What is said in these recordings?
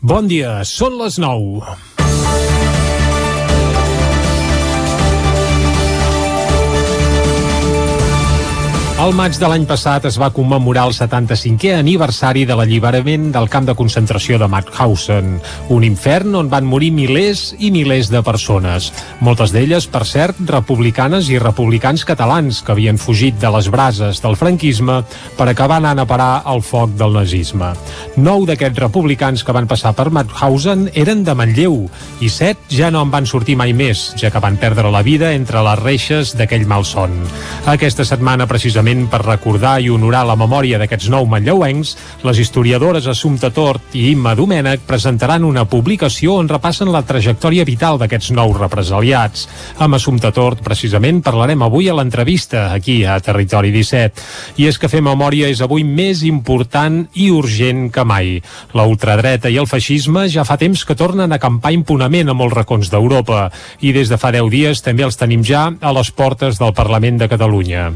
Bon dia, són les 9. El maig de l'any passat es va commemorar el 75è aniversari de l'alliberament del camp de concentració de Mauthausen, un infern on van morir milers i milers de persones. Moltes d'elles, per cert, republicanes i republicans catalans que havien fugit de les brases del franquisme per acabar anant a parar al foc del nazisme. Nou d'aquests republicans que van passar per Mauthausen eren de Manlleu i set ja no en van sortir mai més, ja que van perdre la vida entre les reixes d'aquell malson. Aquesta setmana, precisament, precisament per recordar i honorar la memòria d'aquests nou manlleuencs, les historiadores Assumpta Tort i Imma Domènech presentaran una publicació on repassen la trajectòria vital d'aquests nous represaliats. Amb Assumpta Tort, precisament, parlarem avui a l'entrevista aquí a Territori 17. I és que fer memòria és avui més important i urgent que mai. La ultradreta i el feixisme ja fa temps que tornen a acampar impunament a molts racons d'Europa i des de fa 10 dies també els tenim ja a les portes del Parlament de Catalunya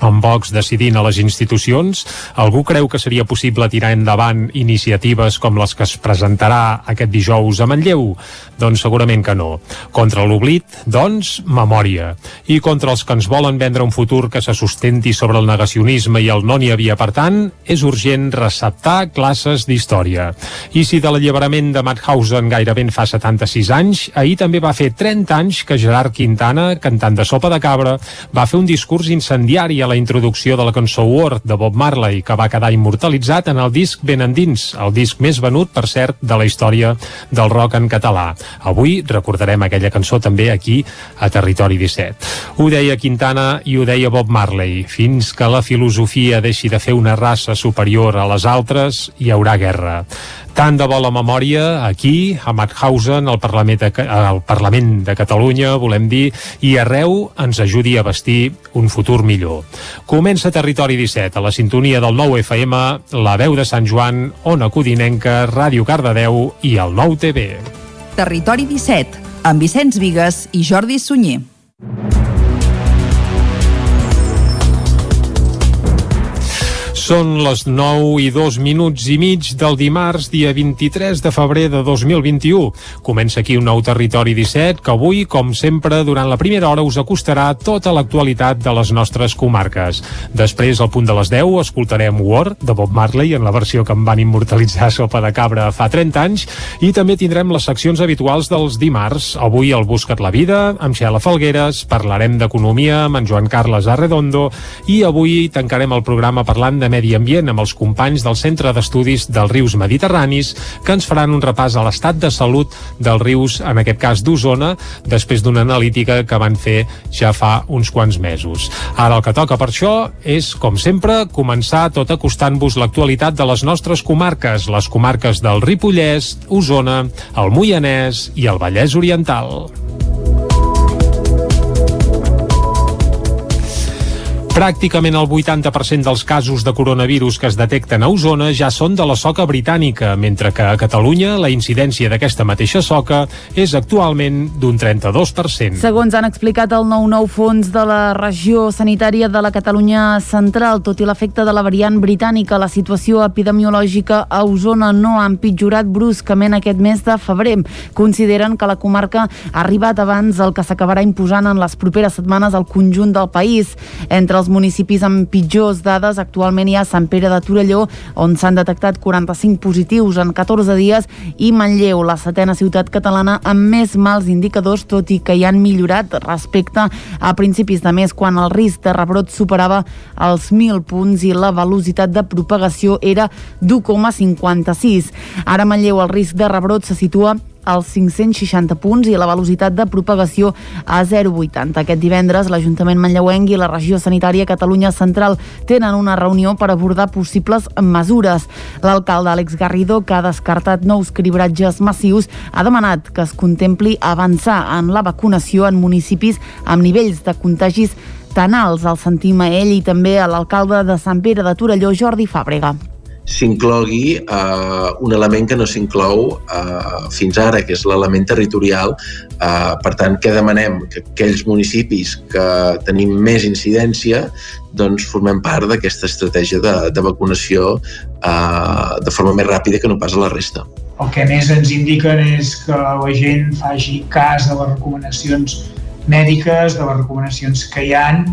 amb Vox decidint a les institucions, algú creu que seria possible tirar endavant iniciatives com les que es presentarà aquest dijous a Manlleu? Doncs segurament que no. Contra l'oblit, doncs, memòria. I contra els que ens volen vendre un futur que se sustenti sobre el negacionisme i el no n'hi havia, per tant, és urgent receptar classes d'història. I si de l'alliberament de Mauthausen gairebé fa 76 anys, ahir també va fer 30 anys que Gerard Quintana, cantant de sopa de cabra, va fer un discurs incendiari a la introducció de la cançó Word de Bob Marley, que va quedar immortalitzat en el disc Ben Endins, el disc més venut, per cert, de la història del rock en català. Avui recordarem aquella cançó també aquí a Territori 17. Ho deia Quintana i ho deia Bob Marley. Fins que la filosofia deixi de fer una raça superior a les altres, hi haurà guerra. Tant de bo la memòria aquí, a Mauthausen, al Parlament, de, al Parlament de Catalunya, volem dir, i arreu ens ajudi a vestir un futur millor. Comença Territori 17, a la sintonia del nou FM, la veu de Sant Joan, Ona Codinenca, Ràdio Cardedeu i el nou TV. Territori 17, amb Vicenç Vigues i Jordi Sunyer. Són les 9 i 2 minuts i mig del dimarts, dia 23 de febrer de 2021. Comença aquí un nou Territori 17 que avui, com sempre, durant la primera hora us acostarà tota l'actualitat de les nostres comarques. Després, al punt de les 10, escoltarem War, de Bob Marley, en la versió que em van immortalitzar Sopa de Cabra fa 30 anys, i també tindrem les seccions habituals dels dimarts. Avui el Buscat la Vida, amb Xela Falgueres, parlarem d'economia amb en Joan Carles Arredondo, i avui tancarem el programa parlant de Medi Ambient amb els companys del Centre d'Estudis dels Rius Mediterranis que ens faran un repàs a l'estat de salut dels rius, en aquest cas d'Osona, després d'una analítica que van fer ja fa uns quants mesos. Ara el que toca per això és, com sempre, començar tot acostant-vos l'actualitat de les nostres comarques, les comarques del Ripollès, Osona, el Moianès i el Vallès Oriental. Pràcticament el 80% dels casos de coronavirus que es detecten a Osona ja són de la soca britànica, mentre que a Catalunya la incidència d'aquesta mateixa soca és actualment d'un 32%. Segons han explicat el 9-9 fons de la regió sanitària de la Catalunya central, tot i l'efecte de la variant britànica, la situació epidemiològica a Osona no ha empitjorat bruscament aquest mes de febrer. Consideren que la comarca ha arribat abans el que s'acabarà imposant en les properes setmanes al conjunt del país. Entre els municipis amb pitjors dades actualment hi ha Sant Pere de Torelló, on s'han detectat 45 positius en 14 dies, i Manlleu, la setena ciutat catalana amb més mals indicadors, tot i que hi han millorat respecte a principis de mes, quan el risc de rebrot superava els 1.000 punts i la velocitat de propagació era d'1,56. Ara Manlleu el risc de rebrot se situa als 560 punts i la velocitat de propagació a 0,80. Aquest divendres l'Ajuntament Manlleuenc i la Regió Sanitària Catalunya Central tenen una reunió per abordar possibles mesures. L'alcalde Àlex Garrido, que ha descartat nous cribratges massius, ha demanat que es contempli avançar en la vacunació en municipis amb nivells de contagis tan alts. El sentim a ell i també a l'alcalde de Sant Pere de Torelló, Jordi Fàbrega s'inclogui eh, un element que no s'inclou eh, fins ara, que és l'element territorial. Eh, per tant, què demanem? Que aquells municipis que tenim més incidència doncs formem part d'aquesta estratègia de, de vacunació eh, de forma més ràpida que no pas a la resta. El que més ens indiquen és que la gent faci cas de les recomanacions mèdiques, de les recomanacions que hi han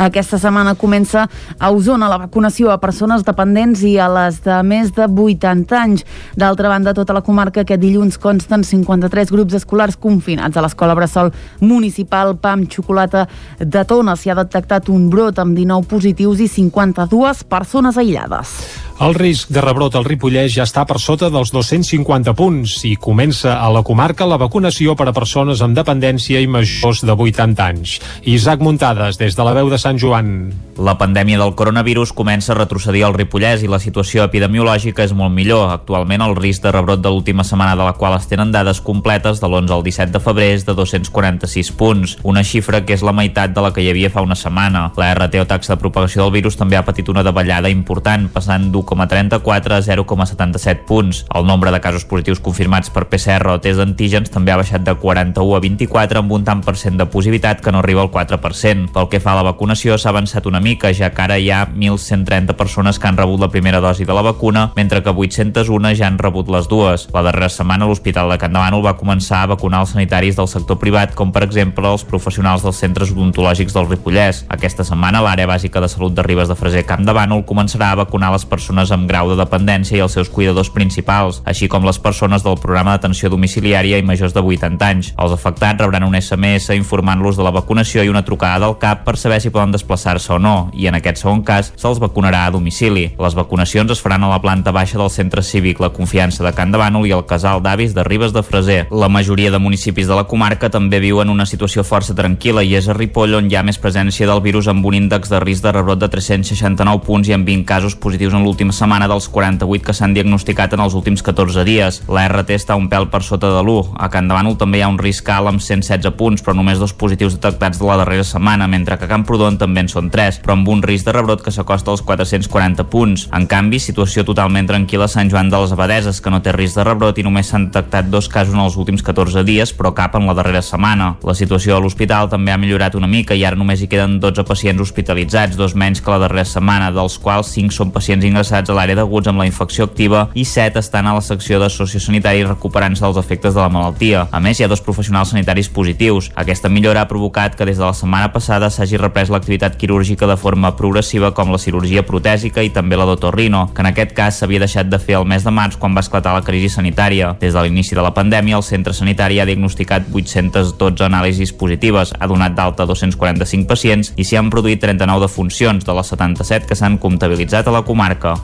aquesta setmana comença a Osona la vacunació a persones dependents i a les de més de 80 anys. D'altra banda, tota la comarca aquest dilluns consten 53 grups escolars confinats. A l'escola Bressol Municipal PAM Xocolata de Tona s'hi ha detectat un brot amb 19 positius i 52 persones aïllades. El risc de rebrot al Ripollès ja està per sota dels 250 punts i comença a la comarca la vacunació per a persones amb dependència i majors de 80 anys. Isaac Muntades, des de la veu de Sant Joan. La pandèmia del coronavirus comença a retrocedir al Ripollès i la situació epidemiològica és molt millor. Actualment el risc de rebrot de l'última setmana de la qual es tenen dades completes de l'11 al 17 de febrer és de 246 punts, una xifra que és la meitat de la que hi havia fa una setmana. La RT o taxa de propagació del virus també ha patit una davallada important, passant d'1 0,34 a 0,77 punts. El nombre de casos positius confirmats per PCR o test d'antígens també ha baixat de 41 a 24 amb un tant per cent de positivitat que no arriba al 4%. Pel que fa a la vacunació s'ha avançat una mica, ja que ara hi ha 1.130 persones que han rebut la primera dosi de la vacuna, mentre que 801 ja han rebut les dues. La darrera setmana l'Hospital de Can Davànol va començar a vacunar els sanitaris del sector privat, com per exemple els professionals dels centres odontològics del Ripollès. Aquesta setmana l'àrea bàsica de salut de Ribes de Freser Camp de Bànol començarà a vacunar les persones persones amb grau de dependència i els seus cuidadors principals, així com les persones del programa d'atenció domiciliària i majors de 80 anys. Els afectats rebran un SMS informant-los de la vacunació i una trucada del CAP per saber si poden desplaçar-se o no, i en aquest segon cas se'ls vacunarà a domicili. Les vacunacions es faran a la planta baixa del centre cívic La Confiança de Can de Bànol i el casal d'avis de Ribes de Freser. La majoria de municipis de la comarca també viuen una situació força tranquil·la i és a Ripoll on hi ha més presència del virus amb un índex de risc de rebrot de 369 punts i amb 20 casos positius en l'última setmana dels 48 que s'han diagnosticat en els últims 14 dies. La RT està un pèl per sota de l'1. A Can Davànol també hi ha un risc alt amb 116 punts, però només dos positius detectats de la darrera setmana, mentre que a Camprodon també en són 3, però amb un risc de rebrot que s'acosta als 440 punts. En canvi, situació totalment tranquil·la a Sant Joan de les Abadeses, que no té risc de rebrot i només s'han detectat dos casos en els últims 14 dies, però cap en la darrera setmana. La situació a l'hospital també ha millorat una mica i ara només hi queden 12 pacients hospitalitzats, dos menys que la darrera setmana, dels quals 5 són pacients ingressats a l'àrea d'aguts amb la infecció activa i 7 estan a la secció de sociosanitari recuperant-se dels efectes de la malaltia. A més, hi ha dos professionals sanitaris positius. Aquesta millora ha provocat que des de la setmana passada s'hagi reprès l'activitat quirúrgica de forma progressiva com la cirurgia protèsica i també la d'otorrino, que en aquest cas s'havia deixat de fer el mes de març quan va esclatar la crisi sanitària. Des de l'inici de la pandèmia, el centre sanitari ha diagnosticat 812 anàlisis positives, ha donat d'alta 245 pacients i s'hi han produït 39 defuncions de les 77 que s'han comptabilitzat a la comarca.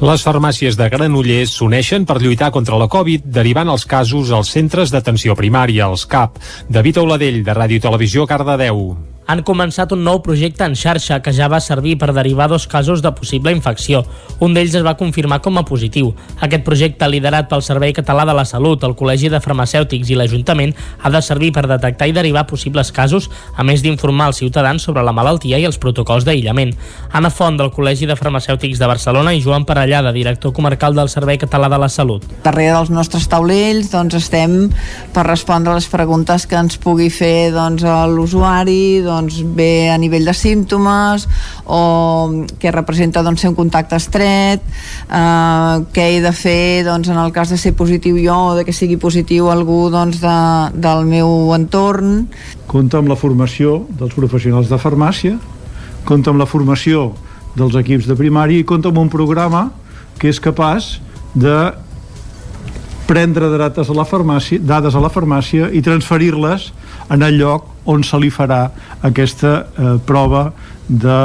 Les farmàcies de Granollers s'uneixen per lluitar contra la Covid, derivant els casos als centres d'atenció primària, els CAP. David Auladell, de Ràdio Televisió, Cardedeu han començat un nou projecte en xarxa que ja va servir per derivar dos casos de possible infecció. Un d'ells es va confirmar com a positiu. Aquest projecte, liderat pel Servei Català de la Salut, el Col·legi de Farmacèutics i l'Ajuntament, ha de servir per detectar i derivar possibles casos, a més d'informar els ciutadans sobre la malaltia i els protocols d'aïllament. Anna Font, del Col·legi de Farmacèutics de Barcelona, i Joan Parellada, director comarcal del Servei Català de la Salut. Darrere dels nostres taulells doncs, estem per respondre les preguntes que ens pugui fer doncs, l'usuari, doncs, doncs, bé a nivell de símptomes o què representa doncs, ser un contacte estret, eh, què he de fer doncs, en el cas de ser positiu jo o de que sigui positiu algú doncs, de, del meu entorn. Compta amb la formació dels professionals de farmàcia, compta amb la formació dels equips de primària i compta amb un programa que és capaç de prendre dates a la farmàcia, dades a la farmàcia i transferir-les en el lloc on se li farà aquesta eh, prova de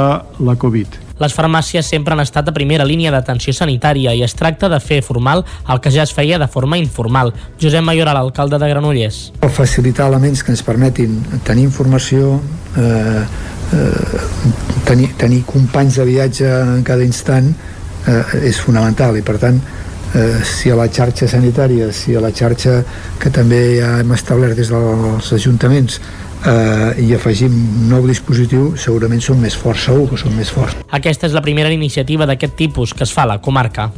la Covid. Les farmàcies sempre han estat a primera línia d'atenció sanitària i es tracta de fer formal el que ja es feia de forma informal. Josep Mayoral, alcalde de Granollers. Facilitar elements que ens permetin tenir informació, eh, eh, tenir, tenir companys de viatge en cada instant eh, és fonamental i per tant eh, si a la xarxa sanitària, si a la xarxa que també ja hem establert des dels ajuntaments eh, i afegim un nou dispositiu segurament són més forts, segur que són més forts. Aquesta és la primera iniciativa d'aquest tipus que es fa a la comarca.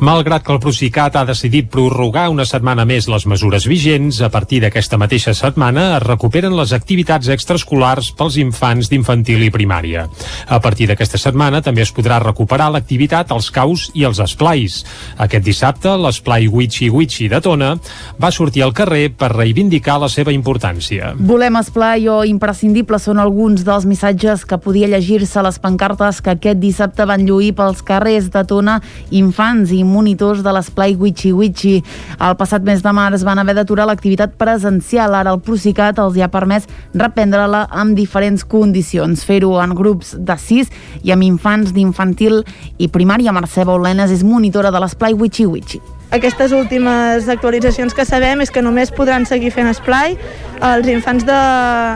Malgrat que el Procicat ha decidit prorrogar una setmana més les mesures vigents, a partir d'aquesta mateixa setmana es recuperen les activitats extraescolars pels infants d'infantil i primària. A partir d'aquesta setmana també es podrà recuperar l'activitat als caus i als esplais. Aquest dissabte, l'esplai Wichi Wichi de Tona va sortir al carrer per reivindicar la seva importància. Volem esplai o imprescindible són alguns dels missatges que podia llegir-se a les pancartes que aquest dissabte van lluir pels carrers de Tona infants infants i monitors de l'esplai Wichi Wichi. El passat mes de març van haver d'aturar l'activitat presencial. Ara el Procicat els hi ha permès reprendre-la amb diferents condicions. Fer-ho en grups de 6 i amb infants d'infantil i primària. Mercè Baulenes és monitora de l'esplai Wichi Wichi. Aquestes últimes actualitzacions que sabem és que només podran seguir fent esplai els infants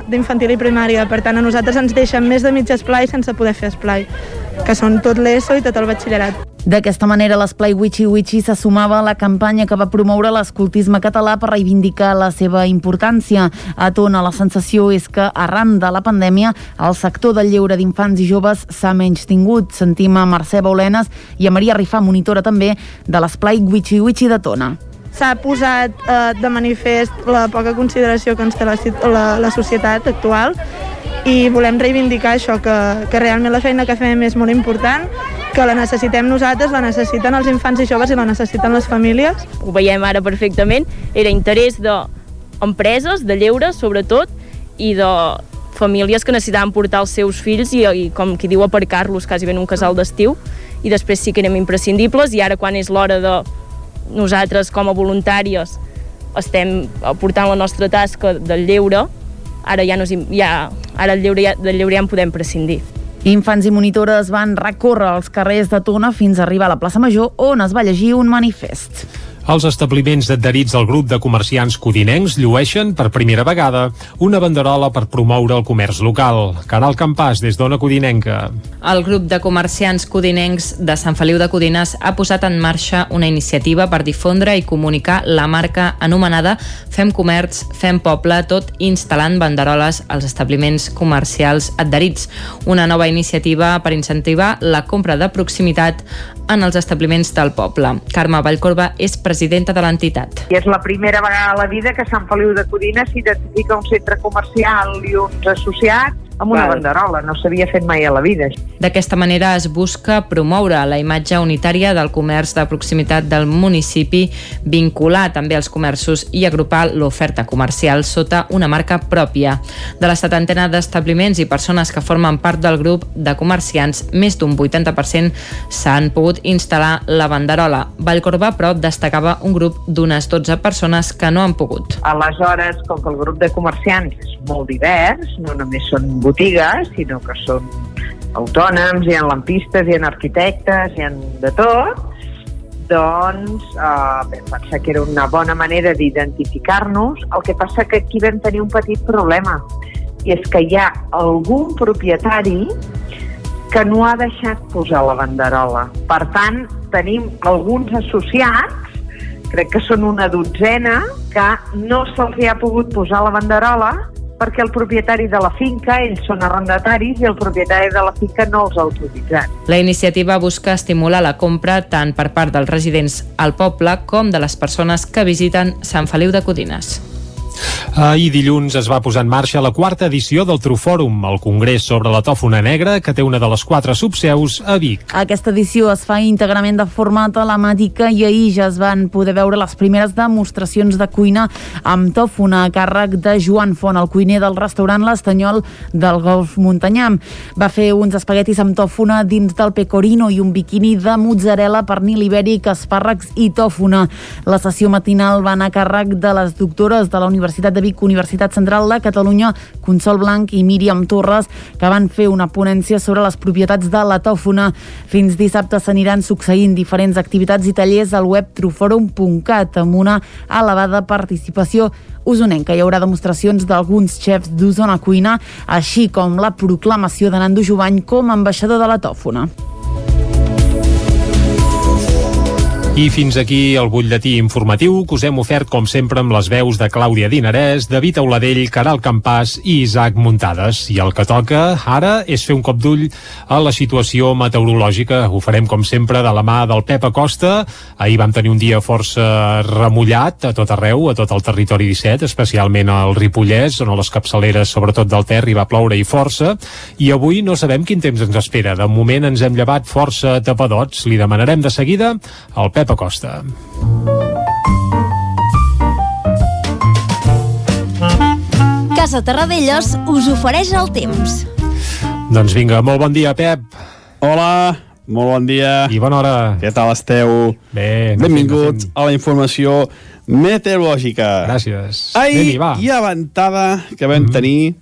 d'infantil i primària. Per tant, a nosaltres ens deixen més de mig esplai sense poder fer esplai, que són tot l'ESO i tot el batxillerat. D'aquesta manera, l'esplai Wichi Wichi se sumava a la campanya que va promoure l'escoltisme català per reivindicar la seva importància. A Tona, la sensació és que, arran de la pandèmia, el sector del lleure d'infants i joves s'ha menys tingut. Sentim a Mercè Baulenes i a Maria Rifà, monitora també de l'esplai Wichi Wichi de Tona s'ha posat eh, de manifest la poca consideració que ens té la, la, la societat actual i volem reivindicar això, que, que realment la feina que fem és molt important, que la necessitem nosaltres, la necessiten els infants i joves i la necessiten les famílies. Ho veiem ara perfectament, era interès d'empreses, de lleure sobretot, i de famílies que necessitaven portar els seus fills i, i com qui diu, aparcar-los quasi ben un casal d'estiu, i després sí que érem imprescindibles, i ara quan és l'hora de nosaltres com a voluntàries estem portant la nostra tasca del lleure, ara ja, no, ja, ara el lleure, del lleure ja en podem prescindir. Infants i monitores van recórrer els carrers de Tona fins a arribar a la plaça Major on es va llegir un manifest. Els establiments adherits al grup de comerciants codinencs llueixen per primera vegada una banderola per promoure el comerç local. Caral Campàs, des d'Ona Codinenca. El grup de comerciants codinencs de Sant Feliu de Codines ha posat en marxa una iniciativa per difondre i comunicar la marca anomenada Fem Comerç, Fem Poble, tot instal·lant banderoles als establiments comercials adherits. Una nova iniciativa per incentivar la compra de proximitat en els establiments del poble. Carme Vallcorba és presidenta de l'entitat. I és la primera vegada a la vida que Sant Feliu de Codina s'identifica un centre comercial i uns associats amb una Val. banderola, no s'havia fet mai a la vida. D'aquesta manera es busca promoure la imatge unitària del comerç de proximitat del municipi, vincular també els comerços i agrupar l'oferta comercial sota una marca pròpia. De la setantena d'establiments i persones que formen part del grup de comerciants, més d'un 80% s'han pogut instal·lar la banderola. Vallcorba, però, destacava un grup d'unes 12 persones que no han pogut. Aleshores, com que el grup de comerciants és molt divers, no només són botigues, sinó que són autònoms, hi ha lampistes, hi ha arquitectes, hi ha de tot, doncs eh, vam pensar que era una bona manera d'identificar-nos. El que passa que aquí vam tenir un petit problema, i és que hi ha algun propietari que no ha deixat posar la banderola. Per tant, tenim alguns associats, crec que són una dotzena, que no se'ls ha pogut posar la banderola perquè el propietari de la finca, ells són arrendataris i el propietari de la finca no els ha autoritzat. La iniciativa busca estimular la compra tant per part dels residents al poble com de les persones que visiten Sant Feliu de Codines. Ahir dilluns es va posar en marxa la quarta edició del Trufòrum, el congrés sobre la tòfona negra, que té una de les quatre subseus a Vic. Aquesta edició es fa íntegrament de forma telemàtica i ahir ja es van poder veure les primeres demostracions de cuina amb tòfona a càrrec de Joan Font, el cuiner del restaurant L'Estanyol del Golf Montanyam. Va fer uns espaguetis amb tòfona dins del pecorino i un biquini de mozzarella, pernil ibèric, espàrrecs i tòfona. La sessió matinal va anar a càrrec de les doctores de la Universitat de Vic, Universitat Central de Catalunya, Consol Blanc i Míriam Torres, que van fer una ponència sobre les propietats de la tòfona. Fins dissabte s'aniran succeint diferents activitats i tallers al web truforum.cat amb una elevada participació usonenca. Hi haurà demostracions d'alguns xefs d'Osona Cuina, així com la proclamació de Nando Jovany com a ambaixador de la tòfona. I fins aquí el butlletí informatiu que us hem ofert, com sempre, amb les veus de Clàudia Dinarès, David Auladell, Caral Campàs i Isaac Muntades. I el que toca ara és fer un cop d'ull a la situació meteorològica. Ho farem, com sempre, de la mà del Pep Acosta. Ahir vam tenir un dia força remullat a tot arreu, a tot el territori 17, especialment al Ripollès, on a les capçaleres, sobretot del Ter, hi va ploure i força. I avui no sabem quin temps ens espera. De moment ens hem llevat força tapadots. Li demanarem de seguida al Pep Pep Acosta. Casa Terradellos us ofereix el temps. Doncs vinga, molt bon dia, Pep. Hola, molt bon dia. I bona hora. Què tal esteu? Bé. Benvinguts a la informació meteorològica. Gràcies. Ahir hi ha ventada que vam mm -hmm. tenir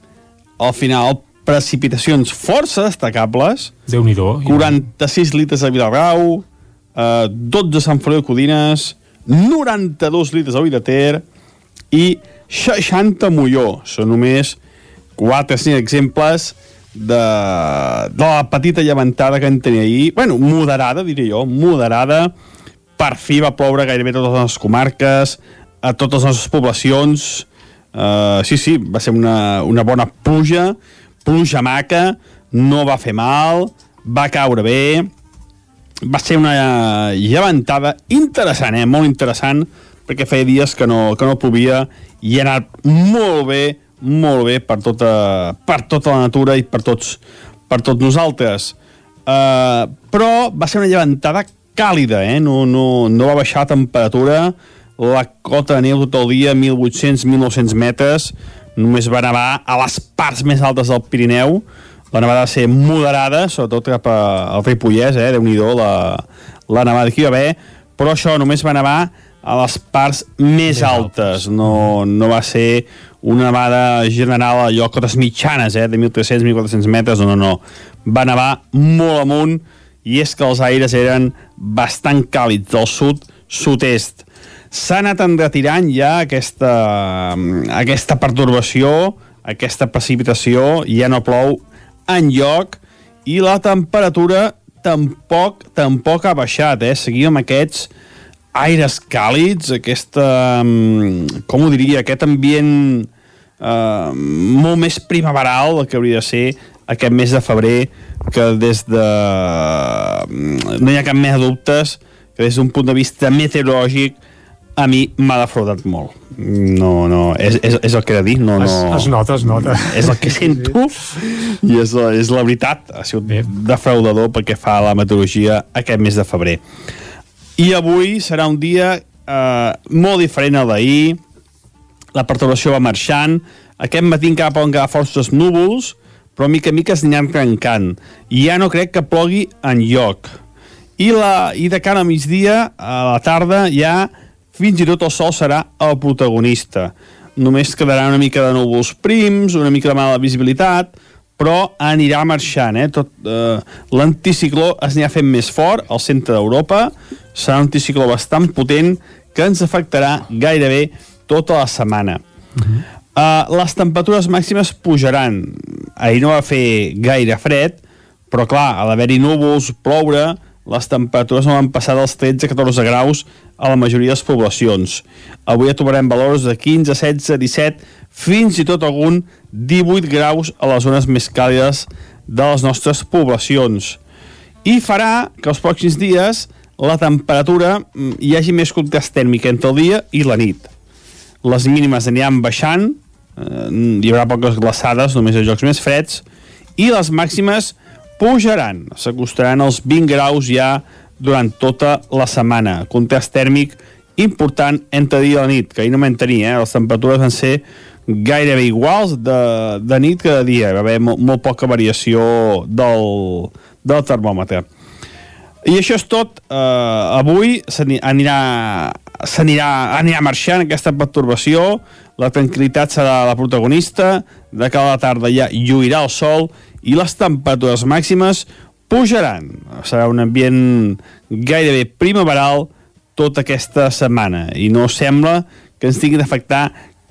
al final precipitacions força destacables. Déu-n'hi-do. 46 litres a Vilagrau, eh, 12 a Sant Feliu de Codines, 92 litres a Ter i 60 a Molló. Són només 4 5 exemples de, de la petita llevantada que en tenia ahir. bueno, moderada, diria jo, moderada. Per fi va ploure gairebé a totes les comarques, a totes les nostres poblacions. Uh, sí, sí, va ser una, una bona pluja, pluja maca, no va fer mal, va caure bé, va ser una llevantada interessant, eh? molt interessant, perquè feia dies que no, que no plovia i ha anat molt bé, molt bé per tota, per tota la natura i per tots, per tots nosaltres. Uh, però va ser una llevantada càlida, eh? no, no, no va baixar temperatura, la cota de neu tot el dia, 1.800-1.900 metres, només va nevar a les parts més altes del Pirineu, la nevada va ser moderada, sobretot cap al Ripollès, eh? déu nhi la, la nevada que hi va haver, però això només va nevar a les parts més altes, no, no va ser una nevada general a lloc cotes mitjanes, eh, de 1.300-1.400 metres, no, no, no. Va nevar molt amunt i és que els aires eren bastant càlids del sud, sud-est. S'ha anat enretirant ja aquesta, aquesta pertorbació, aquesta precipitació, ja no plou en lloc i la temperatura tampoc tampoc ha baixat, eh? Seguim amb aquests aires càlids, aquesta, com ho diria, aquest ambient eh, molt més primaveral del que hauria de ser aquest mes de febrer, que des de... No hi ha cap més dubtes que des d'un punt de vista meteorològic a mi m'ha defraudat molt. No, no, és, és, és el que he de dir. No, no, es, es nota, es nota. És el que sento i és és la veritat. Ha sigut Bé. defraudador perquè fa la meteorologia aquest mes de febrer. I avui serà un dia eh, molt diferent al d'ahir. La perturbació va marxant. Aquest matí encara poden quedar forces núvols, però mica a mica es aniran trencant. I ja no crec que plogui en lloc. I, la, i de cara a migdia, a la tarda, ja fins i tot el sol serà el protagonista. Només quedarà una mica de núvols prims, una mica de mala visibilitat, però anirà marxant. Eh? Tot, eh, L'anticicló es anirà fent més fort al centre d'Europa, serà un anticicló bastant potent que ens afectarà gairebé tota la setmana. Uh -huh. uh, les temperatures màximes pujaran. Ahir no va fer gaire fred, però clar, a l'haver-hi núvols, ploure, les temperatures no van passar dels 13 a 14 graus a la majoria de les poblacions. Avui ja trobarem valors de 15, 16, 17, fins i tot algun 18 graus a les zones més càlides de les nostres poblacions. I farà que els pròxims dies la temperatura mm, hi hagi més contrast tèrmic entre el dia i la nit. Les mínimes aniran baixant, eh, hi haurà poques glaçades, només a jocs més freds, i les màximes pujaran, s'acostaran als 20 graus ja durant tota la setmana. Contrast tèrmic important entre dia i la nit, que ahir no vam tenir, eh? les temperatures van ser gairebé iguals de, de nit que de dia, va haver molt, molt poca variació del, del termòmetre. I això és tot. Uh, avui s'anirà s'anirà anirà marxant aquesta pertorbació, la tranquil·litat serà la protagonista, de cada tarda ja lluirà el sol i les temperatures màximes pujaran. Serà un ambient gairebé primaveral tota aquesta setmana i no sembla que ens tingui d'afectar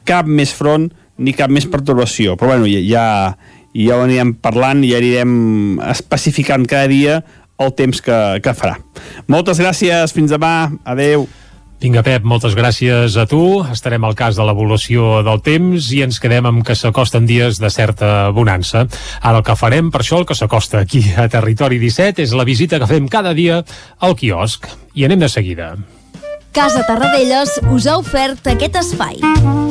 cap més front ni cap més pertorbació. Però bueno, ja, ja ho anirem parlant i ja anirem especificant cada dia el temps que, que farà. Moltes gràcies, fins demà, adeu. Vinga, Pep, moltes gràcies a tu. Estarem al cas de l'evolució del temps i ens quedem amb que s'acosten dies de certa bonança. Ara el que farem, per això el que s'acosta aquí a Territori 17 és la visita que fem cada dia al quiosc. I anem de seguida. Casa Tarradellas us ha ofert aquest espai.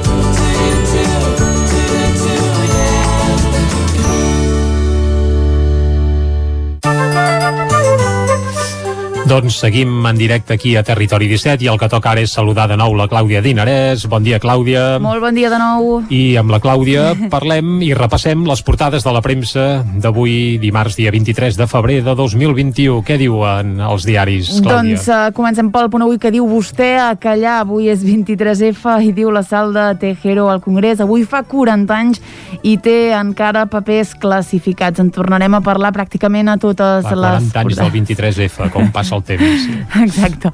Doncs seguim en directe aquí a Territori 17 i el que toca ara és saludar de nou la Clàudia Dinarès. Bon dia, Clàudia. Molt bon dia de nou. I amb la Clàudia parlem i repassem les portades de la premsa d'avui, dimarts, dia 23 de febrer de 2021. Què diuen els diaris, Clàudia? Doncs uh, comencem pel punt avui que diu vostè a callar. Avui és 23F i diu la sal de Tejero al Congrés. Avui fa 40 anys i té encara papers classificats. En tornarem a parlar pràcticament a totes Fa les... 40 anys del 23F, com passa el temps. Exacte.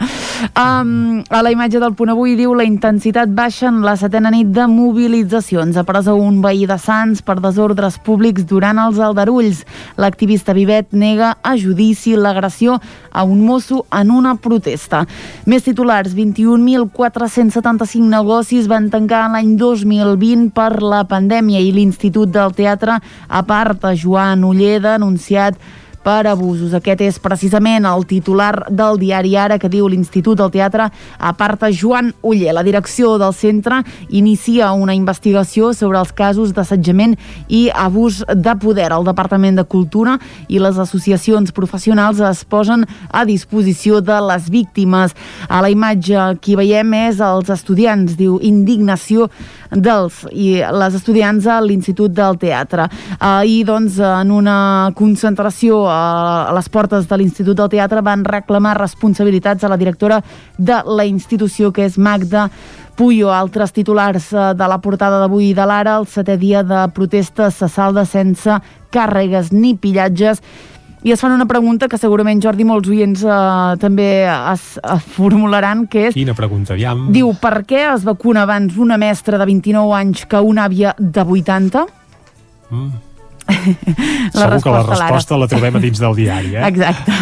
Um, a la imatge del punt avui diu la intensitat baixa en la setena nit de mobilitzacions. A presó un veí de Sants per desordres públics durant els aldarulls. L'activista Vivet nega a judici l'agressió a un mosso en una protesta. Més titulars, 21.475 negocis van tancar l'any 2020 per la pandèmia i l'Institut del Teatre aparta Joan Uller denunciat per abusos. Aquest és precisament el titular del diari Ara que diu l'Institut del Teatre aparta Joan Uller. La direcció del centre inicia una investigació sobre els casos d'assetjament i abús de poder. El Departament de Cultura i les associacions professionals es posen a disposició de les víctimes. A la imatge que hi veiem és els estudiants, diu indignació dels i les estudiants a l'Institut del Teatre. Ahir, doncs, en una concentració a les portes de l'Institut del Teatre van reclamar responsabilitats a la directora de la institució, que és Magda Puyo. Altres titulars eh, de la portada d'avui de l'Ara, el setè dia de protesta se salda sense càrregues ni pillatges i es fan una pregunta que segurament, Jordi, molts oients eh, també es, es formularan, que és... Quina pregunta, aviam. Diu, per què es vacuna abans una mestra de 29 anys que una àvia de 80? Mm. La Segur que la resposta, la trobem a dins del diari, eh? Exacte.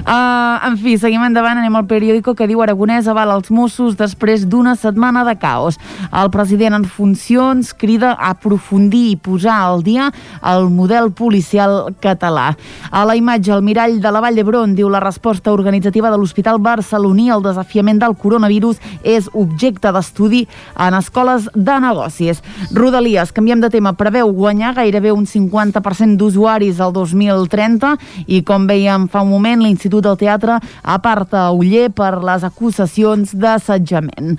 Uh, en fi, seguim endavant, anem al periòdico que diu Aragonès avala els Mossos després d'una setmana de caos. El president en funcions crida a aprofundir i posar al dia el model policial català. A la imatge, el mirall de la Vall d'Hebron diu la resposta organitzativa de l'Hospital Barceloní al desafiament del coronavirus és objecte d'estudi en escoles de negocis. Rodalies, canviem de tema, preveu guanyar gairebé un 50% d'usuaris al 2030 i com veiem fa un moment l'Institut del Teatre aparta Uller per les acusacions d'assetjament.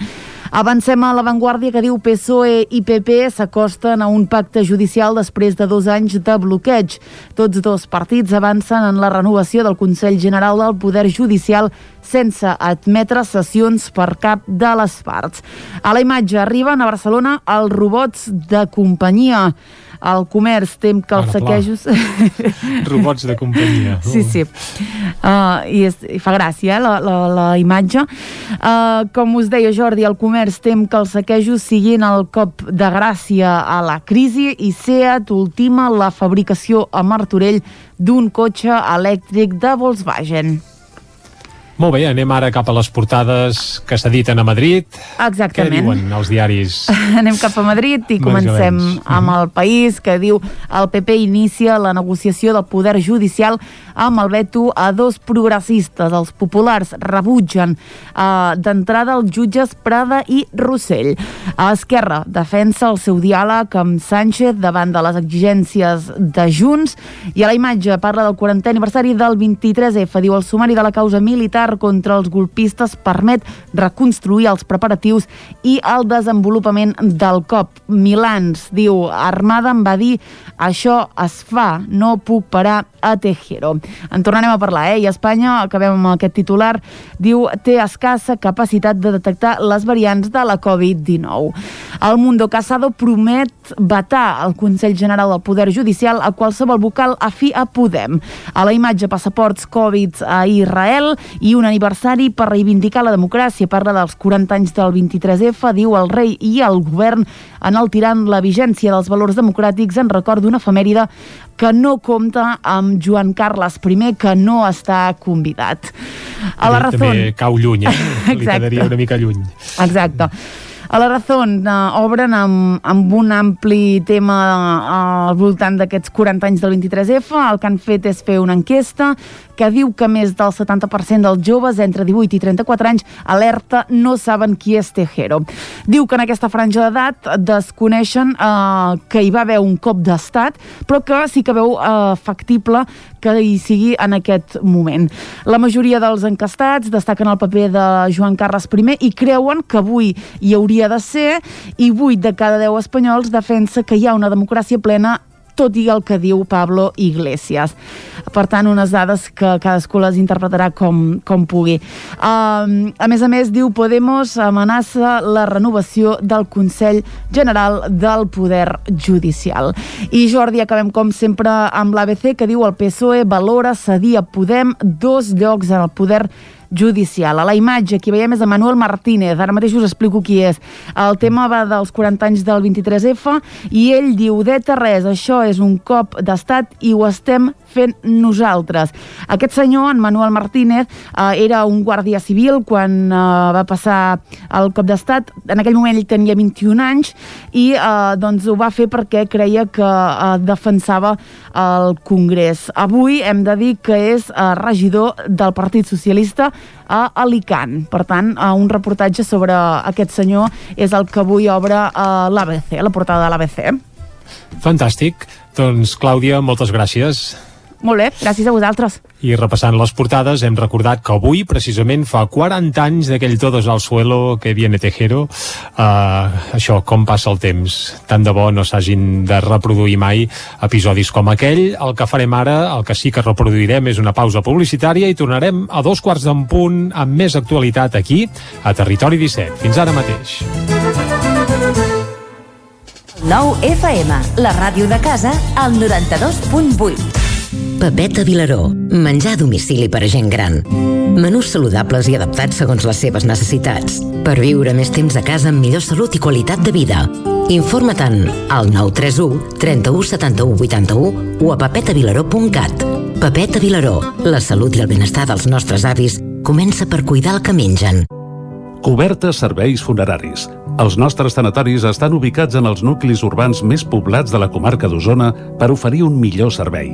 Avancem a l'avantguàrdia que diu PSOE i PP s'acosten a un pacte judicial després de dos anys de bloqueig. Tots dos partits avancen en la renovació del Consell General del Poder Judicial sense admetre sessions per cap de les parts. A la imatge arriben a Barcelona els robots de companyia. El comerç tem que els saquejos... Robots de companyia. Sí, sí. Uh, i, és, I fa gràcia, eh, la, la, la imatge. Uh, com us deia Jordi, el comerç tem que els saquejos siguin el cop de gràcia a la crisi i SEAT ultima la fabricació a Martorell d'un cotxe elèctric de Volkswagen. Molt bé, anem ara cap a les portades que s'editen a Madrid. Exactament. Què diuen els diaris? Anem cap a Madrid i comencem amb el país que diu el PP inicia la negociació del poder judicial amb el veto a dos progressistes. Els populars rebutgen eh, d'entrada els jutges Prada i Rossell. A Esquerra defensa el seu diàleg amb Sánchez davant de les exigències de Junts i a la imatge parla del 40è aniversari del 23F. Diu el sumari de la causa militar militar contra els golpistes permet reconstruir els preparatius i el desenvolupament del cop. Milans diu, Armada em va dir això es fa, no puc parar a Tejero. En tornarem a parlar, eh? I Espanya, acabem amb aquest titular, diu té escassa capacitat de detectar les variants de la Covid-19. El Mundo Casado promet vetar el Consell General del Poder Judicial a qualsevol vocal afí a Podem. A la imatge passaports Covid a Israel i un aniversari per reivindicar la democràcia. Parla dels 40 anys del 23F, diu el rei i el govern enaltirant la vigència dels valors democràtics en record d'una efemèride que no compta amb Joan Carles I, que no està convidat. A la raó... També cau lluny, eh? Li quedaria una mica lluny. Exacte. A la Razón eh, obren amb, amb un ampli tema eh, al voltant d'aquests 40 anys del 23F. El que han fet és fer una enquesta que diu que més del 70% dels joves entre 18 i 34 anys alerta no saben qui és Tejero. Diu que en aquesta franja d'edat desconeixen eh, que hi va haver un cop d'estat, però que sí que veu eh, factible que hi sigui en aquest moment. La majoria dels encastats destaquen el paper de Joan Carles I i creuen que avui hi hauria de ser i 8 de cada 10 espanyols defensa que hi ha una democràcia plena tot i el que diu Pablo Iglesias. Per tant, unes dades que cadascú les interpretarà com, com pugui. Um, a més a més, diu Podemos amenaça la renovació del Consell General del Poder Judicial. I Jordi, acabem com sempre amb l'ABC, que diu el PSOE valora cedir a Podem dos llocs en el poder judicial judicial. A la imatge, qui veiem és Manuel Martínez, ara mateix us explico qui és. El tema va dels 40 anys del 23F i ell diu, deta res, això és un cop d'estat i ho estem fent nosaltres. Aquest senyor, en Manuel Martínez, eh, era un guàrdia civil quan eh, va passar el cop d'estat. En aquell moment ell tenia 21 anys i eh, doncs ho va fer perquè creia que defensava el Congrés. Avui hem de dir que és regidor del Partit Socialista a Alicant. Per tant, un reportatge sobre aquest senyor és el que avui obre l'ABC, la portada de l'ABC. Fantàstic. Doncs, Clàudia, moltes gràcies. Molt bé, gràcies a vosaltres. I repassant les portades, hem recordat que avui, precisament, fa 40 anys d'aquell Todos al suelo que viene Tejero. Uh, això, com passa el temps. Tant de bo no s'hagin de reproduir mai episodis com aquell. El que farem ara, el que sí que reproduirem és una pausa publicitària i tornarem a dos quarts d'en punt amb més actualitat aquí, a Territori 17. Fins ara mateix. 9 FM, la ràdio de casa, al 92.8. Papeta Vilaró. Menjar a domicili per a gent gran. Menús saludables i adaptats segons les seves necessitats. Per viure més temps a casa amb millor salut i qualitat de vida. Informa-te'n al 931 31 71 81 o a papetavilaró.cat. Papeta Vilaró. La salut i el benestar dels nostres avis comença per cuidar el que mengen. Cobertes serveis funeraris. Els nostres tanatoris estan ubicats en els nuclis urbans més poblats de la comarca d'Osona per oferir un millor servei.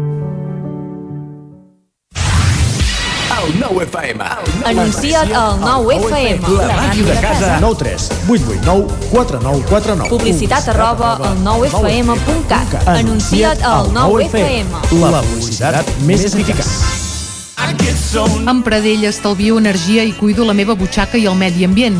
El 9 FM. Anuncia't al 9 FM. La màquina de casa. 9 3 8 8 9 4 9 4 9. Publicitat arroba al 9fm.cat. Anuncia't al 9 FM. La publicitat més eficaç. Amb Pradell estalvio energia i cuido la meva butxaca i el medi ambient.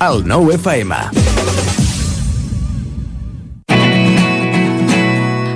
El 9 FM.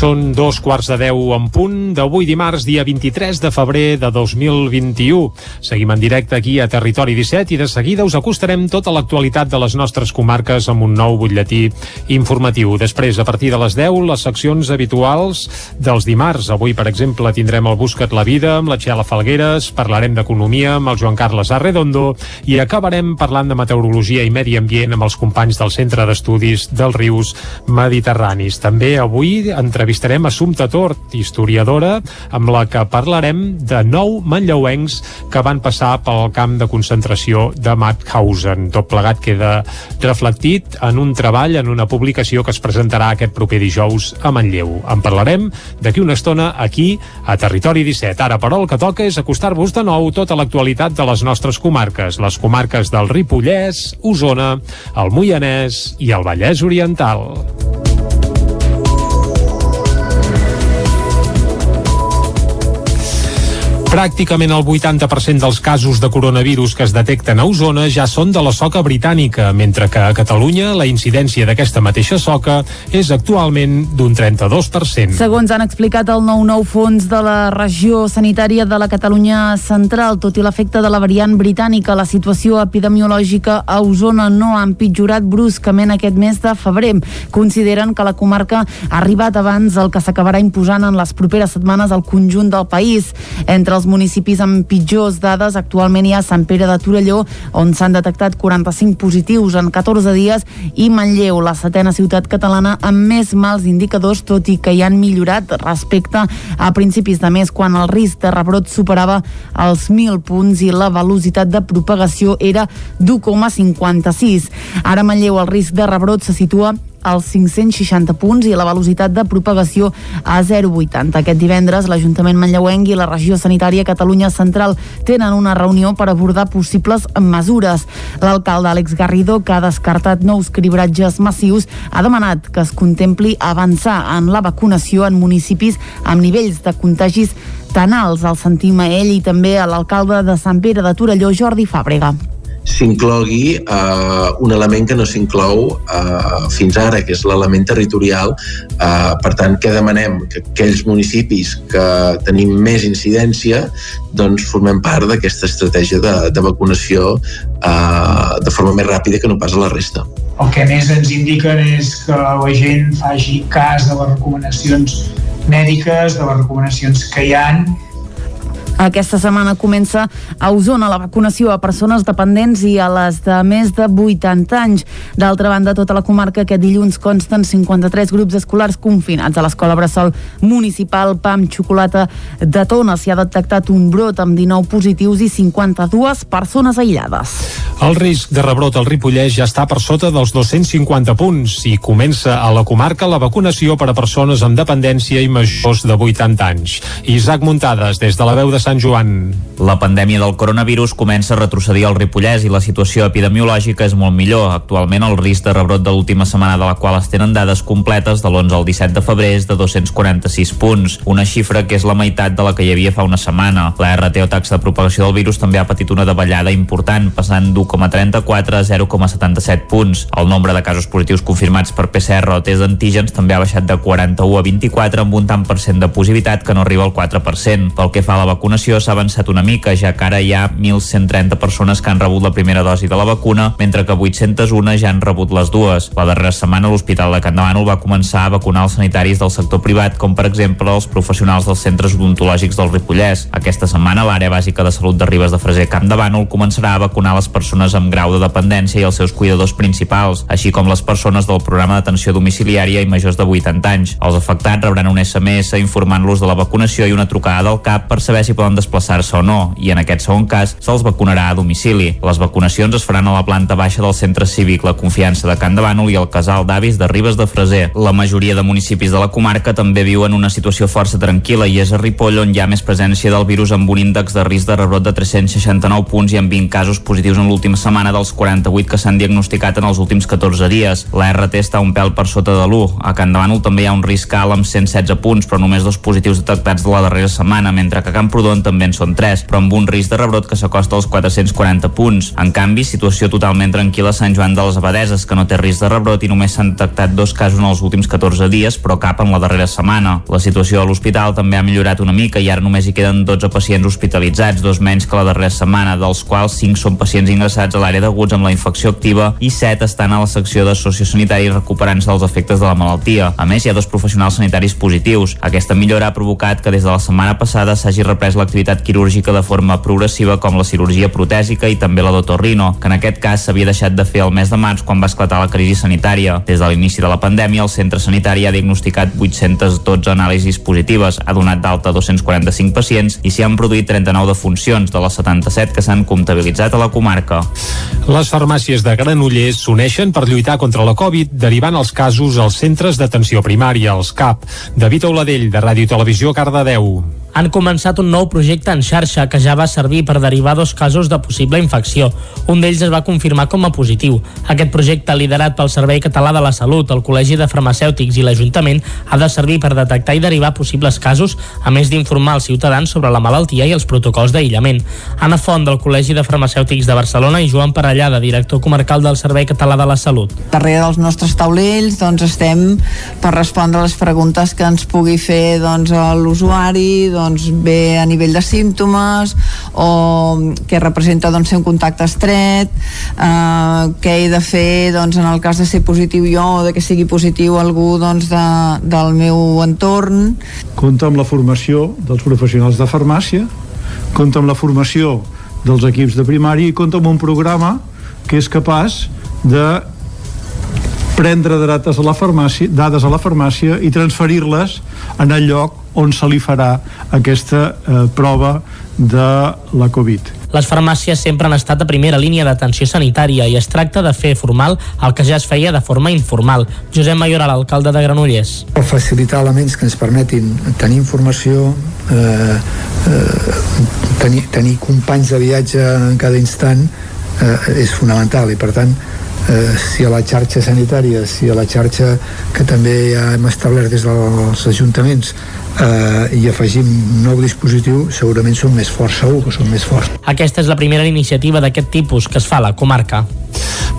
Són dos quarts de deu en punt d'avui dimarts, dia 23 de febrer de 2021. Seguim en directe aquí a Territori 17 i de seguida us acostarem tota l'actualitat de les nostres comarques amb un nou butlletí informatiu. Després, a partir de les 10, les seccions habituals dels dimarts. Avui, per exemple, tindrem el Buscat la Vida amb la Txela Falgueres, parlarem d'economia amb el Joan Carles Arredondo i acabarem parlant de meteorologia i medi ambient amb els companys del Centre d'Estudis dels Rius Mediterranis. També avui entrevistarem entrevistarem Assumpta Tort, historiadora, amb la que parlarem de nou manlleuencs que van passar pel camp de concentració de Mauthausen. Tot plegat queda reflectit en un treball, en una publicació que es presentarà aquest proper dijous a Manlleu. En parlarem d'aquí una estona aquí a Territori 17. Ara, però, el que toca és acostar-vos de nou tota l'actualitat de les nostres comarques, les comarques del Ripollès, Osona, el Moianès i el Vallès Oriental. Pràcticament el 80% dels casos de coronavirus que es detecten a Osona ja són de la soca britànica, mentre que a Catalunya la incidència d'aquesta mateixa soca és actualment d'un 32%. Segons han explicat el 9-9 fons de la regió sanitària de la Catalunya central, tot i l'efecte de la variant britànica, la situació epidemiològica a Osona no ha empitjorat bruscament aquest mes de febrer. Consideren que la comarca ha arribat abans el que s'acabarà imposant en les properes setmanes al conjunt del país. Entre els municipis amb pitjors dades actualment hi ha Sant Pere de Torelló, on s'han detectat 45 positius en 14 dies, i Manlleu, la setena ciutat catalana amb més mals indicadors, tot i que hi han millorat respecte a principis de mes, quan el risc de rebrot superava els 1.000 punts i la velocitat de propagació era d'1,56. Ara Manlleu el risc de rebrot se situa als 560 punts i la velocitat de propagació a 0,80. Aquest divendres l'Ajuntament Manlleuenc i la Regió Sanitària Catalunya Central tenen una reunió per abordar possibles mesures. L'alcalde Àlex Garrido, que ha descartat nous cribratges massius, ha demanat que es contempli avançar en la vacunació en municipis amb nivells de contagis tan alts. El sentim a ell i també a l'alcalde de Sant Pere de Torelló, Jordi Fàbrega s'inclogui eh, un element que no s'inclou eh, fins ara, que és l'element territorial. Eh, per tant, què demanem? Que aquells municipis que tenim més incidència doncs formem part d'aquesta estratègia de, de vacunació eh, de forma més ràpida que no pas a la resta. El que més ens indiquen és que la gent faci cas de les recomanacions mèdiques, de les recomanacions que hi han aquesta setmana comença a Osona la vacunació a persones dependents i a les de més de 80 anys. D'altra banda, tota la comarca aquest dilluns consten 53 grups escolars confinats. A l'escola Bressol Municipal PAM Xocolata de Tona s'hi ha detectat un brot amb 19 positius i 52 persones aïllades. El risc de rebrot al Ripollès ja està per sota dels 250 punts i comença a la comarca la vacunació per a persones amb dependència i majors de 80 anys. Isaac Muntades, des de la veu de Sant Sant Joan. La pandèmia del coronavirus comença a retrocedir al Ripollès i la situació epidemiològica és molt millor. Actualment el risc de rebrot de l'última setmana de la qual es tenen dades completes de l'11 al 17 de febrer és de 246 punts, una xifra que és la meitat de la que hi havia fa una setmana. La RT o taxa de propagació del virus també ha patit una davallada important, passant 1,34 a 0,77 punts. El nombre de casos positius confirmats per PCR o test d'antígens també ha baixat de 41 a 24 amb un tant per cent de positivitat que no arriba al 4%. Pel que fa a la vacunació s'ha avançat una mica, ja que ara hi ha 1.130 persones que han rebut la primera dosi de la vacuna, mentre que 801 ja han rebut les dues. La darrera setmana l'Hospital de Can Davànol va començar a vacunar els sanitaris del sector privat, com per exemple els professionals dels centres odontològics del Ripollès. Aquesta setmana l'àrea bàsica de salut de Ribes de Freser Camp de Bànol començarà a vacunar les persones amb grau de dependència i els seus cuidadors principals, així com les persones del programa d'atenció domiciliària i majors de 80 anys. Els afectats rebran un SMS informant-los de la vacunació i una trucada del CAP per saber si poden desplaçar-se o no, i en aquest segon cas se'ls vacunarà a domicili. Les vacunacions es faran a la planta baixa del centre cívic La Confiança de Can de Bànol i el casal d'avis de Ribes de Freser. La majoria de municipis de la comarca també viuen una situació força tranquil·la i és a Ripoll on hi ha més presència del virus amb un índex de risc de rebrot de 369 punts i amb 20 casos positius en l'última setmana dels 48 que s'han diagnosticat en els últims 14 dies. La RT està un pèl per sota de l'1. A Can Davànol també hi ha un risc alt amb 116 punts, però només dos positius detectats de la darrera setmana, mentre que a Camprodon també en són 3, però amb un risc de rebrot que s'acosta als 440 punts. En canvi, situació totalment tranquil·la a Sant Joan de les Abadeses, que no té risc de rebrot i només s'han detectat dos casos en els últims 14 dies, però cap en la darrera setmana. La situació a l'hospital també ha millorat una mica i ara només hi queden 12 pacients hospitalitzats, dos menys que la darrera setmana, dels quals 5 són pacients ingressats a l'àrea d'aguts amb la infecció activa i 7 estan a la secció de sociosanitari recuperant-se dels efectes de la malaltia. A més, hi ha dos professionals sanitaris positius. Aquesta millora ha provocat que des de la setmana passada s'hagi reprès l'activitat quirúrgica de forma progressiva com la cirurgia protèsica i també la d'otorrino, que en aquest cas s'havia deixat de fer el mes de març quan va esclatar la crisi sanitària. Des de l'inici de la pandèmia, el centre sanitari ha diagnosticat 812 anàlisis positives, ha donat d'alta 245 pacients i s'hi han produït 39 defuncions de les 77 que s'han comptabilitzat a la comarca. Les farmàcies de Granollers s'uneixen per lluitar contra la Covid, derivant els casos als centres d'atenció primària, els CAP. David Oladell, de Ràdio Televisió, Cardedeu han començat un nou projecte en xarxa que ja va servir per derivar dos casos de possible infecció. Un d'ells es va confirmar com a positiu. Aquest projecte, liderat pel Servei Català de la Salut, el Col·legi de Farmacèutics i l'Ajuntament, ha de servir per detectar i derivar possibles casos, a més d'informar els ciutadans sobre la malaltia i els protocols d'aïllament. Anna Font, del Col·legi de Farmacèutics de Barcelona, i Joan Parellada, director comarcal del Servei Català de la Salut. Darrere dels nostres taulells doncs, estem per respondre les preguntes que ens pugui fer doncs, l'usuari, doncs, bé a nivell de símptomes o què representa doncs, ser un contacte estret eh, què he de fer doncs, en el cas de ser positiu jo o de que sigui positiu algú doncs, de, del meu entorn. Compta amb la formació dels professionals de farmàcia compta amb la formació dels equips de primària i compta amb un programa que és capaç de prendre dates a la farmàcia, dades a la farmàcia i transferir-les en el lloc on se li farà aquesta eh, prova de la Covid. Les farmàcies sempre han estat a primera línia d'atenció sanitària i es tracta de fer formal el que ja es feia de forma informal. Josep Mayoral, alcalde de Granollers. Per facilitar elements que ens permetin tenir informació, eh, eh, tenir, tenir companys de viatge en cada instant eh, és fonamental i per tant eh, si a la xarxa sanitària, si a la xarxa que també ja hem establert des dels ajuntaments eh, i afegim un nou dispositiu, segurament són més forts, segur que són més forts. Aquesta és la primera iniciativa d'aquest tipus que es fa a la comarca.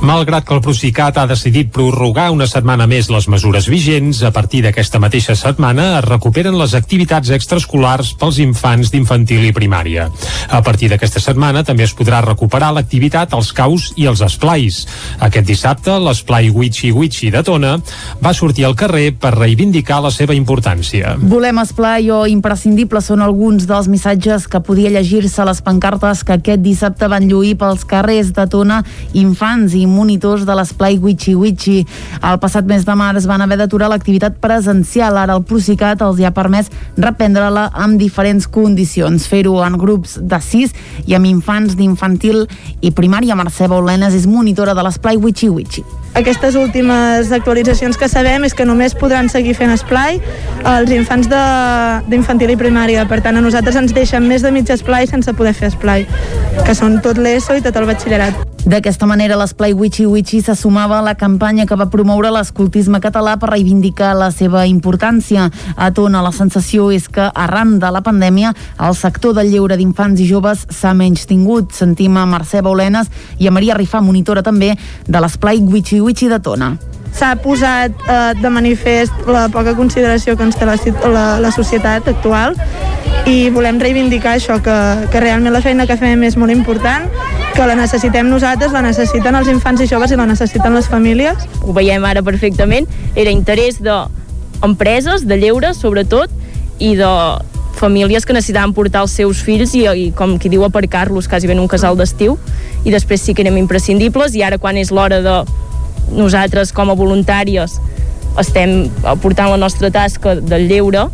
Malgrat que el Procicat ha decidit prorrogar una setmana més les mesures vigents, a partir d'aquesta mateixa setmana es recuperen les activitats extraescolars pels infants d'infantil i primària. A partir d'aquesta setmana també es podrà recuperar l'activitat als caus i als esplais. Aquest dissabte, l'esplai Wichi Wichi de Tona va sortir al carrer per reivindicar la seva importància. Volem esplai o imprescindible són alguns dels missatges que podia llegir-se a les pancartes que aquest dissabte van lluir pels carrers de Tona infants i monitors de l'esplai Wichi Wichi. El passat mes de març van haver d'aturar l'activitat presencial. Ara el Procicat els hi ha permès reprendre-la amb diferents condicions. Fer-ho en grups de 6 i amb infants d'infantil i primària. Mercè Baulenes és monitora de l'esplai Wichi Wichi. Aquestes últimes actualitzacions que sabem és que només podran seguir fent esplai els infants d'infantil i primària. Per tant, a nosaltres ens deixen més de mig esplai sense poder fer esplai, que són tot l'ESO i tot el batxillerat. D'aquesta manera, l'esplai Wichi Wichi se sumava a la campanya que va promoure l'escoltisme català per reivindicar la seva importància. A Tona, la sensació és que, arran de la pandèmia, el sector del lleure d'infants i joves s'ha menys tingut. Sentim a Mercè Baulenes i a Maria Rifà, monitora també de l'esplai Wichi Wichi de Tona s'ha posat eh, de manifest la poca consideració que ens té la, la, la societat actual i volem reivindicar això, que, que realment la feina que fem és molt important, que la necessitem nosaltres, la necessiten els infants i joves i la necessiten les famílies. Ho veiem ara perfectament, era interès d'empreses, de lleure sobretot, i de famílies que necessitaven portar els seus fills i, i com qui diu aparcar-los quasi ben un casal d'estiu i després sí que érem imprescindibles i ara quan és l'hora de nosaltres com a voluntàries estem portant la nostra tasca del lleure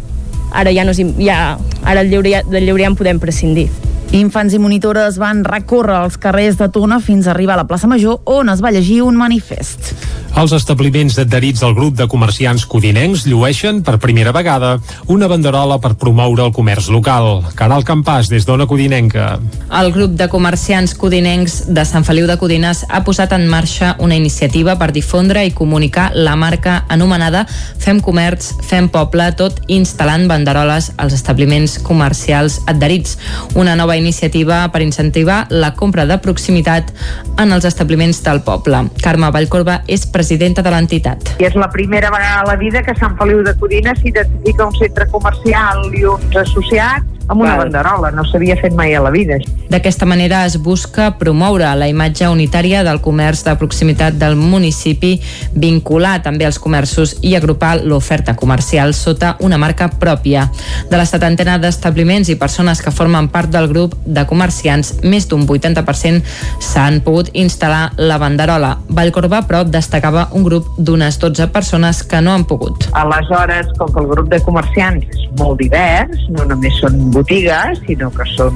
ara ja, no ja ara el lleure ja, del lleure ja en podem prescindir Infants i monitores van recórrer els carrers de Tona fins a arribar a la plaça Major on es va llegir un manifest. Els establiments adherits al grup de comerciants codinencs llueixen per primera vegada una banderola per promoure el comerç local. Caral Campàs, des d'Ona Codinenca. El grup de comerciants codinencs de Sant Feliu de Codines ha posat en marxa una iniciativa per difondre i comunicar la marca anomenada Fem Comerç, Fem Poble, tot instal·lant banderoles als establiments comercials adherits. Una nova iniciativa per incentivar la compra de proximitat en els establiments del poble. Carme Vallcorba és president presidenta de l'entitat. I és la primera vegada a la vida que Sant Feliu de Codines s'identifica un centre comercial i uns associats amb una Val. banderola, no s'havia fet mai a la vida. D'aquesta manera es busca promoure la imatge unitària del comerç de proximitat del municipi, vincular també els comerços i agrupar l'oferta comercial sota una marca pròpia. De la setantena d'establiments i persones que formen part del grup de comerciants, més d'un 80% s'han pogut instal·lar la banderola. Vallcorba, però, destacava un grup d'unes 12 persones que no han pogut. Aleshores, com que el grup de comerciants és molt divers, no només són botigues, sinó que són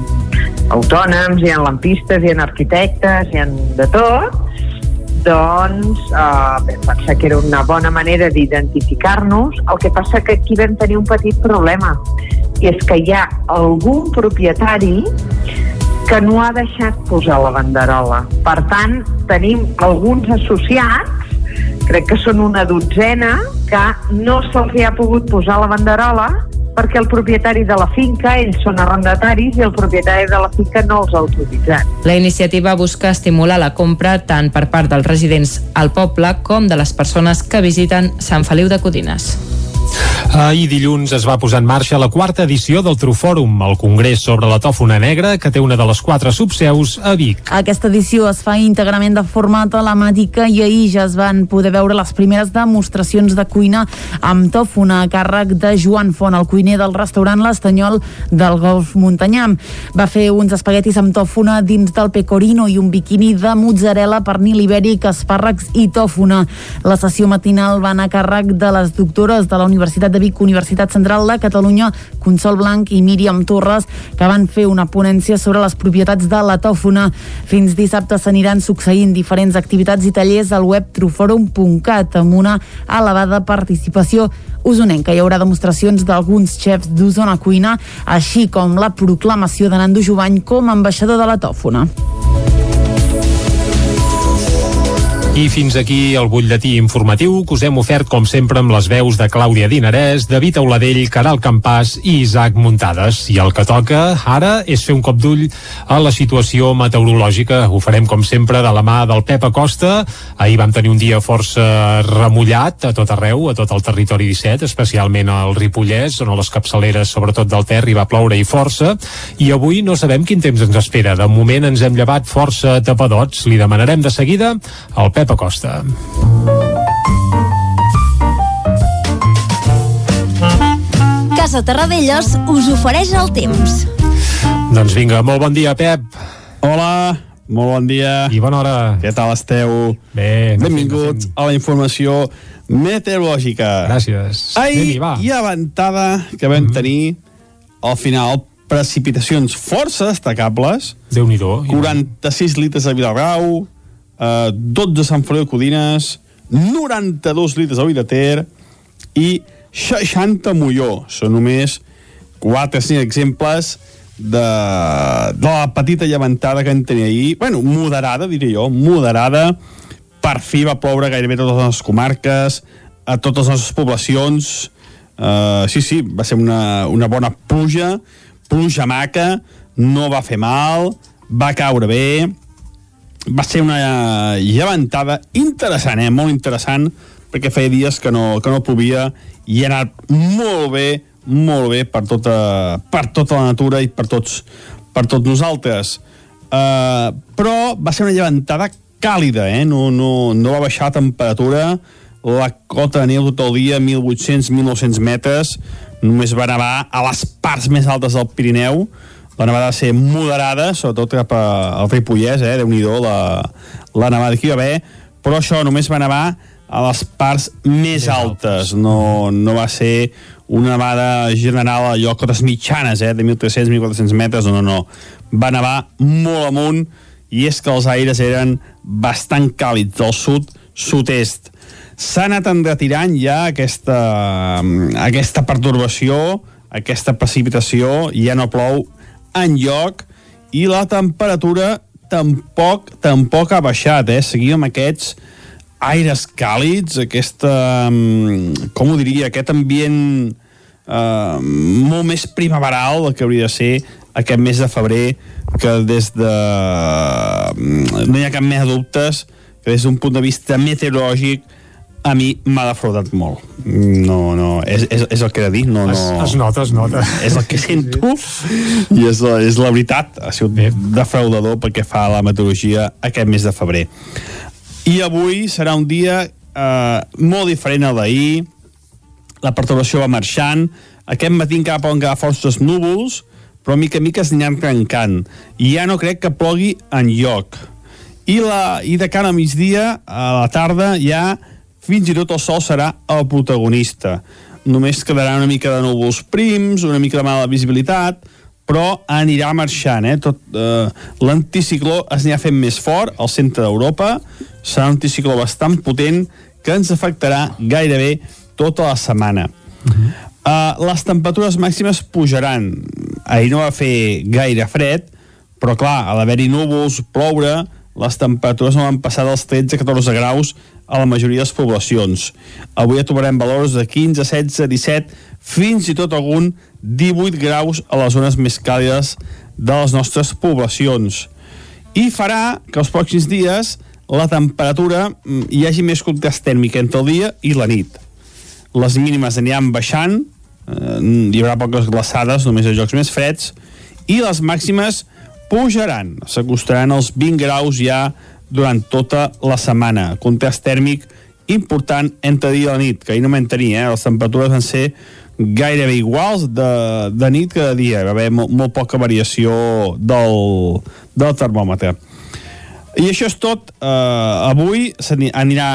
autònoms, hi ha lampistes, hi ha arquitectes, hi ha de tot, doncs eh, vam pensar que era una bona manera d'identificar-nos. El que passa que aquí vam tenir un petit problema, i és que hi ha algun propietari que no ha deixat posar la banderola. Per tant, tenim alguns associats, crec que són una dotzena, que no se'ls ha pogut posar la banderola perquè el propietari de la finca, ells són arrendataris i el propietari de la finca no els ha autoritzat. La iniciativa busca estimular la compra tant per part dels residents al poble com de les persones que visiten Sant Feliu de Codines. Ahir dilluns es va posar en marxa la quarta edició del Trufòrum, el congrés sobre la tòfona negra, que té una de les quatre subseus a Vic. Aquesta edició es fa íntegrament de forma telemàtica i ahir ja es van poder veure les primeres demostracions de cuina amb tòfona a càrrec de Joan Font, el cuiner del restaurant L'Estanyol del Golf Montanyam. Va fer uns espaguetis amb tòfona dins del pecorino i un biquini de mozzarella, pernil ibèric, espàrrecs i tòfona. La sessió matinal va anar a càrrec de les doctores de la Universitat de Vic, Universitat Central de Catalunya, Consol Blanc i Míriam Torres, que van fer una ponència sobre les propietats de la tòfona. Fins dissabte s'aniran succeint diferents activitats i tallers al web truforum.cat amb una elevada participació usonenca. Hi haurà demostracions d'alguns xefs d'Osona Cuina, així com la proclamació de Nando Jovany com a ambaixador de la tòfona. I fins aquí el butlletí informatiu que us hem ofert com sempre amb les veus de Clàudia Dinarès, David Auladell, Caral Campàs i Isaac Muntades. I el que toca ara és fer un cop d'ull a la situació meteorològica. Ho farem com sempre de la mà del Pep Acosta. Ahir vam tenir un dia força remullat a tot arreu, a tot el territori 17, especialment al Ripollès, on a les capçaleres, sobretot del Ter, hi va ploure i força. I avui no sabem quin temps ens espera. De moment ens hem llevat força tapadots. Li demanarem de seguida al Pep Pep Acosta. Casa Terradellos us ofereix el temps. Doncs vinga, molt bon dia, Pep. Hola, molt bon dia. I bona hora. Què tal esteu? Bé. Benvinguts a la informació meteorològica. Gràcies. Ahir hi ha ventada que vam mm -hmm. tenir al final precipitacions força destacables. déu nhi 46 litres a Vilagrau, eh, 12 Sant Feliu de Codines, 92 litres a Ter i 60 Molló. Són només 4 5 exemples de, de la petita llevantada que en tenia ahir, bueno, moderada, diria jo, moderada, per fi va ploure gairebé totes les comarques, a totes les poblacions, uh, sí, sí, va ser una, una bona pluja, pluja maca, no va fer mal, va caure bé, va ser una llevantada interessant, eh? molt interessant, perquè feia dies que no, que no plovia i ha anat molt bé, molt bé per tota, per tota la natura i per tots, per tots nosaltres. Uh, però va ser una llevantada càlida, eh? no, no, no va baixar la temperatura, la cota de neu tot el dia, 1.800-1.900 metres, només va nevar a les parts més altes del Pirineu, la nevada va ser moderada, sobretot cap al Ripollès, eh? Déu-n'hi-do, la, la nevada que hi va haver, però això només va nevar a les parts més altes, no, no va ser una nevada general a lloc cotes mitjanes, eh, de 1.300-1.400 metres, no, no, no. Va nevar molt amunt i és que els aires eren bastant càlids del sud, sud-est. S'ha anat enretirant ja aquesta, aquesta pertorbació, aquesta precipitació, ja no plou en lloc i la temperatura tampoc tampoc ha baixat, eh? Seguim amb aquests aires càlids, aquesta, com ho diria, aquest ambient eh, molt més primaveral del que hauria de ser aquest mes de febrer, que des de... no hi ha cap més dubtes que des d'un punt de vista meteorològic a mi m'ha defraudat molt. No, no, és, és, és el que he de dir. No, no, es, es nota, es nota. És el que sento i és la, és la veritat. Ha sigut Bé. defraudador perquè fa la meteorologia aquest mes de febrer. I avui serà un dia eh, molt diferent al d'ahir. La perturbació va marxant. Aquest matí encara poden quedar forces núvols, però mica a mica s'aniran trencant. I ja no crec que plogui en lloc. I, la, I de cara a migdia, a la tarda, ja fins i tot el sol serà el protagonista. Només quedarà una mica de núvols prims, una mica de mala visibilitat, però anirà marxant. Eh? Tot, eh, L'anticicló es anirà fent més fort al centre d'Europa, serà un anticicló bastant potent que ens afectarà gairebé tota la setmana. Uh -huh. uh, les temperatures màximes pujaran. Ahir no va fer gaire fred, però clar, a l'haver-hi núvols, ploure, les temperatures no van passar dels 13 a 14 graus a la majoria de les poblacions. Avui ja trobarem valors de 15, 16, 17, fins i tot algun 18 graus a les zones més càlides de les nostres poblacions. I farà que els pròxims dies la temperatura mm, hi hagi més contrast tèrmic entre el dia i la nit. Les mínimes aniran baixant, eh, hi haurà poques glaçades, només a jocs més freds, i les màximes pujaran, s'acostaran als 20 graus ja durant tota la setmana. Contrast tèrmic important entre dia i la nit, que ahir no vam tenir, eh? les temperatures van ser gairebé iguals de, de nit que de dia, va haver molt, molt poca variació del, del termòmetre. I això és tot. Uh, avui s'anirà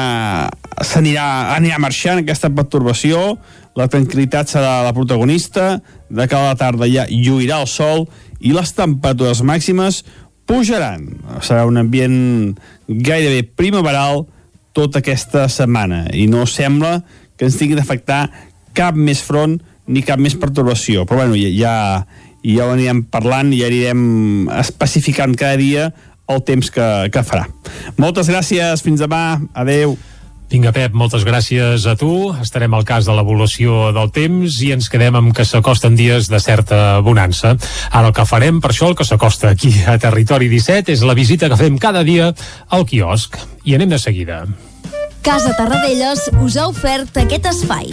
s'anirà anirà marxant aquesta pertorbació, la tranquil·litat serà la protagonista, de cada tarda ja lluirà el sol i les temperatures màximes pujaran. Serà un ambient gairebé primaveral tota aquesta setmana i no sembla que ens tingui d'afectar cap més front ni cap més pertorbació. Però bueno, ja, ja ho anirem parlant i ja anirem especificant cada dia el temps que, que farà. Moltes gràcies, fins demà, adeu. Vinga, Pep, moltes gràcies a tu. Estarem al cas de l'evolució del temps i ens quedem amb que s'acosten dies de certa bonança. Ara el que farem, per això el que s'acosta aquí a Territori 17 és la visita que fem cada dia al quiosc. I anem de seguida. Casa Tarradellas us ha ofert aquest espai.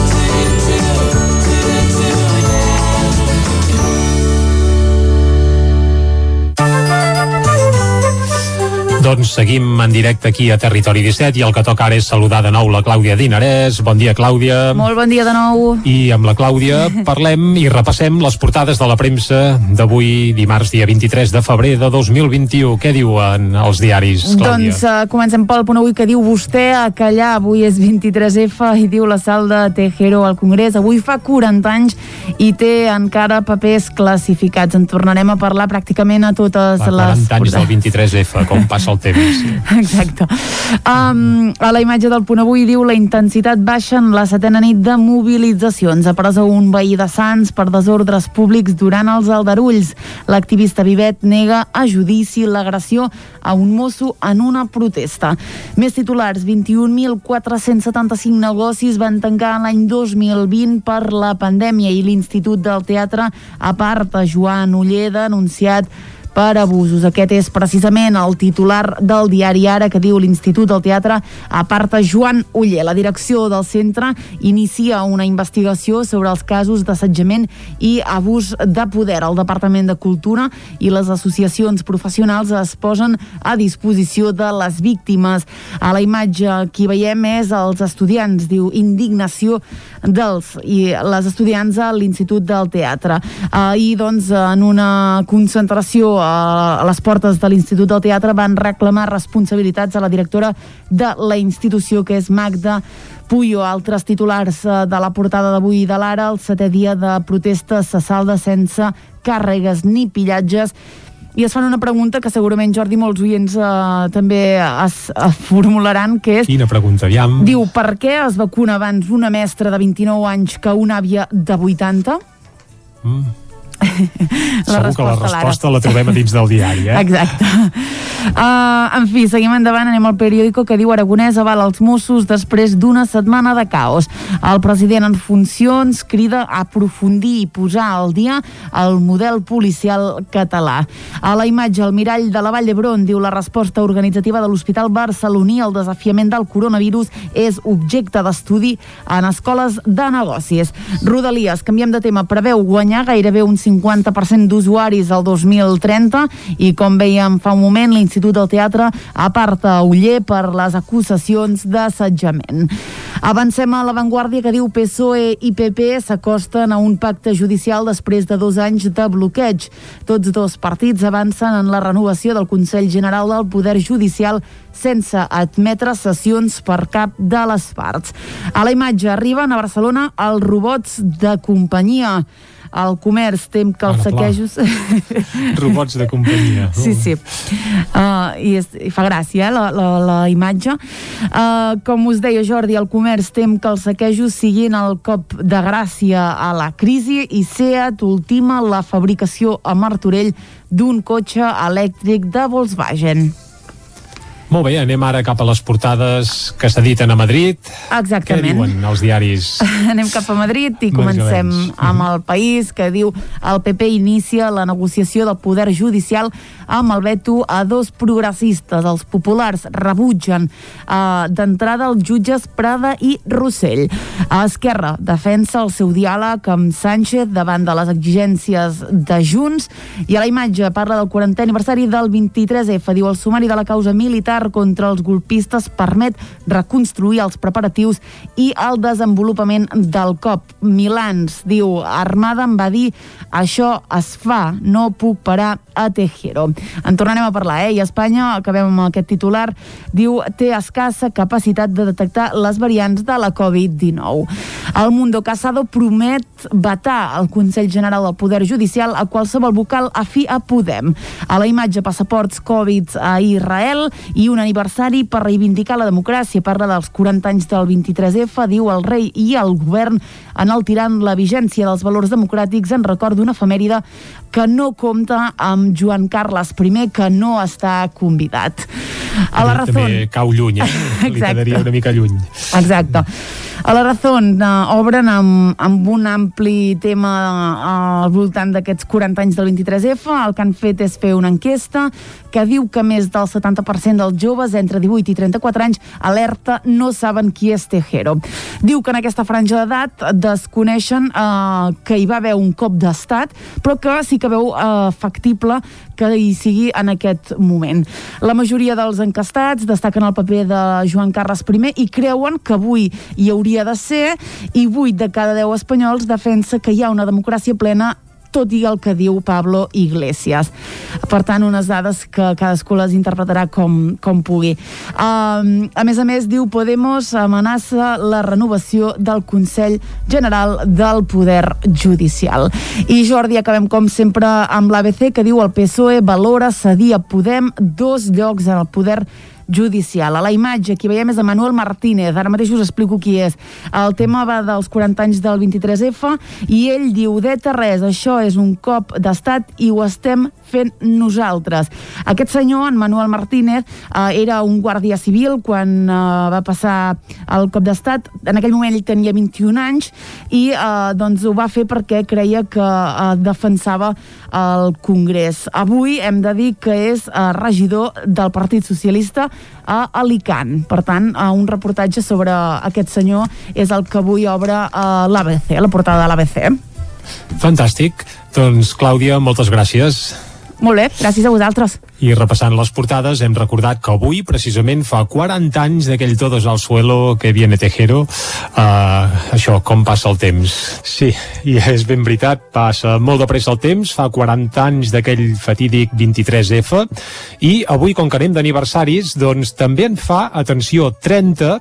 Doncs seguim en directe aquí a Territori 17 i el que toca ara és saludar de nou la Clàudia Dinarès. Bon dia, Clàudia. Molt bon dia de nou. I amb la Clàudia parlem i repassem les portades de la premsa d'avui, dimarts, dia 23 de febrer de 2021. Què diuen els diaris, Clàudia? Doncs uh, comencem pel punt avui que diu vostè a callar. Avui és 23F i diu la sal de Tejero al Congrés. Avui fa 40 anys i té encara papers classificats. En tornarem a parlar pràcticament a totes Fa les... 40 anys del 23F, com passa el temps. Exacte. Um, a la imatge del punt avui diu la intensitat baixa en la setena nit de mobilitzacions. A presó un veí de Sants per desordres públics durant els aldarulls. L'activista Vivet nega a judici l'agressió a un mosso en una protesta. Més titulars, 21.475 negocis van tancar l'any 2020 per la pandèmia i l'Institut del Teatre aparta Joan Uller denunciat per abusos. Aquest és precisament el titular del diari Ara que diu l'Institut del Teatre aparta Joan Uller. La direcció del centre inicia una investigació sobre els casos d'assetjament i abús de poder. El Departament de Cultura i les associacions professionals es posen a disposició de les víctimes. A la imatge que hi veiem és els estudiants, diu indignació dels i les estudiants a l'Institut del Teatre. Ahir, doncs, en una concentració a les portes de l'Institut del Teatre van reclamar responsabilitats a la directora de la institució, que és Magda Puyo. Altres titulars eh, de la portada d'avui de l'Ara, el setè dia de protestes se salda sense càrregues ni pillatges i es fan una pregunta que segurament, Jordi, molts oients eh, també es, es formularan, que és... Quina pregunta, aviam. Diu, per què es vacuna abans una mestra de 29 anys que una àvia de 80? Mm. La Segur que la resposta, la trobem a dins del diari, eh? Exacte. Uh, en fi, seguim endavant, anem al periòdico que diu Aragonès avala els Mossos després d'una setmana de caos. El president en funcions crida a aprofundir i posar al dia el model policial català. A la imatge, el mirall de la Vall d'Hebron diu la resposta organitzativa de l'Hospital Barceloní al desafiament del coronavirus és objecte d'estudi en escoles de negocis. Rodalies, canviem de tema, preveu guanyar gairebé un 50% d'usuaris al 2030 i com veiem fa un moment l'Institut del Teatre aparta Uller per les acusacions d'assetjament. Avancem a l'avantguàrdia que diu PSOE i PP s'acosten a un pacte judicial després de dos anys de bloqueig. Tots dos partits avancen en la renovació del Consell General del Poder Judicial sense admetre sessions per cap de les parts. A la imatge arriben a Barcelona els robots de companyia el comerç tem que els saquejos... Robots de companyia. Sí, sí. Uh, i, és, I fa gràcia, eh, la, la, la imatge. Uh, com us deia Jordi, el comerç tem que els saquejos siguin el cop de gràcia a la crisi i SEAT ultima la fabricació a Martorell d'un cotxe elèctric de Volkswagen. Molt bé, anem ara cap a les portades que s'editen a Madrid. Què Exactament. diuen els diaris? Anem cap a Madrid i comencem amb el país que diu el PP inicia la negociació del poder judicial amb el veto a dos progressistes. Els populars rebutgen eh, d'entrada els jutges Prada i Rossell. A Esquerra defensa el seu diàleg amb Sánchez davant de les exigències de Junts i a la imatge parla del 40è aniversari del 23F. Diu el sumari de la causa militar contra els golpistes permet reconstruir els preparatius i el desenvolupament del cop. Milans diu, Armada em va dir això es fa, no puc parar a Tejero. En tornarem a parlar, eh? I Espanya, acabem amb aquest titular, diu té escassa capacitat de detectar les variants de la Covid-19. El Mundo Casado promet vetar el Consell General del Poder Judicial a qualsevol vocal afí a Podem. A la imatge passaports Covid a Israel i un aniversari per reivindicar la democràcia. Parla dels 40 anys del 23F, diu el rei i el govern en el tirant la vigència dels valors democràtics en record d'una efemèride que no compta amb Joan Carles I, que no està convidat. A la raó... També cau lluny, eh? Li Exacte. quedaria una mica lluny. Exacte. A la Razón eh, obren amb, amb un ampli tema eh, al voltant d'aquests 40 anys del 23F. El que han fet és fer una enquesta que diu que més del 70% dels joves entre 18 i 34 anys alerta no saben qui és Tejero. Diu que en aquesta franja d'edat desconeixen eh, que hi va haver un cop d'estat, però que sí que veu eh, factible que hi sigui en aquest moment. La majoria dels encastats destaquen el paper de Joan Carles I i creuen que avui hi hauria de ser i 8 de cada 10 espanyols defensa que hi ha una democràcia plena tot i el que diu Pablo Iglesias. Per tant, unes dades que cadascú les interpretarà com, com pugui. Um, a més a més, diu Podemos amenaça la renovació del Consell General del Poder Judicial. I Jordi, acabem com sempre amb l'ABC que diu el PSOE valora cedir a Podem dos llocs en el Poder Judicial judicial. A la imatge, qui veiem és Manuel Martínez, ara mateix us explico qui és. El tema va dels 40 anys del 23F i ell diu, deta res, això és un cop d'estat i ho estem fent nosaltres. Aquest senyor, en Manuel Martínez, eh, era un guàrdia civil quan eh, va passar el cop d'estat. En aquell moment ell tenia 21 anys i eh, doncs ho va fer perquè creia que eh, defensava el Congrés. Avui hem de dir que és eh, regidor del Partit Socialista a Alicant. Per tant, eh, un reportatge sobre aquest senyor és el que avui obre eh, l'ABC, la portada de l'ABC. Fantàstic. Doncs, Clàudia, moltes gràcies. Molt bé, gràcies a vosaltres. I repassant les portades hem recordat que avui precisament fa 40 anys d'aquell Todos al suelo que viene Tejero uh, això, com passa el temps? Sí, i és ben veritat passa molt de pressa el temps, fa 40 anys d'aquell fatídic 23F i avui com que anem d'aniversaris doncs també en fa, atenció 30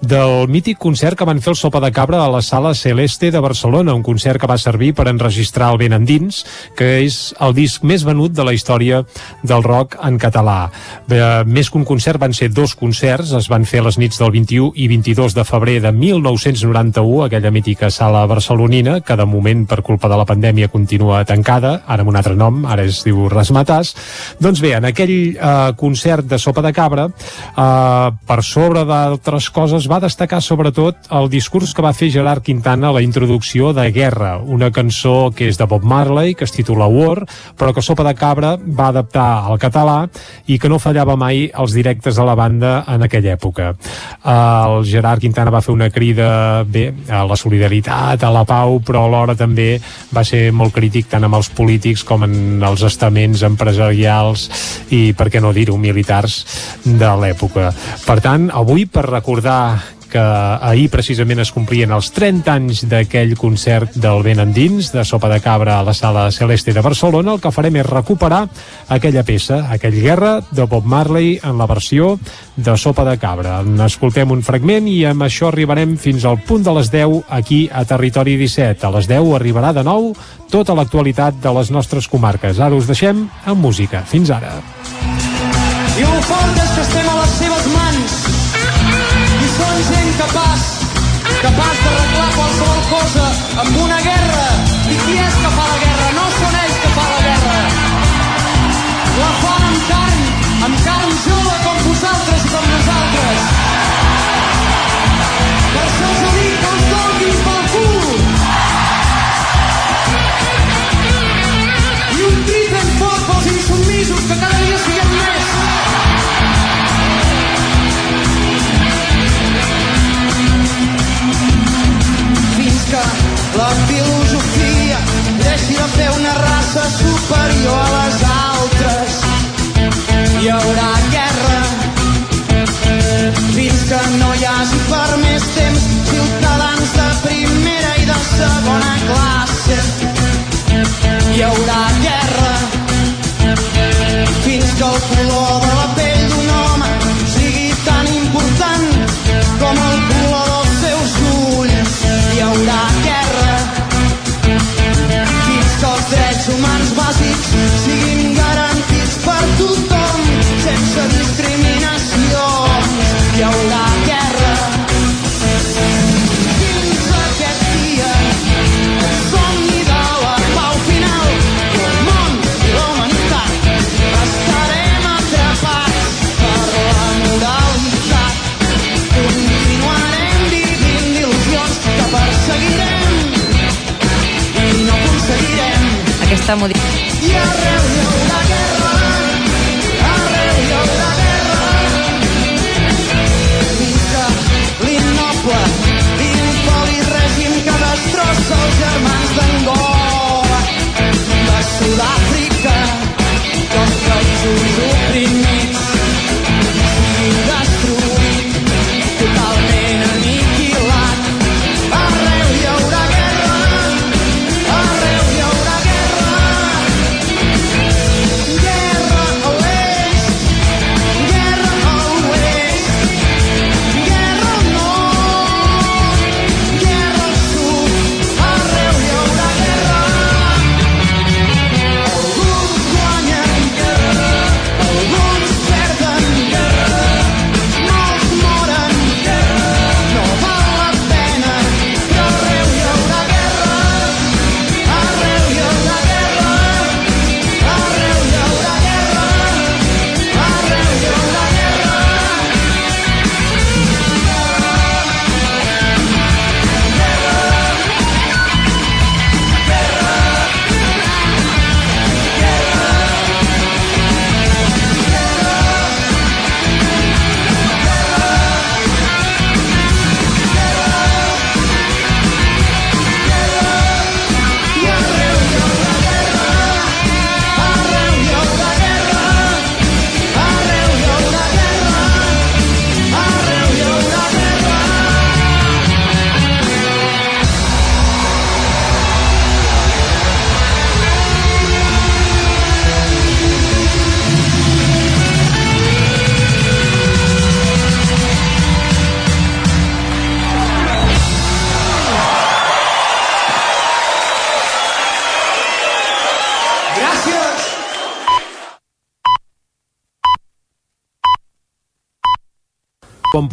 del mític concert que van fer el Sopa de Cabra a la Sala Celeste de Barcelona, un concert que va servir per enregistrar el Ben Endins, que és el disc més venut de la història del rock rock en català. Eh, més que un concert van ser dos concerts, es van fer les nits del 21 i 22 de febrer de 1991, aquella mítica sala barcelonina, que de moment per culpa de la pandèmia continua tancada, ara amb un altre nom, ara es diu Rasmatàs. Doncs bé, en aquell eh, concert de Sopa de Cabra, eh, per sobre d'altres coses, va destacar sobretot el discurs que va fer Gerard Quintana a la introducció de Guerra, una cançó que és de Bob Marley, que es titula War, però que Sopa de Cabra va adaptar al català català i que no fallava mai els directes de la banda en aquella època. El Gerard Quintana va fer una crida bé, a la solidaritat, a la pau, però alhora també va ser molt crític tant amb els polítics com en els estaments empresarials i, per què no dir-ho, militars de l'època. Per tant, avui, per recordar que ahir precisament es complien els 30 anys d'aquell concert del vent endins, de Sopa de Cabra a la Sala Celeste de Barcelona, el que farem és recuperar aquella peça, aquell guerra de Bob Marley en la versió de Sopa de Cabra. N'escoltem un fragment i amb això arribarem fins al punt de les 10 aquí a Territori 17. A les 10 arribarà de nou tota l'actualitat de les nostres comarques. Ara us deixem amb música. Fins ara. I ho fort és que estem a les seves mans són gent capaç, capaç d'arreglar qualsevol cosa amb una guerra. I qui és que fa la guerra? No són ells que fa la guerra. La fan amb carn, amb carn jove com vosaltres i com nosaltres. Per això us dic que els donin pel cul. I un crit ben fort pels insubmisos que cada dia siguem raça superior a les altres. Hi haurà guerra fins que no hi hagi per més temps ciutadans de primera i de segona classe. Hi haurà guerra fins que el color de la Aquesta modificació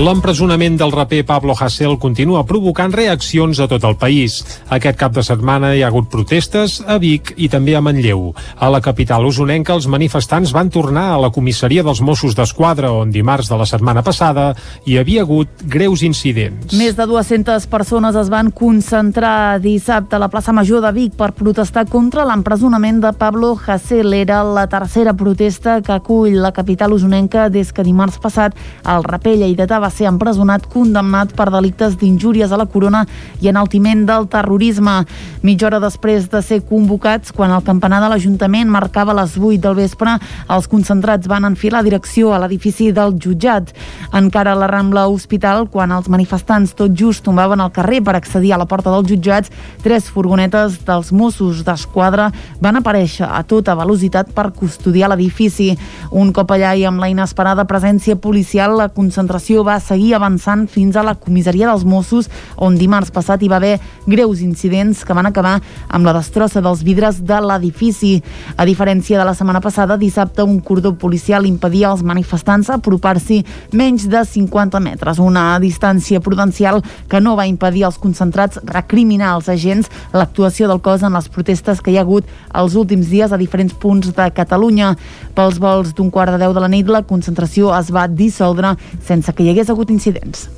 L'empresonament del raper Pablo Hasél continua provocant reaccions a tot el país. Aquest cap de setmana hi ha hagut protestes a Vic i també a Manlleu. A la capital usonenca, els manifestants van tornar a la comissaria dels Mossos d'Esquadra, on dimarts de la setmana passada hi havia hagut greus incidents. Més de 200 persones es van concentrar dissabte a la plaça Major de Vic per protestar contra l'empresonament de Pablo Hasél. Era la tercera protesta que acull la capital usonenca des que dimarts passat el raper lleidatà va ser empresonat condemnat per delictes d'injúries a la corona i enaltiment del terrorisme. Mitja hora després de ser convocats, quan el campanar de l'Ajuntament marcava les 8 del vespre, els concentrats van enfilar direcció a l'edifici del jutjat. Encara a la Rambla Hospital, quan els manifestants tot just tombaven al carrer per accedir a la porta dels jutjats, tres furgonetes dels Mossos d'Esquadra van aparèixer a tota velocitat per custodiar l'edifici. Un cop allà i amb la inesperada presència policial, la concentració va va seguir avançant fins a la comissaria dels Mossos, on dimarts passat hi va haver greus incidents que van acabar amb la destrossa dels vidres de l'edifici. A diferència de la setmana passada, dissabte un cordó policial impedia als manifestants apropar-s'hi menys de 50 metres, una distància prudencial que no va impedir als concentrats recriminar als agents l'actuació del cos en les protestes que hi ha hagut els últims dies a diferents punts de Catalunya. Pels vols d'un quart de deu de la nit, la concentració es va dissoldre sense que hi hagués hagués hagut incidents.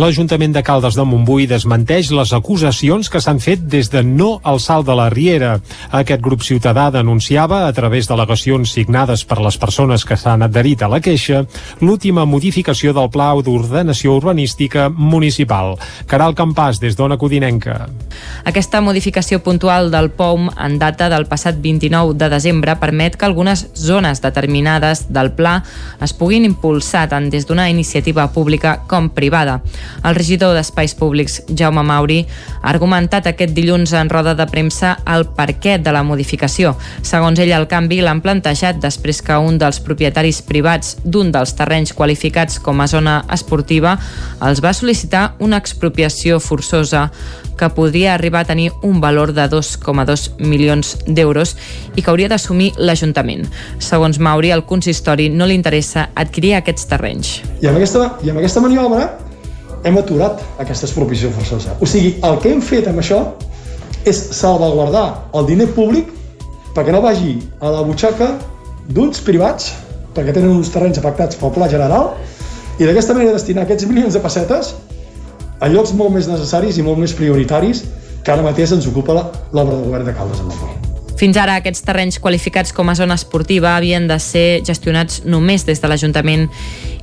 L'Ajuntament de Caldes de Montbui desmenteix les acusacions que s'han fet des de no al salt de la Riera. Aquest grup ciutadà denunciava, a través d'al·legacions signades per les persones que s'han adherit a la queixa, l'última modificació del Pla d'Ordenació Urbanística Municipal. Caral Campàs, des d'Ona Codinenca. Aquesta modificació puntual del POUM en data del passat 29 de desembre permet que algunes zones determinades del pla es puguin impulsar tant des d'una iniciativa pública com privada. El regidor d'Espais Públics, Jaume Mauri, ha argumentat aquest dilluns en roda de premsa el què de la modificació. Segons ell, el canvi l'han plantejat després que un dels propietaris privats d'un dels terrenys qualificats com a zona esportiva els va sol·licitar una expropiació forçosa que podria arribar a tenir un valor de 2,2 milions d'euros i que hauria d'assumir l'Ajuntament. Segons Mauri, al consistori no li interessa adquirir aquests terrenys. I amb aquesta, i amb aquesta maniobra hem aturat aquesta expropiació forçosa. O sigui, el que hem fet amb això és salvaguardar el diner públic perquè no vagi a la butxaca d'uns privats, perquè tenen uns terrenys afectats pel pla general, i d'aquesta manera destinar aquests milions de pessetes a llocs molt més necessaris i molt més prioritaris que ara mateix ens ocupa l'obra de govern de Caldes amb el fins ara aquests terrenys qualificats com a zona esportiva havien de ser gestionats només des de l'Ajuntament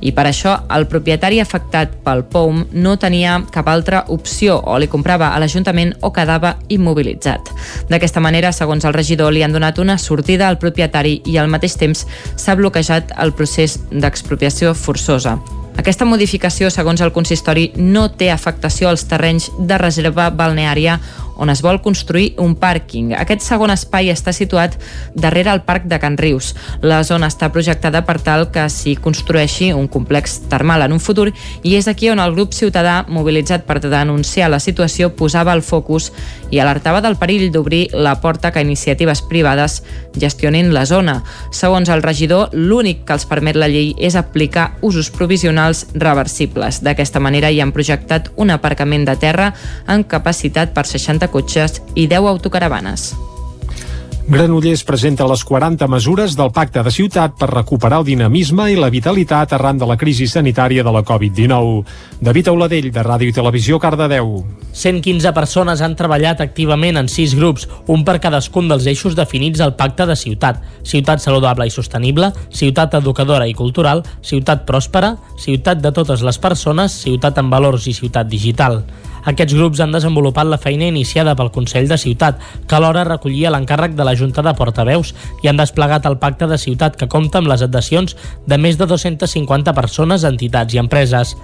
i per això el propietari afectat pel POUM no tenia cap altra opció o li comprava a l'Ajuntament o quedava immobilitzat. D'aquesta manera, segons el regidor, li han donat una sortida al propietari i al mateix temps s'ha bloquejat el procés d'expropiació forçosa. Aquesta modificació, segons el consistori, no té afectació als terrenys de reserva balneària on es vol construir un pàrquing. Aquest segon espai està situat darrere el Parc de Can Rius. La zona està projectada per tal que s'hi construeixi un complex termal en un futur i és aquí on el grup ciutadà, mobilitzat per denunciar la situació, posava el focus i alertava del perill d'obrir la porta que iniciatives privades gestionin la zona. Segons el regidor, l'únic que els permet la llei és aplicar usos provisionals reversibles. D'aquesta manera hi han projectat un aparcament de terra amb capacitat per 60 cotxes i 10 autocaravanes. Granollers presenta les 40 mesures del Pacte de Ciutat per recuperar el dinamisme i la vitalitat arran de la crisi sanitària de la Covid-19. David Auladell, de Ràdio i Televisió, Cardedeu. 115 persones han treballat activament en sis grups, un per cadascun dels eixos definits al Pacte de Ciutat. Ciutat saludable i sostenible, ciutat educadora i cultural, ciutat pròspera, ciutat de totes les persones, ciutat amb valors i ciutat digital. Aquests grups han desenvolupat la feina iniciada pel Consell de Ciutat, que alhora recollia l'encàrrec de la Junta de Portaveus i han desplegat el Pacte de Ciutat, que compta amb les adhesions de més de 250 persones, entitats i empreses.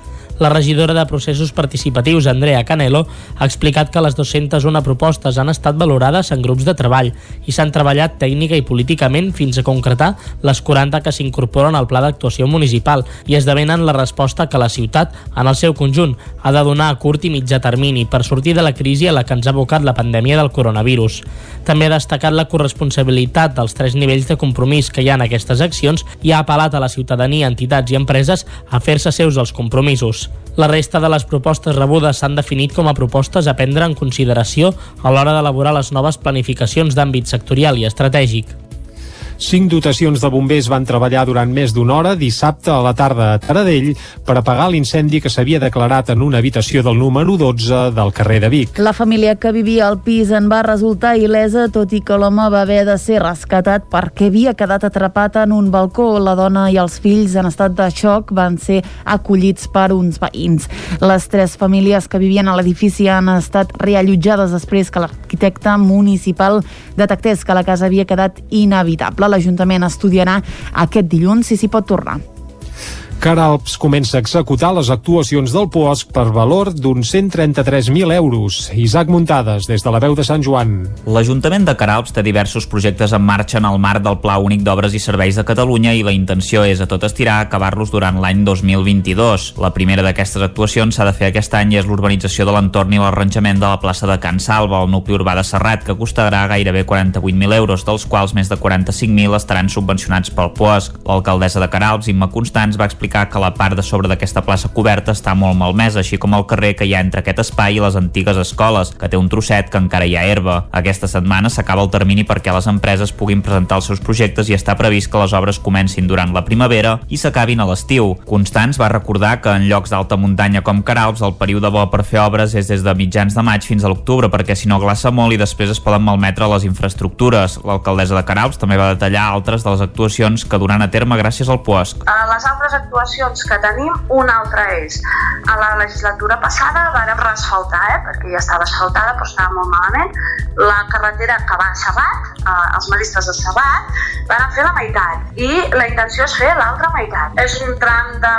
La regidora de Processos Participatius, Andrea Canelo, ha explicat que les 201 propostes han estat valorades en grups de treball i s'han treballat tècnica i políticament fins a concretar les 40 que s'incorporen al pla d'actuació municipal i esdevenen la resposta que la ciutat, en el seu conjunt, ha de donar a curt i mitjà termini per sortir de la crisi a la que ens ha abocat la pandèmia del coronavirus. També ha destacat la corresponsabilitat dels tres nivells de compromís que hi ha en aquestes accions i ha apel·lat a la ciutadania, entitats i empreses a fer-se seus els compromisos. La resta de les propostes rebudes s'han definit com a propostes a prendre en consideració a l'hora d'elaborar les noves planificacions d'àmbit sectorial i estratègic. Cinc dotacions de bombers van treballar durant més d'una hora dissabte a la tarda a Taradell per apagar l'incendi que s'havia declarat en una habitació del número 12 del carrer de Vic. La família que vivia al pis en va resultar il·lesa, tot i que l'home va haver de ser rescatat perquè havia quedat atrapat en un balcó. La dona i els fills en estat de xoc van ser acollits per uns veïns. Les tres famílies que vivien a l'edifici han estat reallotjades després que l'arquitecte municipal detectés que la casa havia quedat inhabitable l'Ajuntament estudiarà aquest dilluns si s'hi pot tornar. Caralps comença a executar les actuacions del POSC per valor d'uns 133.000 euros. Isaac Muntades, des de la veu de Sant Joan. L'Ajuntament de Caralps té diversos projectes en marxa en el marc del Pla Únic d'Obres i Serveis de Catalunya i la intenció és a tot estirar acabar-los durant l'any 2022. La primera d'aquestes actuacions s'ha de fer aquest any i és l'urbanització de l'entorn i l'arranjament de la plaça de Can Salva, al nucli urbà de Serrat, que costarà gairebé 48.000 euros, dels quals més de 45.000 estaran subvencionats pel POSC. L'alcaldessa de Caralps, Imma Constants, va explicar que la part de sobre d'aquesta plaça coberta està molt malmesa, així com el carrer que hi ha entre aquest espai i les antigues escoles, que té un trosset que encara hi ha herba. Aquesta setmana s'acaba el termini perquè les empreses puguin presentar els seus projectes i està previst que les obres comencin durant la primavera i s'acabin a l'estiu. Constants va recordar que en llocs d'alta muntanya com Caralps el període bo per fer obres és des de mitjans de maig fins a l'octubre perquè si no glaça molt i després es poden malmetre les infraestructures. L'alcaldessa de Caralps també va detallar altres de les actuacions que duran a terme gràcies al POSC. les altres actuacions que tenim, una altra és, a la legislatura passada vàrem reasfaltar, eh, perquè ja estava asfaltada però estava molt malament, la carretera que va a Sabat, eh, els maristes de Sabat, van fer la meitat i la intenció és fer l'altra meitat. És un tram de,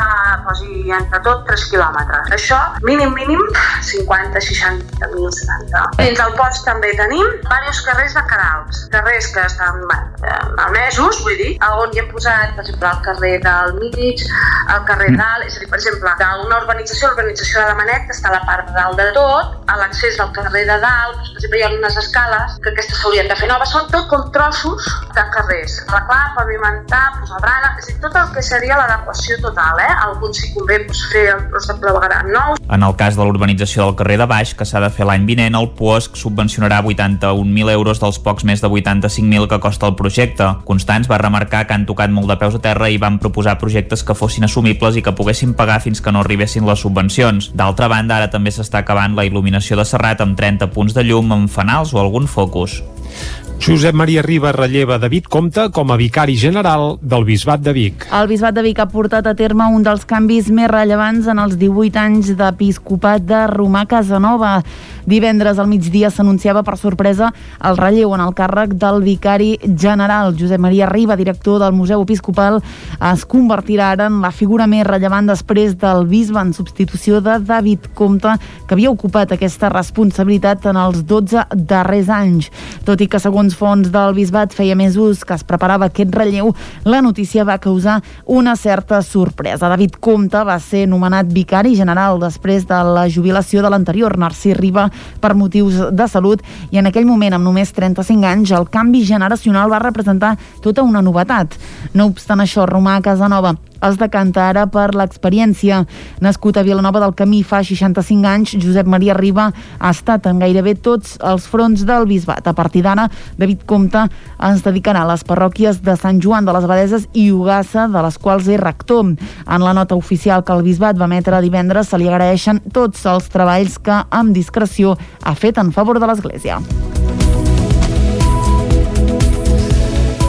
posi, entre tot, 3 quilòmetres. Això, mínim, mínim, 50, 60 mil, 70. Dins del post també tenim diversos carrers de Caralps, carrers que estan eh, malmesos, vull dir, on hi hem posat, per exemple, el carrer del mig, el carrer dalt, és a dir, per exemple, d'una urbanització, l'urbanització de la Manet, que està a la part de dalt de tot, a l'accés del carrer de dalt, doncs, per exemple, hi ha unes escales que aquestes s'haurien de fer noves, són tot com trossos de carrers. Arreglar, pavimentar, posar brana, és a dir, tot el que seria l'adequació total, eh? Alguns si convé doncs, fer el tros de clavegaram nou. En el cas de l'urbanització del carrer de Baix, que s'ha de fer l'any vinent, el POSC subvencionarà 81.000 euros dels pocs més de 85.000 que costa el projecte. Constants va remarcar que han tocat molt de peus a terra i van proposar projectes que fossin assumibles i que poguessin pagar fins que no arribessin les subvencions. D'altra banda, ara també s'està acabant la il·luminació de Serrat amb 30 punts de llum amb fanals o algun focus. Josep Maria Riba relleva David Comte com a vicari general del Bisbat de Vic. El Bisbat de Vic ha portat a terme un dels canvis més rellevants en els 18 anys d'episcopat de Romà Casanova. Divendres al migdia s'anunciava per sorpresa el relleu en el càrrec del vicari general. Josep Maria Riba, director del Museu Episcopal, es convertirà ara en la figura més rellevant després del bisbe en substitució de David Comte, que havia ocupat aquesta responsabilitat en els 12 darrers anys. Tot i que, segons fons del bisbat, feia mesos que es preparava aquest relleu, la notícia va causar una certa sorpresa. David Comte va ser nomenat vicari general després de la jubilació de l'anterior, Narcís Riba, per motius de salut i en aquell moment, amb només 35 anys, el canvi generacional va representar tota una novetat. No obstant això, Romà Casanova es decanta ara per l'experiència. Nascut a Vilanova del Camí fa 65 anys, Josep Maria Riba ha estat en gairebé tots els fronts del bisbat. A partir d'ara, David Comte es dedicarà a les parròquies de Sant Joan de les Abadeses i Ugassa, de les quals és rector. En la nota oficial que el bisbat va emetre divendres se li agraeixen tots els treballs que, amb discreció, ha fet en favor de l'Església.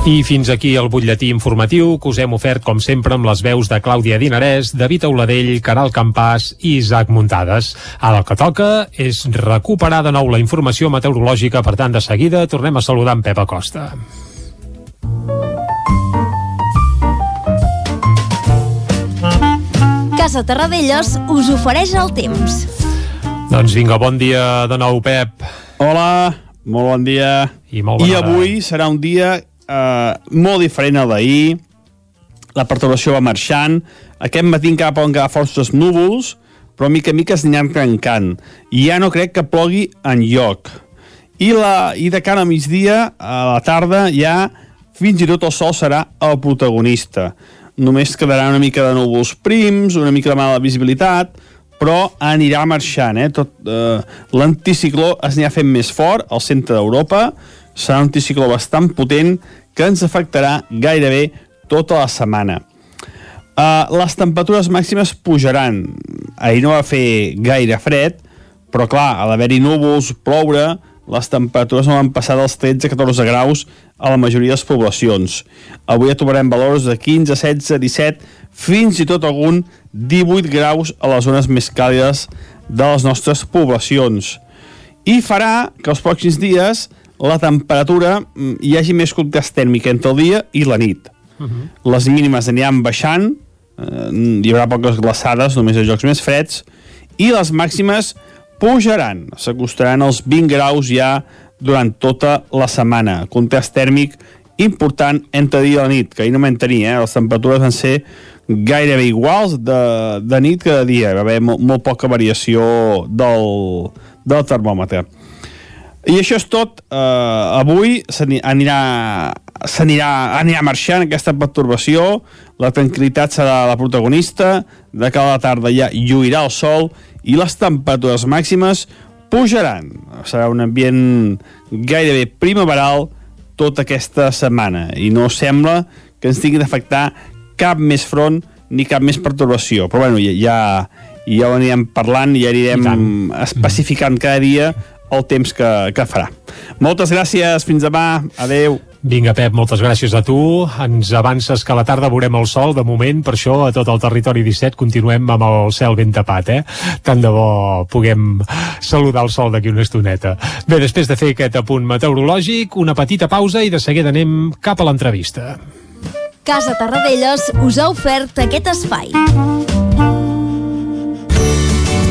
I fins aquí el butlletí informatiu que us hem ofert, com sempre, amb les veus de Clàudia Dinarès, David Auladell, Caral Campàs i Isaac Muntades. Ara el que toca és recuperar de nou la informació meteorològica, per tant, de seguida tornem a saludar en Pep Acosta. Casa Terradellos us ofereix el temps. Doncs vinga, bon dia de nou, Pep. Hola, molt bon dia. I molt I avui serà un dia eh, molt diferent al d'ahir. La perturbació va marxant. Aquest matí encara poden quedar forces núvols, però mica en mica s'aniran trencant. I ja no crec que plogui en lloc. I, la, I de cara a migdia, a la tarda, ja fins i tot el sol serà el protagonista. Només quedarà una mica de núvols prims, una mica de mala visibilitat, però anirà marxant, eh? Tot, eh, l'anticicló es anirà fent més fort al centre d'Europa, serà un anticicló bastant potent que ens afectarà gairebé tota la setmana. Uh, les temperatures màximes pujaran. Ahir no va fer gaire fred, però clar, a l'haver-hi núvols, ploure, les temperatures no van passar dels 13-14 graus a la majoria de les poblacions. Avui ja trobarem valors de 15, 16, 17, fins i tot algun 18 graus a les zones més càlides de les nostres poblacions. I farà que els pròxims dies la temperatura mm, hi hagi més contrast tèrmic entre el dia i la nit. Uh -huh. Les mínimes aniran baixant, eh, hi haurà poques glaçades, només a jocs més freds, i les màximes pujaran, s'acostaran als 20 graus ja durant tota la setmana. Contrast tèrmic important entre dia i la nit, que ahir no vam tenir, eh? les temperatures van ser gairebé iguals de, de nit que de dia, hi va haver molt, molt poca variació del, del termòmetre. I això és tot. Uh, avui s'anirà s'anirà anirà marxant aquesta pertorbació, la tranquil·litat serà la protagonista, de cada la tarda ja lluirà el sol i les temperatures màximes pujaran. Serà un ambient gairebé primaveral tota aquesta setmana i no sembla que ens tingui d'afectar cap més front ni cap més pertorbació. Però bueno, ja, ja, ja ho anirem parlant i ja anirem especificant cada dia el temps que, que farà. Moltes gràcies, fins demà, adeu. Vinga, Pep, moltes gràcies a tu. Ens avances que a la tarda veurem el sol. De moment, per això, a tot el territori 17 continuem amb el cel ben tapat, eh? Tant de bo puguem saludar el sol d'aquí una estoneta. Bé, després de fer aquest apunt meteorològic, una petita pausa i de seguida anem cap a l'entrevista. Casa Tarradellas us ha ofert aquest espai.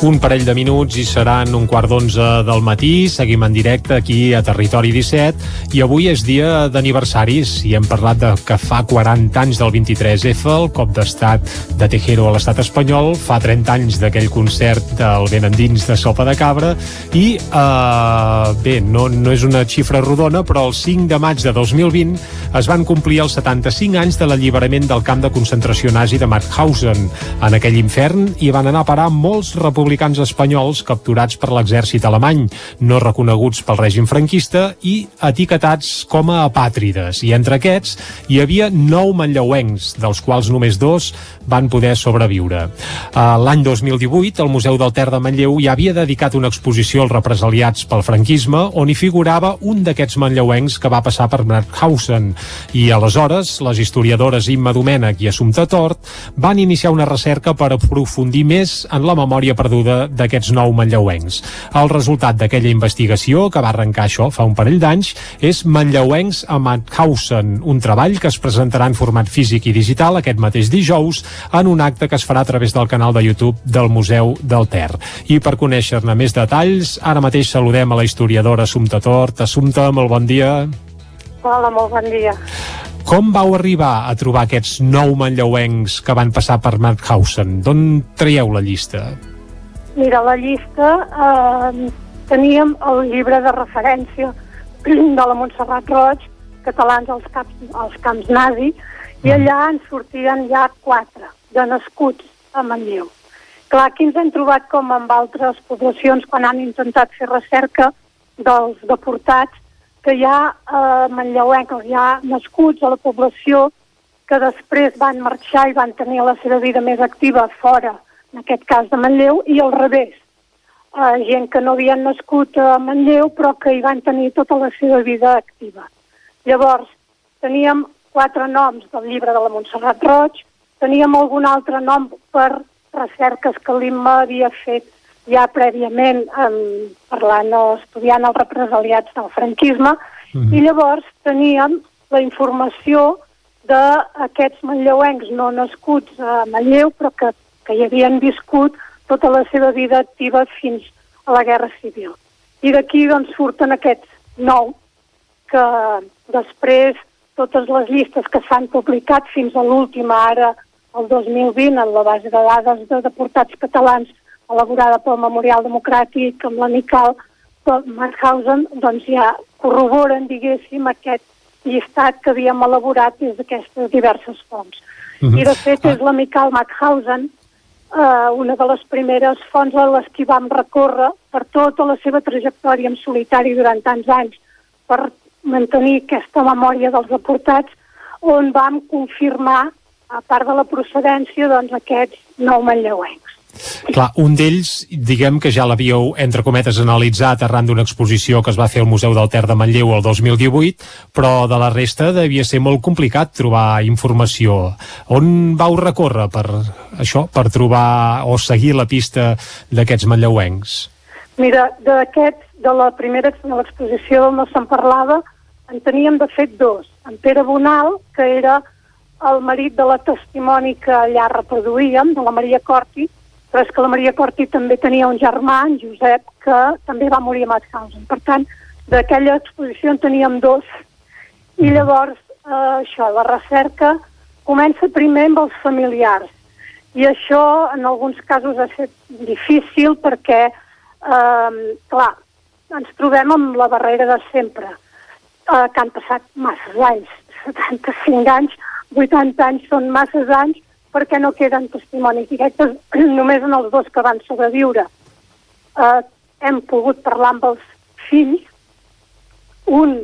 Un parell de minuts i seran un quart d'onze del matí. Seguim en directe aquí a Territori 17 i avui és dia d'aniversaris i hem parlat de que fa 40 anys del 23F, el cop d'estat de Tejero a l'estat espanyol, fa 30 anys d'aquell concert del Ben Endins de Sopa de Cabra i, eh, bé, no, no és una xifra rodona, però el 5 de maig de 2020 es van complir els 75 anys de l'alliberament del camp de concentració nazi de Mauthausen. En aquell infern hi van anar a parar molts republicans espanyols capturats per l'exèrcit alemany, no reconeguts pel règim franquista i etiquetats com a apàtrides. I entre aquests hi havia nou manlleuencs, dels quals només dos van poder sobreviure. Uh, L'any 2018, el Museu del Ter de Manlleu ja havia dedicat una exposició als represaliats pel franquisme on hi figurava un d'aquests manlleuencs que va passar per Mauthausen. I aleshores, les historiadores Imma Domènech i Assumpta Tort van iniciar una recerca per aprofundir més en la memòria perduda d'aquests nou manlleuencs. El resultat d'aquella investigació, que va arrencar això fa un parell d'anys, és Manlleuencs a Mauthausen, un treball que es presentarà en format físic i digital aquest mateix dijous en un acte que es farà a través del canal de YouTube del Museu del Ter. I per conèixer-ne més detalls, ara mateix saludem a la historiadora Assumpta Tort. Assumpta, molt bon dia. Hola, molt bon dia. Com vau arribar a trobar aquests nou manlleuencs que van passar per Mauthausen? D'on traieu la llista? Mira, la llista eh, teníem el llibre de referència de la Montserrat Roig, catalans als, caps, als camps nazi, i allà ens sortien ja quatre de nascuts a Manlleu. Clar, aquí ens hem trobat com amb altres poblacions quan han intentat fer recerca dels deportats, que hi ha eh, manlleuencs, hi ha nascuts a la població que després van marxar i van tenir la seva vida més activa fora, en aquest cas de Manlleu, i al revés. Uh, gent que no havien nascut a Manlleu però que hi van tenir tota la seva vida activa. Llavors, teníem quatre noms del llibre de la Montserrat Roig, teníem algun altre nom per recerques que l'Imma havia fet ja prèviament um, parlant o estudiant els represaliats del franquisme, mm -hmm. i llavors teníem la informació d'aquests manlleuencs no nascuts a Manlleu, però que, que hi havien viscut tota la seva vida activa fins a la Guerra Civil. I d'aquí doncs, surten aquests nou, que després totes les llistes que s'han publicat fins a l'última ara, el 2020, en la base de dades de deportats catalans elaborada pel Memorial Democràtic amb l'amical Mauthausen, doncs ja corroboren, diguéssim, aquest llistat que havíem elaborat des d'aquestes diverses fonts. Uh mhm. -huh. I de fet és l'amical Mauthausen, eh, una de les primeres fonts a les que vam recórrer per tota la seva trajectòria en solitari durant tants anys per mantenir aquesta memòria dels deportats, on vam confirmar, a part de la procedència, doncs, aquests nou manlleuencs. Clar, un d'ells, diguem que ja l'havíeu, entre cometes, analitzat arran d'una exposició que es va fer al Museu del Ter de Manlleu el 2018, però de la resta devia ser molt complicat trobar informació. On vau recórrer per això, per trobar o seguir la pista d'aquests manlleuencs? Mira, d'aquests, de la primera de l'exposició no se'n parlava, en teníem de fet dos. En Pere Bonal, que era el marit de la testimoni que allà reproduïem, de la Maria Corti, però és que la Maria Corti també tenia un germà, en Josep, que també va morir a Mauthausen. Per tant, d'aquella exposició en teníem dos. I llavors, eh, això, la recerca comença primer amb els familiars. I això, en alguns casos, ha estat difícil perquè, eh, clar, ens trobem amb la barrera de sempre, eh, que han passat masses anys, 75 anys, 80 anys són masses anys, perquè no queden testimonis directes només en els dos que van sobreviure. Eh, hem pogut parlar amb els fills, un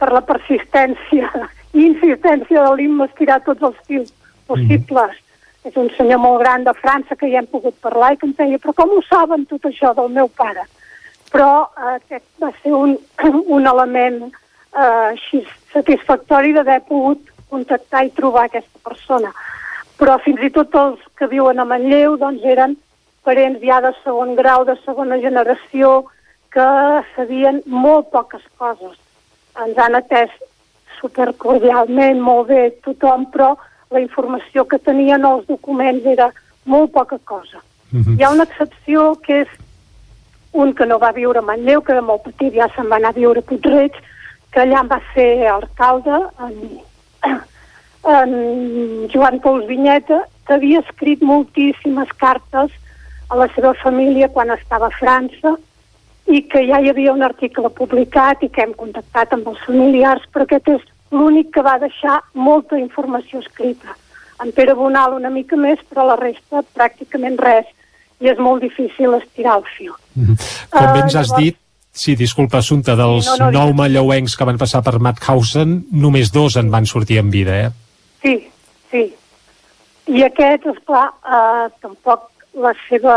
per la persistència i insistència de l'himne estirar tots els fils possibles. Mm. És un senyor molt gran de França que ja hem pogut parlar i que em deia, però com ho saben tot això del meu pare? Però eh, aquest va ser un, un element eh, així satisfactori d'haver pogut contactar i trobar aquesta persona però fins i tot els que viuen a Manlleu doncs eren parents ja de segon grau, de segona generació, que sabien molt poques coses. Ens han atès supercordialment, molt bé tothom, però la informació que tenien els documents era molt poca cosa. Mhm. -huh. Hi ha una excepció que és un que no va viure a Manlleu, que de molt petit ja se'n va anar a viure a Puigreig, que allà va ser alcalde en, en Joan Pous Vinyeta, que havia escrit moltíssimes cartes a la seva família quan estava a França i que ja hi havia un article publicat i que hem contactat amb els familiars, però aquest és l'únic que va deixar molta informació escrita. En Pere Bonal una mica més, però la resta pràcticament res, i és molt difícil estirar el fil. Mm -hmm. Com bé ens uh, has llavors... dit, Sí, disculpa, Assumpta, dels sí, no, no, nou malleuencs que van passar per Mauthausen, només dos en van sortir en vida, eh? Sí, sí. I aquest, esclar, eh, tampoc la seva...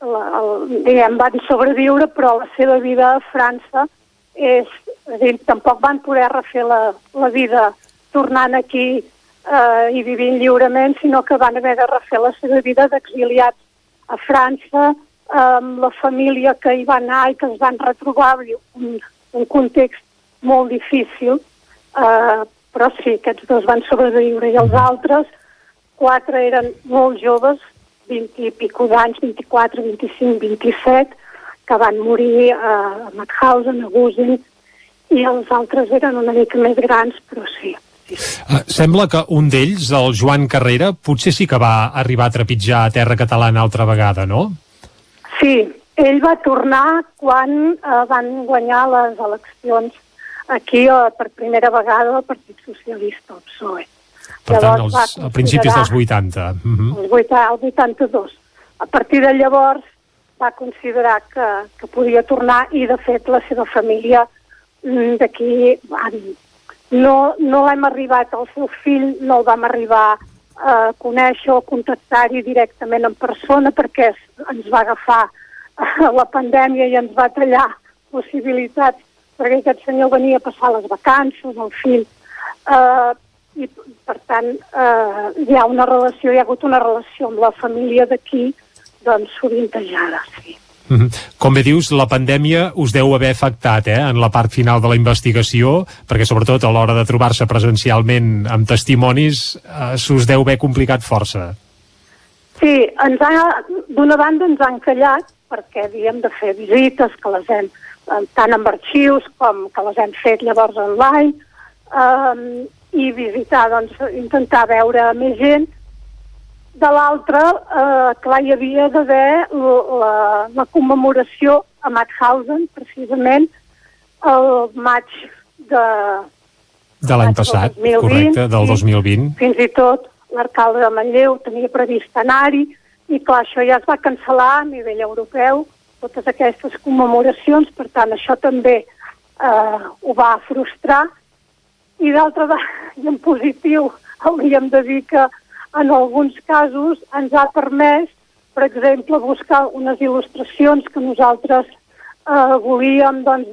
La, el, diguem, van sobreviure, però la seva vida a França és... És dir, tampoc van poder refer la, la vida tornant aquí eh, i vivint lliurement, sinó que van haver de refer la seva vida d'exiliats a França, amb la família que hi va anar i que es van retrobar, un, un context molt difícil, eh, però sí, aquests dos van sobreviure i els altres, quatre eren molt joves, 20 i pico d'anys, 24, 25, 27, que van morir a Mauthausen, a Gusen, i els altres eren una mica més grans, però sí. Uh, sembla que un d'ells, el Joan Carrera, potser sí que va arribar a trepitjar a terra catalana altra vegada, no? Sí, ell va tornar quan uh, van guanyar les eleccions aquí eh, per primera vegada el Partit Socialista, el PSOE. Per llavors, tant, els, a principis dels 80. Uh -huh. el, 80 el 82. A partir de llavors va considerar que, que podia tornar i, de fet, la seva família mm, d'aquí no, no l'hem arribat, el seu fill no el vam arribar a conèixer o contactar-hi directament en persona perquè ens va agafar la pandèmia i ens va tallar possibilitats perquè aquest senyor venia a passar les vacances, el fill, eh, i per tant eh, hi ha una relació, hi ha hagut una relació amb la família d'aquí doncs sovintejada, sí. Mhm. Com bé dius, la pandèmia us deu haver afectat eh, en la part final de la investigació, perquè sobretot a l'hora de trobar-se presencialment amb testimonis eh, s'us deu haver complicat força. Sí, d'una banda ens han callat perquè havíem de fer visites que les hem, tant amb arxius com que les hem fet llavors online, eh, i visitar, doncs, intentar veure més gent. De l'altra, eh, clar, hi havia d'haver la, la commemoració a Mauthausen, precisament, el maig de... De l'any passat, 2020, correcte, del 2020. Fins i tot l'arcalde de Manlleu tenia previst anar-hi, i clar, això ja es va cancel·lar a nivell europeu, totes aquestes commemoracions, per tant, això també eh, ho va frustrar, i d'altra i en positiu hauríem de dir que en alguns casos ens ha permès, per exemple, buscar unes il·lustracions que nosaltres eh, volíem doncs,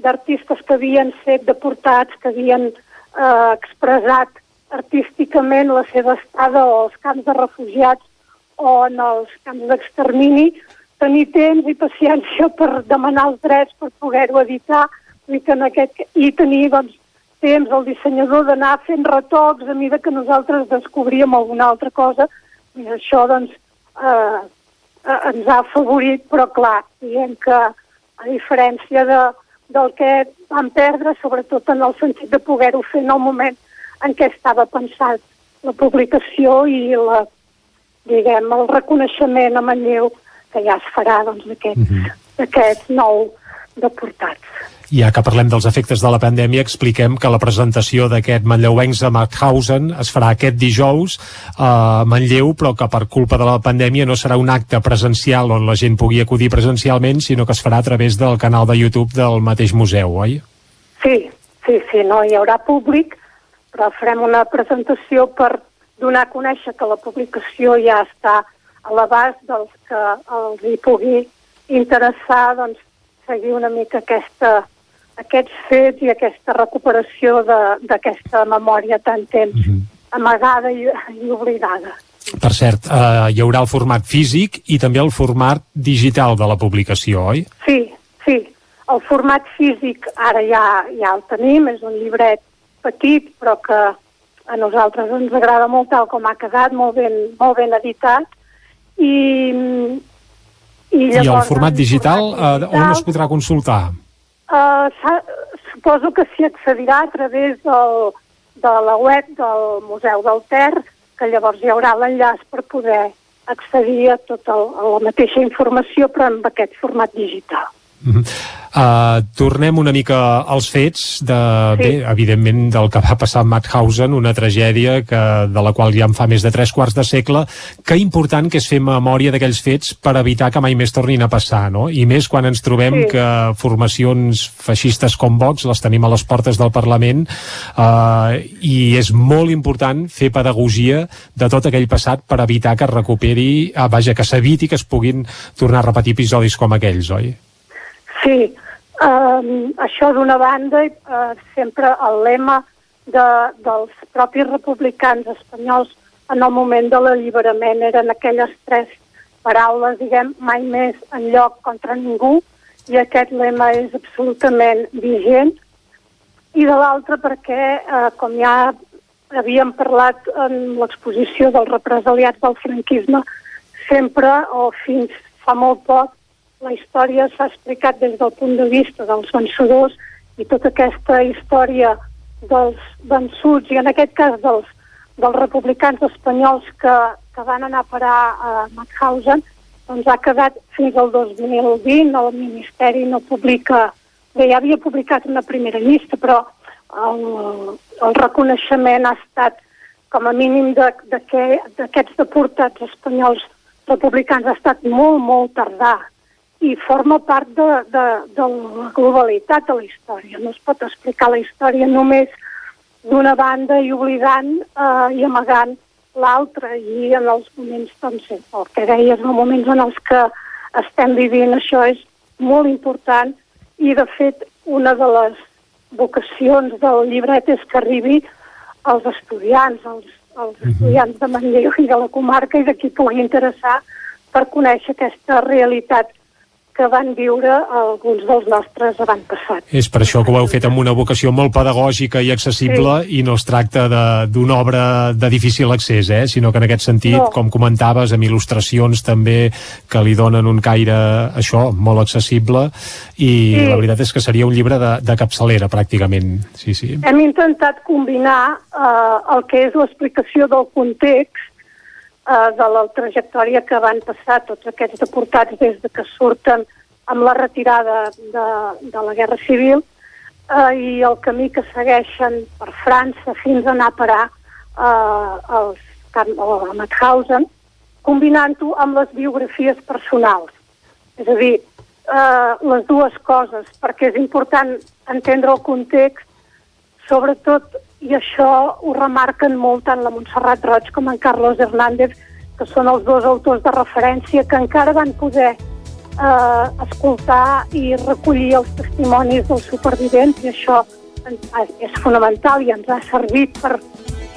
d'artistes que havien set deportats, que havien eh, expressat artísticament la seva estada als camps de refugiats o en els camps d'extermini, tenir temps i paciència per demanar els drets per poder-ho editar i, que en aquest, i tenir doncs, temps el dissenyador d'anar fent retocs a mesura que nosaltres descobríem alguna altra cosa i això doncs eh, eh, ens ha afavorit, però clar, diem que a diferència de, del que vam perdre, sobretot en el sentit de poder-ho fer en el moment en què estava pensat la publicació i la, diguem, el reconeixement a Manlleu que ja es farà doncs, d'aquests mm -hmm. nou deportats. Ja que parlem dels efectes de la pandèmia, expliquem que la presentació d'aquest manlleuencs a Mauthausen es farà aquest dijous a Manlleu, però que per culpa de la pandèmia no serà un acte presencial on la gent pugui acudir presencialment, sinó que es farà a través del canal de YouTube del mateix museu, oi? Sí, sí, sí, no hi haurà públic, però farem una presentació per donar a conèixer que la publicació ja està a l'abast dels que els hi pugui interessar doncs, seguir una mica aquesta aquests fets i aquesta recuperació d'aquesta memòria tant temps mm -hmm. amagada i, i oblidada. Per cert, eh, hi haurà el format físic i també el format digital de la publicació, oi? Sí, sí. El format físic ara ja, ja el tenim, és un llibret petit, però que a nosaltres ens agrada molt tal com ha quedat, molt ben, molt ben editat. I, i, llavors, I el format digital, format digital eh, on es podrà consultar? Uh, suposo que s'hi accedirà a través del, de la web del Museu del Ter, que llavors hi haurà l'enllaç per poder accedir a tota la mateixa informació però amb aquest format digital. -hmm. uh, tornem una mica als fets de, sí. bé, evidentment del que va passar a Mauthausen, una tragèdia que, de la qual ja en fa més de tres quarts de segle que important que és fer memòria d'aquells fets per evitar que mai més tornin a passar no? i més quan ens trobem sí. que formacions feixistes com Vox les tenim a les portes del Parlament uh, i és molt important fer pedagogia de tot aquell passat per evitar que es recuperi, uh, vaja, que s'eviti que es puguin tornar a repetir episodis com aquells, oi? Sí, um, això d'una banda, uh, sempre el lema de, dels propis republicans espanyols en el moment de l'alliberament eren aquelles tres paraules, diguem, mai més en lloc contra ningú, i aquest lema és absolutament vigent. I de l'altra perquè, eh, com ja havíem parlat en l'exposició dels represaliats del franquisme, sempre o fins fa molt poc la història s'ha explicat des del punt de vista dels vencedors i tota aquesta història dels vençuts i en aquest cas dels, dels republicans espanyols que, que van anar a parar a Mauthausen doncs ha quedat fins al 2020, el Ministeri no publica, bé, ja havia publicat una primera llista, però el, el reconeixement ha estat com a mínim d'aquests de, deportats espanyols republicans ha estat molt, molt tardà i forma part de, de, de la globalitat de la història. No es pot explicar la història només d'una banda i oblidant eh, i amagant l'altra i en els moments, doncs, el que deies, en els moments en els que estem vivint, això és molt important i, de fet, una de les vocacions del llibret és que arribi als estudiants, als, als Mhm. estudiants de Manlleu i de la comarca i de qui pugui interessar per conèixer aquesta realitat que van viure alguns dels nostres avantpassats. És per això que ho heu fet amb una vocació molt pedagògica i accessible sí. i no es tracta de- d'una obra de difícil accés, eh? sinó que en aquest sentit, No. com comentaves, amb il·lustracions també que li donen un caire, això, molt accessible i Sí. la veritat és que seria un llibre de, de capçalera, pràcticament. Sí, sí. Hem intentat combinar eh, el que és l'explicació del context eh, de la trajectòria que van passar tots aquests deportats des de que surten amb la retirada de, de la Guerra Civil eh, i el camí que segueixen per França fins a anar a parar eh, als, a Mauthausen, combinant-ho amb les biografies personals. És a dir, eh, les dues coses, perquè és important entendre el context, sobretot, i això ho remarquen molt tant la Montserrat Roig com en Carlos Hernández, que són els dos autors de referència que encara van poder eh, escoltar i recollir els testimonis dels supervivents, i això és fonamental i ens ha servit per,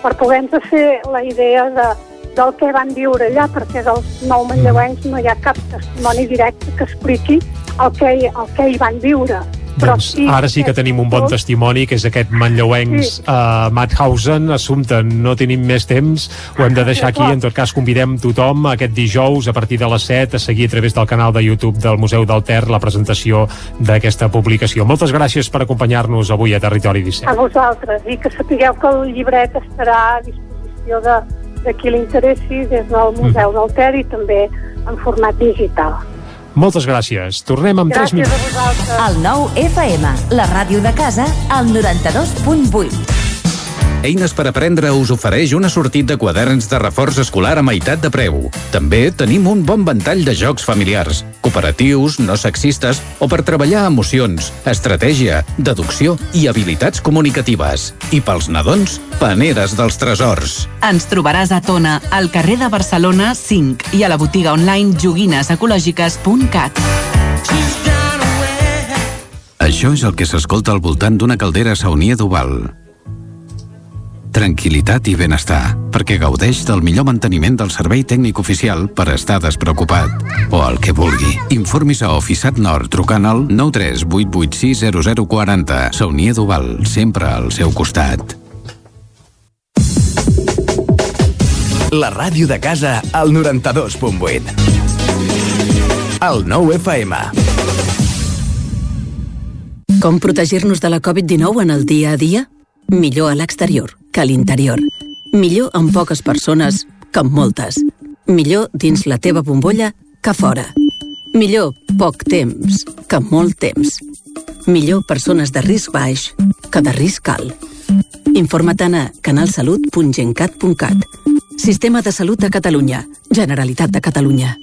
per poder-nos fer la idea de, del que van viure allà, perquè dels nou manlleuencs no hi ha cap testimoni directe que expliqui el que, el que hi van viure. Però Doncs ara sí que tenim un bon testimoni, que és aquest manlleuencs Sí. a Mauthausen. Assumpte, no tenim més temps, ho hem de deixar aquí. En tot cas, convidem tothom aquest dijous a partir de les 7 a seguir a través del canal de YouTube del Museu del Ter la presentació d'aquesta publicació. Moltes gràcies per acompanyar-nos avui a Territori 17. a vosaltres i que sapigueu que el llibret estarà a disposició de, de qui l'interessi des del Museu del Ter i també en format digital. Moltes gràcies. Tornem 3 Gràcies a minuts. vosaltres. El nou FM, la ràdio de casa, al 92.8. Eines per aprendre us ofereix una sortit de quaderns de reforç escolar a meitat de preu. També tenim un bon ventall de jocs familiars, cooperatius, no sexistes o per treballar emocions, estratègia, deducció i habilitats comunicatives. I pels nadons, paneres dels tresors. Ens trobaràs a Tona, al carrer de Barcelona 5 i a la botiga online joguinesecològiques.cat. Això és el que s'escolta al voltant d'una caldera saunia d'Oval. Tranquilitat i benestar, perquè gaudeix del millor manteniment del servei tècnic oficial per estar despreocupat. O el que vulgui. Informis a Oficiat Nord trucant al 938860040. Saunia d'Oval, sempre al seu costat. La ràdio de casa al 92.8. El 9 FM. Com protegir-nos de la Covid-19 en el dia a dia? Millor a l'exterior que a l'interior. Millor amb poques persones que amb moltes. Millor dins la teva bombolla que fora. Millor poc temps que molt temps. Millor persones de risc baix que de risc alt. Informa't a canalsalut.gencat.cat. Sistema de Salut de Catalunya. Generalitat de Catalunya.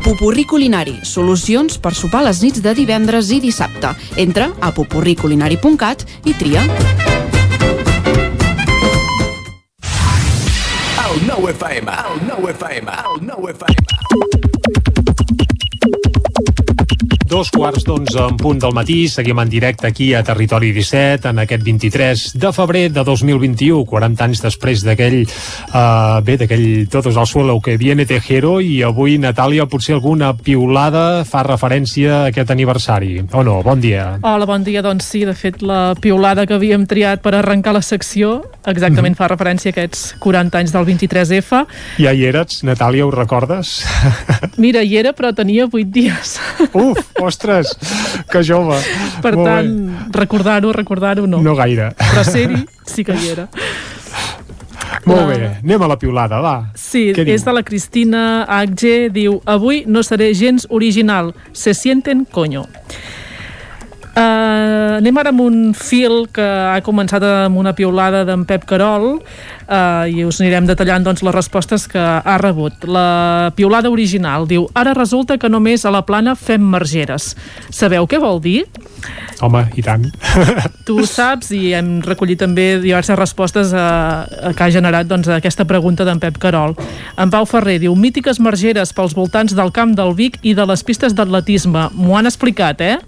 Pupurri Culinari, solucions per sopar les nits de divendres i dissabte. Entra a pupurriculinari.cat i tria. El nou FM, el nou FM, el nou FM. Dos quarts d'onze en punt del matí, seguim en directe aquí a Territori 17 en aquest 23 de febrer de 2021, 40 anys després d'aquell uh, bé, d'aquell Todos al suelo que viene Tejero i avui, Natàlia, potser alguna piulada fa referència a aquest aniversari, o no? Bon dia. Hola, bon dia. Doncs sí, de fet, la piulada que havíem triat per arrencar la secció exactament fa referència a aquests 40 anys del 23F. Ja hi eres, Natàlia, ho recordes? Mira, hi era, però tenia 8 dies. Uf, ostres, que jove. Per Molt tant, recordar-ho, recordar-ho no. No gaire. Però ser-hi sí que hi era. Molt bé, anem a la piulada, va. Sí, Què diu? és de la Cristina HG, diu Avui no seré gens original, se sienten coño. Uh, anem ara amb un fil que ha començat amb una piulada d'en Pep Carol uh, i us anirem detallant doncs, les respostes que ha rebut. La piulada original diu Ara resulta que només a la plana fem margeres. Sabeu què vol dir? Home, i tant. Tu ho saps i hem recollit també diverses respostes a, a que ha generat doncs, aquesta pregunta d'en Pep Carol. En Pau Ferrer diu mítiques margeres pels voltants del camp del Vic i de les pistes d'atletisme. M'ho han explicat, eh?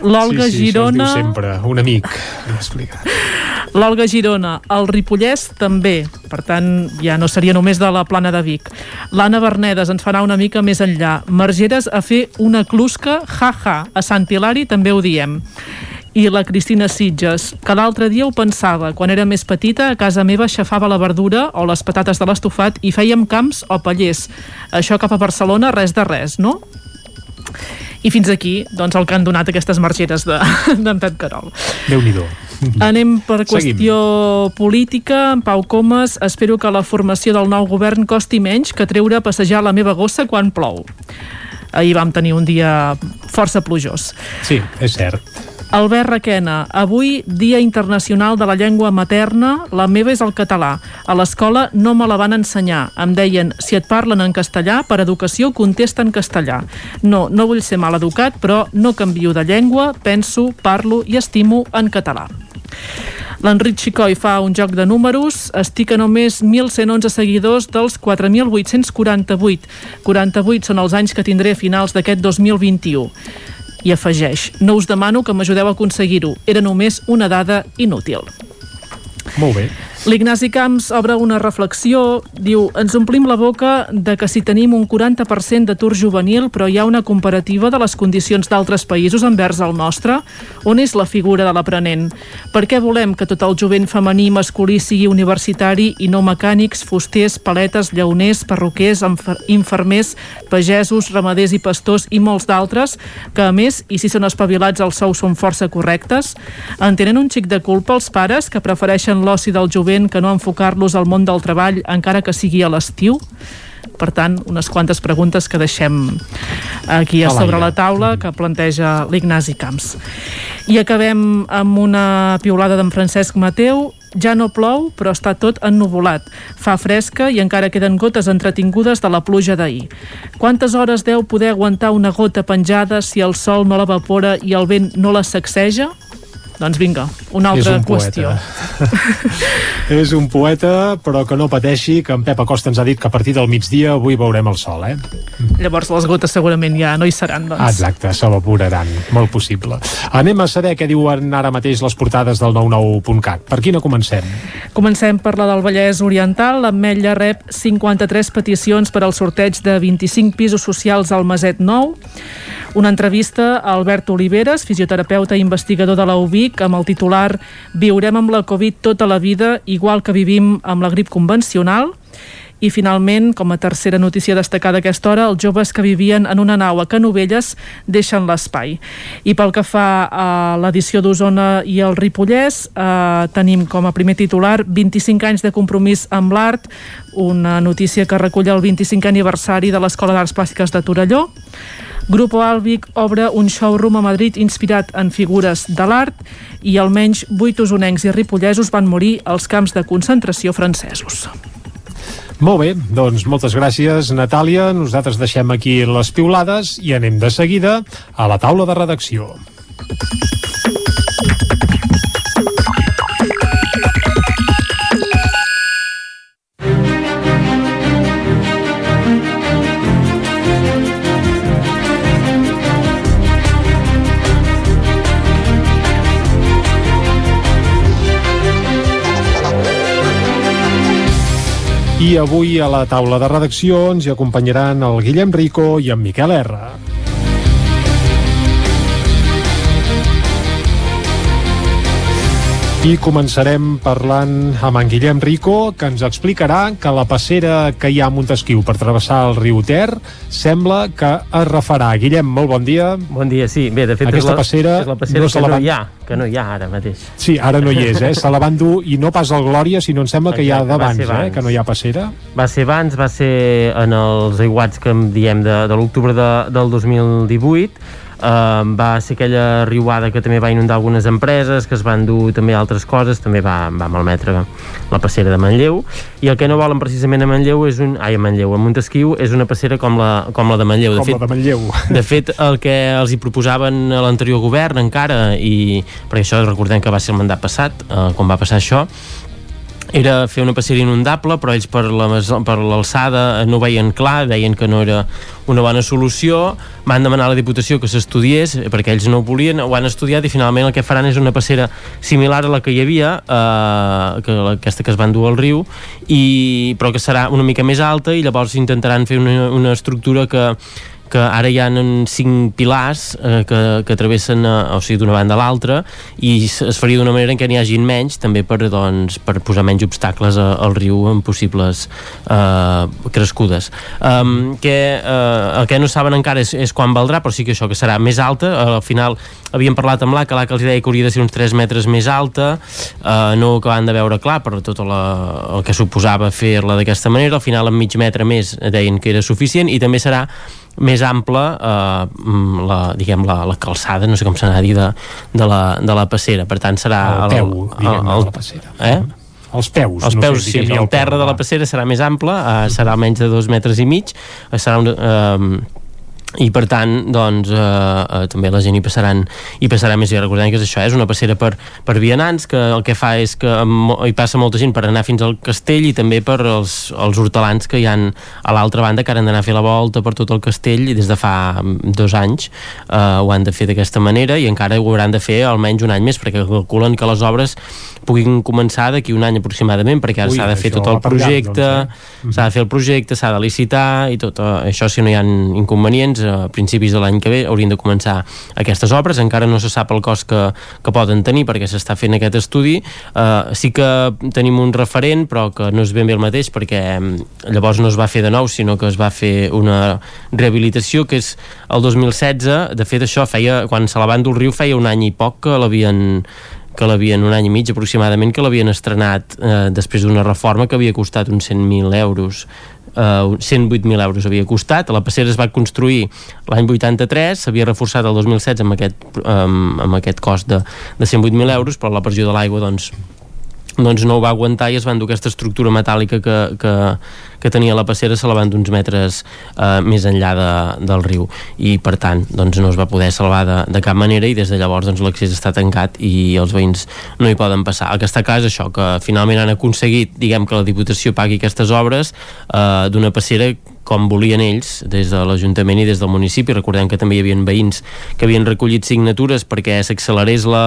L'Olga sí, sí, Girona... Sempre, un amic. L'Olga Girona, el Ripollès també, per tant ja no seria només de la plana de Vic. L'Anna Bernedes ens farà una mica més enllà. Margeres a fer una clusca, ja-ja. A Sant Hilari també ho diem. I la Cristina Sitges, que l'altre dia ho pensava, quan era més petita, a casa meva aixafava la verdura o les patates de l'estofat i fèiem camps o pallers. Això cap a Barcelona, res de res, no? I fins aquí, doncs, el que han donat aquestes margeres d'en de, Pep Carol. Déu-n'hi-do. Anem per Seguim. qüestió política. En Pau Comas, espero que la formació del nou govern costi menys que treure a passejar la meva gossa quan plou. Ahir vam tenir un dia força plujós. Sí, és cert. Albert Requena, avui Dia Internacional de la Llengua Materna, la meva és el català. A l'escola no me la van ensenyar. Em deien, si et parlen en castellà, per educació contesta en castellà. No, no vull ser mal educat, però no canvio de llengua, penso, parlo i estimo en català. L'Enric Xicoi fa un joc de números, estic a només 1.111 seguidors dels 4.848. 48 són els anys que tindré a finals d'aquest 2021. I afegeix, no us demano que m'ajudeu a aconseguir-ho, era només una dada inútil. Molt bé. L'Ignasi Camps obre una reflexió, diu, ens omplim la boca de que si tenim un 40% d'atur juvenil però hi ha una comparativa de les condicions d'altres països envers el nostre, on és la figura de l'aprenent? Per què volem que tot el jovent femení masculí sigui universitari i no mecànics, fusters, paletes, llauners, perruquers, infer infermers, pagesos, ramaders i pastors i molts d'altres, que a més, i si són espavilats els sous són força correctes? En tenen un xic de culpa els pares que prefereixen l'oci del jovent que no enfocar-los al món del treball encara que sigui a l'estiu? Per tant, unes quantes preguntes que deixem aquí a sobre la taula que planteja l'Ignasi Camps. I acabem amb una piulada d'en Francesc Mateu. Ja no plou, però està tot ennuvolat. Fa fresca i encara queden gotes entretingudes de la pluja d'ahir. Quantes hores deu poder aguantar una gota penjada si el sol no l'evapora i el vent no la sacseja? Doncs vinga, una És altra un qüestió. És un poeta, però que no pateixi, que en Pep Acosta ens ha dit que a partir del migdia avui veurem el sol, eh? Llavors les gotes segurament ja no hi seran, doncs. Ah, exacte, s'evaporaran, molt possible. Anem a saber què diuen ara mateix les portades del 99.cat. Per quina comencem? Comencem per la del Vallès Oriental. L'Ametlla rep 53 peticions per al sorteig de 25 pisos socials al Maset Nou. Una entrevista a Albert Oliveres, fisioterapeuta i investigador de la UBIC, amb el titular Viurem amb la Covid tota la vida, igual que vivim amb la grip convencional. I finalment, com a tercera notícia destacada aquesta hora, els joves que vivien en una nau a Canovelles deixen l'espai. I pel que fa a l'edició d'Osona i el Ripollès, eh, tenim com a primer titular 25 anys de compromís amb l'art, una notícia que recull el 25 aniversari de l'Escola d'Arts Plàstiques de Torelló. Grupo Albic obre un showroom a Madrid inspirat en figures de l'art i almenys vuit usonencs i ripollesos van morir als camps de concentració francesos. Molt bé, doncs moltes gràcies, Natàlia. Nosaltres deixem aquí les piulades i anem de seguida a la taula de redacció. Avui a la taula de redacció ens hi acompanyaran el Guillem Rico i en Miquel R. I començarem parlant amb en Guillem Rico, que ens explicarà que la passera que hi ha a Montesquieu per travessar el riu Ter sembla que es refarà. Guillem, molt bon dia. Bon dia, sí. Bé, de fet, Aquesta és la, passera és la passera no que la no van- hi ha, que no hi ha ara mateix. Sí, ara no hi és, eh? Se la van dur, i no pas al Glòria, sinó em sembla que hi ha d'abans, eh? Que no hi ha passera. Va ser abans, va ser en els aiguats que en diem de, de l'octubre de, del 2018, Uh, va ser aquella riuada que també va inundar algunes empreses, que es van dur també altres coses, també va, va malmetre la passera de Manlleu, i el que no volen precisament a Manlleu és un... Ai, a Manlleu, a Montesquieu és una passera com la, com la de Manlleu. De Com fet, la de Manlleu. De fet, el que els hi proposaven a l'anterior govern encara, i perquè això recordem que va ser el mandat passat, eh, quan va passar això, era fer una passera inundable, però ells per la l'alçada no ho veien clar, deien que no era una bona solució, van demanar a la Diputació que s'estudiés, eh, perquè ells no ho volien, ho han estudiat i finalment el que faran és una passera similar a la que hi havia, eh, que la- aquesta que es van dur al riu, i, però que serà una mica més alta i llavors intentaran fer una, una estructura que que ara hi ha cinc pilars eh, que, que travessen eh, o sigui, d'una banda a l'altra i es faria d'una manera en què n'hi hagin menys també per, doncs, per posar menys obstacles a, al riu en possibles eh, crescudes. Um, que, eh, el que no saben encara és, és quan valdrà però sí que això que serà més alta. Al final havíem parlat amb l'ACA, l'ACA els deia que hauria de ser uns 3 metres més alta eh, no ho acaben de veure clar per tot la, el que suposava fer-la d'aquesta manera. Al final amb mig metre més deien que era suficient i també serà més ample eh, mm, la, diguem, la, la calçada, no sé com se n'ha de dir de, de, la, de la passera, per tant serà El peu, diguem, de la passera. eh? Els peus. els no peus, sé, sí, diguem-ne el terra de la passera serà més ample, eh, serà menys de dos metres i mig, eh, serà un, eh, i per tant doncs, eh, eh, també la gent hi passaran hi passarà més. I recordem que és això, és una passera per, per vianants que el que fa és que hi passa molta gent per anar fins al castell i també per els, els hortelans que hi han a l'altra banda que han d'anar a fer la volta per tot el castell i des de fa mm, dos anys eh, ho han de fer d'aquesta manera i encara ho hauran de fer almenys un any més perquè calculen que les obres puguin començar d'aquí un any aproximadament perquè ara s'ha de fer tot el va per llarg, projecte doncs, s'ha de fer el projecte, s'ha de licitar i tot eh, això si no hi ha inconvenients a principis de l'any que ve haurien de començar aquestes obres, encara no se sap el cost que, que poden tenir perquè s'està fent aquest estudi. Uh, sí que tenim un referent però que no és ben bé el mateix perquè mm, llavors no es va fer de nou sinó que es va fer una rehabilitació que és el 2016 de fet això feia, quan se la van dur riu feia un any i poc que l'havien que l'havien un any i mig aproximadament que l'havien estrenat eh, després d'una reforma que havia costat uns 100.000 euros uh, 108.000 euros havia costat. La passera es va construir l'any 83 s'havia reforçat el 2016 amb aquest, um, amb aquest cost de, de 108.000 euros però la pressió de l'aigua doncs doncs no ho va aguantar i es van dur aquesta estructura metàl·lica que, que, que tenia la passera se la van d'uns metres eh, més enllà de, del riu. I per tant doncs no es va poder salvar de, de cap manera i des de llavors doncs, l'accés està tancat i els veïns no hi poden passar. El que està clar és això, que finalment han aconseguit diguem que la Diputació pagui aquestes obres eh, d'una passera com volien ells des de l'Ajuntament i des del municipi. Recordem que també hi havia veïns que havien recollit signatures perquè s'accelerés la,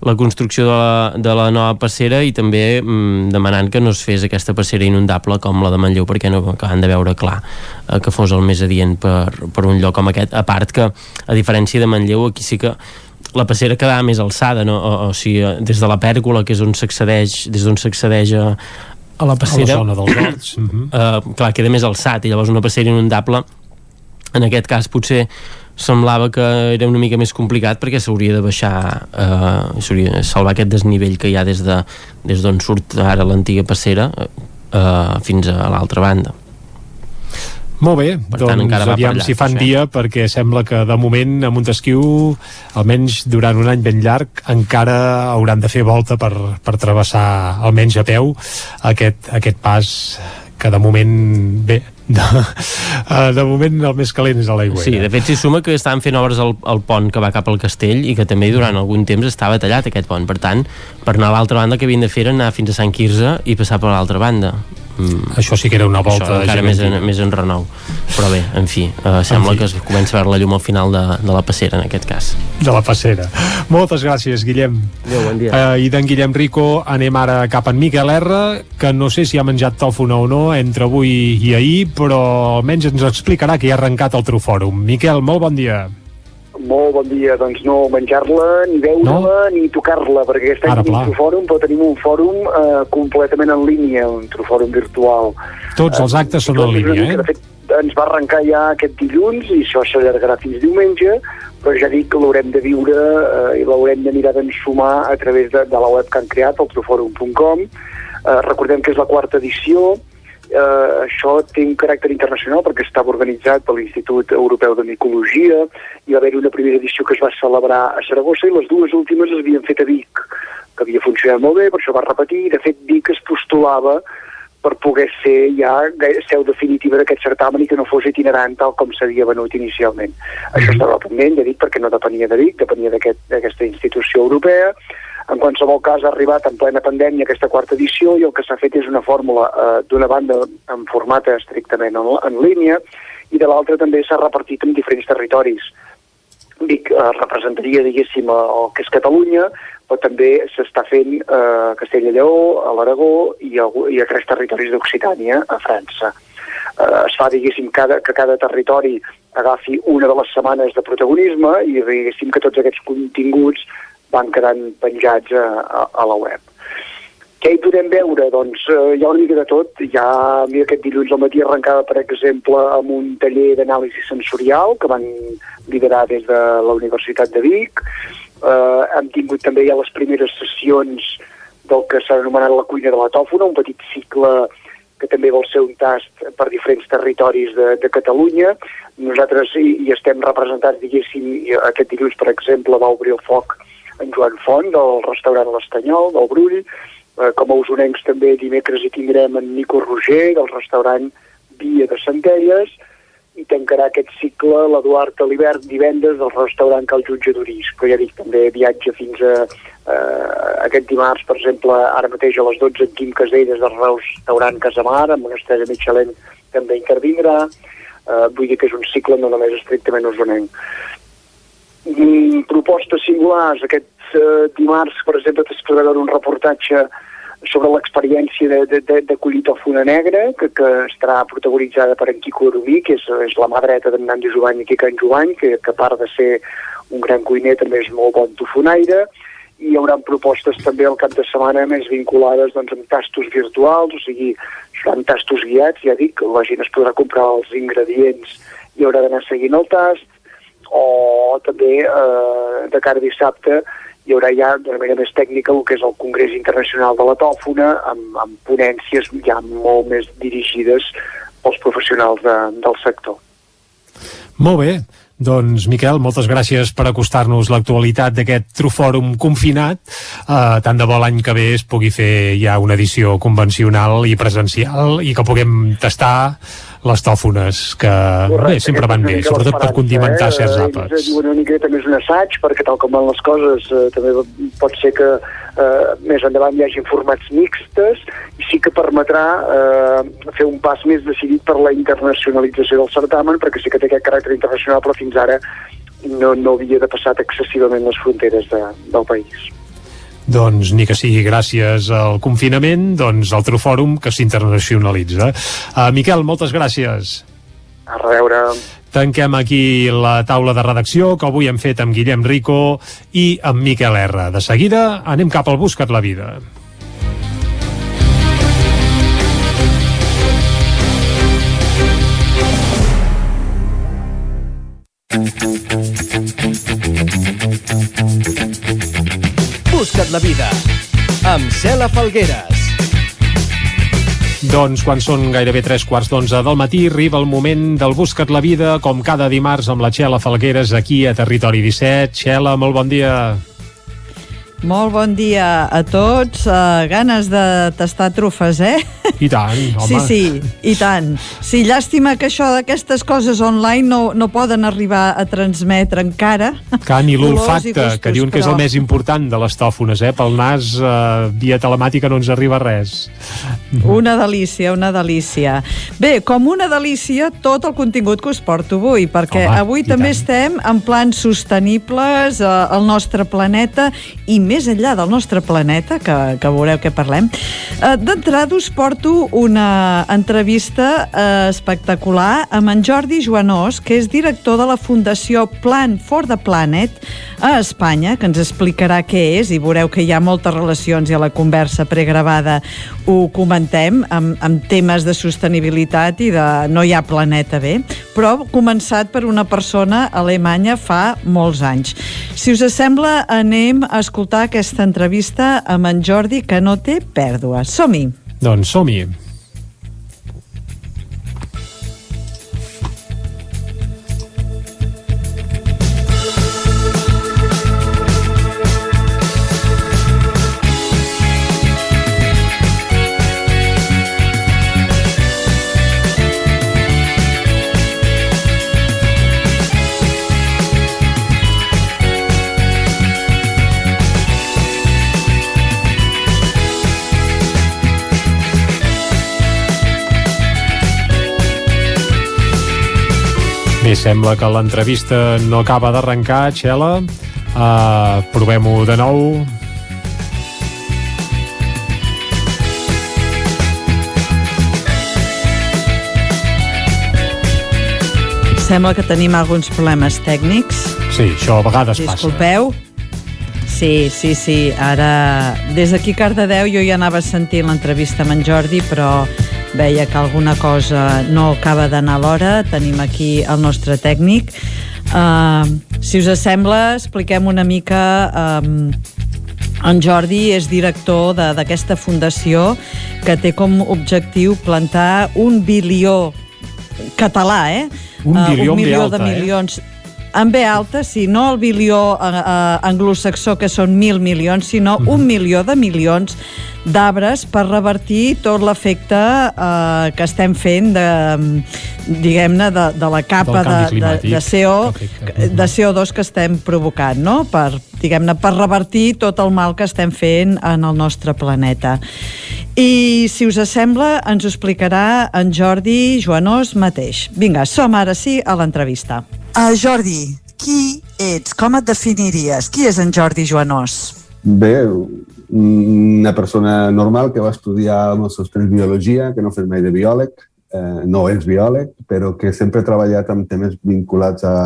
la construcció de la, de la nova passera i també mm, demanant que no es fes aquesta passera inundable com la de Manlleu perquè no acaben de veure clar eh, que fos el més adient per, per un lloc com aquest. A part que, a diferència de Manlleu, aquí sí que la passera quedava més alçada, no? o, o sigui, des de la pèrgola, que és on s'accedeix, des d'on s'accedeix a, a la passera A la zona dels horts. Mhm. uh, clar, queda més alçat i llavors una passera inundable en aquest cas potser semblava que era una mica més complicat perquè s'hauria de baixar eh, s'hauria de salvar aquest desnivell que hi ha des de des d'on surt ara l'antiga passera eh, fins a l'altra banda Molt bé, Per doncs tant, encara aviam llarg, si fan eh? dia perquè sembla que de moment a Montesquieu almenys durant un any ben llarg encara hauran de fer volta per, per travessar almenys a peu aquest, aquest pas que de moment, bé, de, de moment el més calent és a l'aigua. Sí, de fet s'hi suma que estaven fent obres al, al pont que va cap al castell i que també durant algun temps estava tallat aquest pont. Per tant, per anar a l'altra banda que havien de fer era anar fins a Sant Quirze i passar per l'altra banda. Mm. Això sí que era una volta Això encara més en, més en renou. Però bé, en fi, eh, sembla en fi. que es comença a veure la llum al final de, de la passera, en aquest cas. De la passera. Moltes gràcies, Guillem. Adéu, bon dia. Uh, I d'en Guillem Rico anem ara cap en Miquel R, que no sé si ha menjat tòfona o no entre avui i ahir, però almenys ens explicarà que hi ha arrencat el Trufòrum. Miquel, molt bon dia. Molt bon dia. Doncs no menjar-la, ni veure-la, no? ni tocar-la, perquè aquest any tenim un fòrum, però tenim un fòrum eh, completament en línia, un trofòrum virtual. Tots els actes són en línia, eh? De fet, ens va arrencar ja aquest dilluns i això s'allargarà fins diumenge, però ja dic que l'haurem de viure eh, i l'haurem de mirar d'ensumar a través de, de la web que han creat, el trofòrum.com. Eh, recordem que és la quarta edició, eh, això té un caràcter internacional perquè estava organitzat per l'Institut Europeu de Micologia, i va haver una primera edició que es va celebrar a Saragossa i les dues últimes es havien fet a Vic, que havia funcionat molt bé, per això va repetir, i de fet Vic es postulava per poder ser ja seu definitiva d'aquest certamen i que no fos itinerant tal com s'havia venut inicialment. Això mhm. estava pendent, ja dic, perquè no depenia de Vic, depenia d'aquesta aquest, institució europea, en qualsevol cas, ha arribat en plena pandèmia aquesta quarta edició i el que s'ha fet és una fórmula eh, d'una banda en format estrictament en, en línia i de l'altra també s'ha repartit en diferents territoris. Vic eh, representaria, diguéssim, el que és Catalunya, però també s'està fent eh, a Castella i Lleó, a l'Aragó i, i a tres territoris d'Occitània, a França. Eh, es fa, diguéssim, cada, que cada territori agafi una de les setmanes de protagonisme i, diguéssim, que tots aquests continguts van quedant penjats a, a, la web. Què hi podem veure? Doncs eh, hi ha una mica de tot. Hi ha, mira, aquest dilluns al matí arrencava, per exemple, amb un taller d'anàlisi sensorial que van liderar des de la Universitat de Vic. Eh, hem tingut també ja les primeres sessions del que s'ha anomenat la cuina de la tòfona, un petit cicle que també vol ser un tast per diferents territoris de, de Catalunya. Nosaltres hi, hi estem representats, diguéssim, aquest dilluns, per exemple, va obrir el foc en Joan Font, del restaurant L'Estanyol, del Brull. Eh, com a usonencs també dimecres hi tindrem en Nico Roger, del restaurant Via de Centelles, i tancarà aquest cicle l'Eduard Alibert divendres del restaurant Cal Jutge d'Uris. Però ja dic, també viatge fins a eh, aquest dimarts, per exemple, ara mateix a les 12 en Quim Caselles del restaurant Casamar, amb una estrella Michelin també intervindrà. Eh, vull dir que és un cicle no només estrictament usonenc mm, propostes singulars. Aquest eh, dimarts, per exemple, es podrà veure un reportatge sobre l'experiència de, de, de, de collir tòfona negra, que, que estarà protagonitzada per en Quico Arumí, que és, és la mà dreta d'en Nandi Jovany i Quica en Jovany, que, que a part de ser un gran cuiner també és molt bon tofonaire, i hi haurà propostes també al cap de setmana més vinculades doncs, amb tastos virtuals, o sigui, seran tastos guiats, ja dic, la gent es podrà comprar els ingredients i haurà d'anar seguint el tast, o també eh, de cara a dissabte hi haurà ja d'una manera més tècnica el que és el Congrés Internacional de la Tòfona amb, amb ponències ja molt més dirigides pels professionals de, del sector. Molt bé. Doncs, Miquel, moltes gràcies per acostar-nos l'actualitat d'aquest Trufòrum confinat. Uh, tant de bo l'any que ve es pugui fer ja una edició convencional i presencial i que puguem tastar les tòfones, que Correcte, bé, sempre van bé, sobretot per condimentar eh? certs àpats. És una miqueta més un assaig, perquè tal com van les coses, eh, també pot ser que eh, més endavant hi hagi formats mixtes, i sí que permetrà eh, fer un pas més decidit per la internacionalització del certamen, perquè sí que té aquest caràcter internacional, però fins ara no, no havia de passar excessivament les fronteres de, del país doncs ni que sigui gràcies al confinament, doncs altre fòrum que s'internacionalitza. Uh, Miquel, moltes gràcies. A reveure. Tanquem aquí la taula de redacció que avui hem fet amb Guillem Rico i amb Miquel R. De seguida anem cap al Buscat la Vida. Busca't la vida amb Cela Falgueres. Doncs quan són gairebé tres quarts d'onze del matí arriba el moment del Busca't la vida com cada dimarts amb la Xela Falgueres aquí a Territori 17. Xela, molt bon dia. Molt bon dia a tots. Uh, ganes de tastar trufes, eh? I tant, home. Sí, sí, i tant. Sí, llàstima que això d'aquestes coses online no, no poden arribar a transmetre encara. Que ni l'olfacte, que diuen que és el més important de les tòfones, eh? Pel nas, eh, via telemàtica no ens arriba res. Una delícia, una delícia. Bé, com una delícia tot el contingut que us porto avui, perquè Home, avui també tant. estem en plans sostenibles eh, al nostre planeta i més enllà del nostre planeta, que, que veureu què parlem. Eh, D'entrada us porto una entrevista eh, espectacular amb en Jordi Joanós, que és director de la Fundació Plan for the Planet a Espanya, que ens explicarà què és i veureu que hi ha moltes relacions i a la conversa pregravada ho comentem amb, amb temes de sostenibilitat i de no hi ha planeta bé, però començat per una persona alemanya fa molts anys. Si us sembla, anem a escoltar aquesta entrevista amb en Jordi, que no té pèrdua. Som-hi! Doncs som-hi. Sembla que l'entrevista no acaba d'arrencar, Xela. Uh, Provem-ho de nou. Sembla que tenim alguns problemes tècnics. Sí, això a vegades passa. Disculpeu. Sí, sí, sí. Ara, des d'aquí Cardedeu jo ja anava sentint l'entrevista amb en Jordi, però veia que alguna cosa no acaba d'anar a l'hora. Tenim aquí el nostre tècnic. Uh, si us sembla, expliquem una mica... Um, en Jordi és director d'aquesta fundació que té com objectiu plantar un bilió català, eh? Un Eh, bilió un amb B milió alta, de eh? En B alta, sí, no el bilió eh, eh, anglosaxó, que són mil milions, sinó Mhm. un milió de milions d'arbres per revertir tot l'efecte eh, que estem fent de, diguem-ne, de, de la capa de, de, de. CO, de CO2 que estem provocant, no? Per, diguem-ne, per revertir tot el mal que estem fent en el nostre planeta. I, si us sembla, ens ho explicarà en Jordi Joanós mateix. Vinga, som ara sí a l'entrevista. Uh, Jordi, qui ets? Com et definiries? Qui és en Jordi Joanós? Bé, una persona normal que va estudiar als seus temps biologia, que no fet mai de biòleg, eh, no és biòleg, però que sempre ha treballat amb temes vinculats a,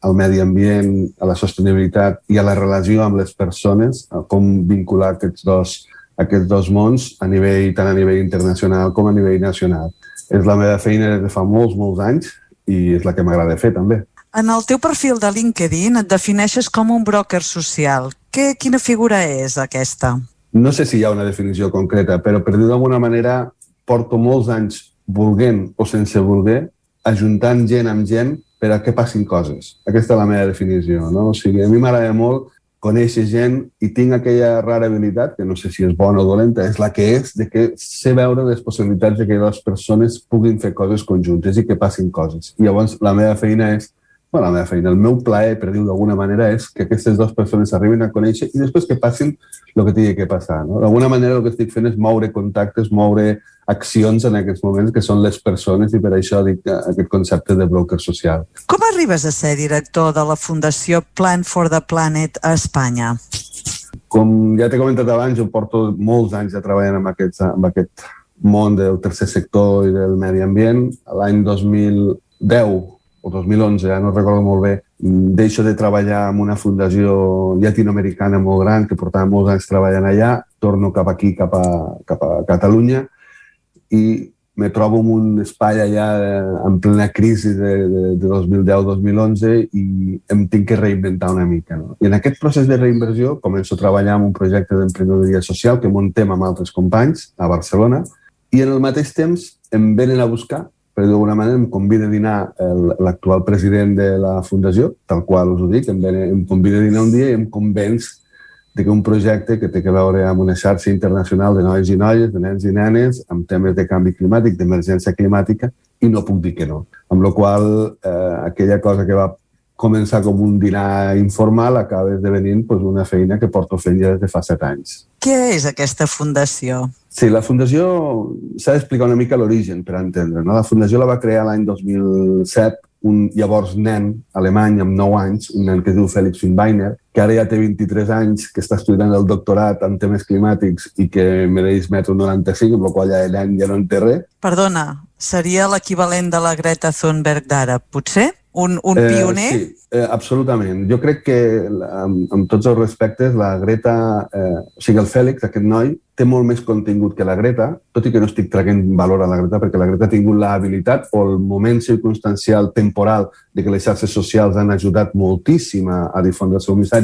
al medi ambient, a la sostenibilitat i a la relació amb les persones, a com vincular aquests dos, aquests dos mons a nivell, tant a nivell internacional com a nivell nacional. És la meva feina des de fa molts, molts anys i és la que m'agrada fer també. En el teu perfil de LinkedIn et defineixes com un broker social. Que, quina figura és aquesta? no sé si hi ha una definició concreta, però per dir d'alguna manera, porto molts anys volent o sense voler, ajuntant gent amb gent per a que passin coses. Aquesta és la meva definició. No? O sigui, a mi m'agrada molt conèixer gent i tinc aquella rara habilitat, que no sé si és bona o dolenta, és la que és, de que sé veure les possibilitats de que les persones puguin fer coses conjuntes i que passin coses. I llavors la meva feina és bueno, la meva feina, el meu plaer, per dir-ho d'alguna manera, és que aquestes dues persones arribin a conèixer i després que passin el que tingui que passar. No? D'alguna manera el que estic fent és moure contactes, moure accions en aquests moments que són les persones i per això dic eh, aquest concepte de broker social. Com arribes a ser director de la Fundació Plan for the Planet a Espanya? Com ja t'he comentat abans, jo porto molts anys ja treballant amb aquest, amb aquest món del tercer sector i del medi ambient. L'any 2010 o 2011, ja no recordo molt bé, mm, deixo de treballar amb una fundació llatinoamericana molt gran que portava molts anys treballant allà, torno cap aquí, cap a, cap a Catalunya i me trobo en un espai allà eh, en plena crisi de, de, de 2010-2011 i em tinc que reinventar una mica. No? I en aquest procés de reinversió començo a treballar en un projecte d'emprenedoria social que muntem amb altres companys a Barcelona i en el mateix temps em venen a buscar per d'alguna manera em convida a dinar el- l'actual president de la fundació, tal qual us ho dic, em, ven, em convida a dinar un dia i em convenç de que un projecte que té que veure amb una xarxa internacional de nois i noies, de nens i nenes, amb temes de canvi climàtic, d'emergència climàtica, i no puc dir que no. Amb la qual eh, aquella cosa que va començar com un dinar informal acaba esdevenint pues, una feina que porto fent ja des de fa set anys. Què és aquesta fundació? Sí, la fundació s'ha d'explicar una mica l'origen per entendre. No? La fundació la va crear l'any 2007 un llavors nen alemany amb 9 anys, un nen que es diu Félix Finbeiner, que ara ja té 23 anys, que està estudiant el doctorat en temes climàtics i que mereix metro 95, amb la qual ja ja no en té res. Perdona, seria l'equivalent de la Greta Thunberg d'ara, potser? Un, un pioner? Eh, sí, eh, absolutament. Jo crec que, amb, amb tots els respectes, la Greta, eh, o sigui, el Fèlix, aquest noi, té molt més contingut que la Greta, tot i que no estic traient valor a la Greta, perquè la Greta ha tingut l'habilitat o el moment circumstancial temporal de que les xarxes socials han ajudat moltíssim a, a difondre el seu missatge,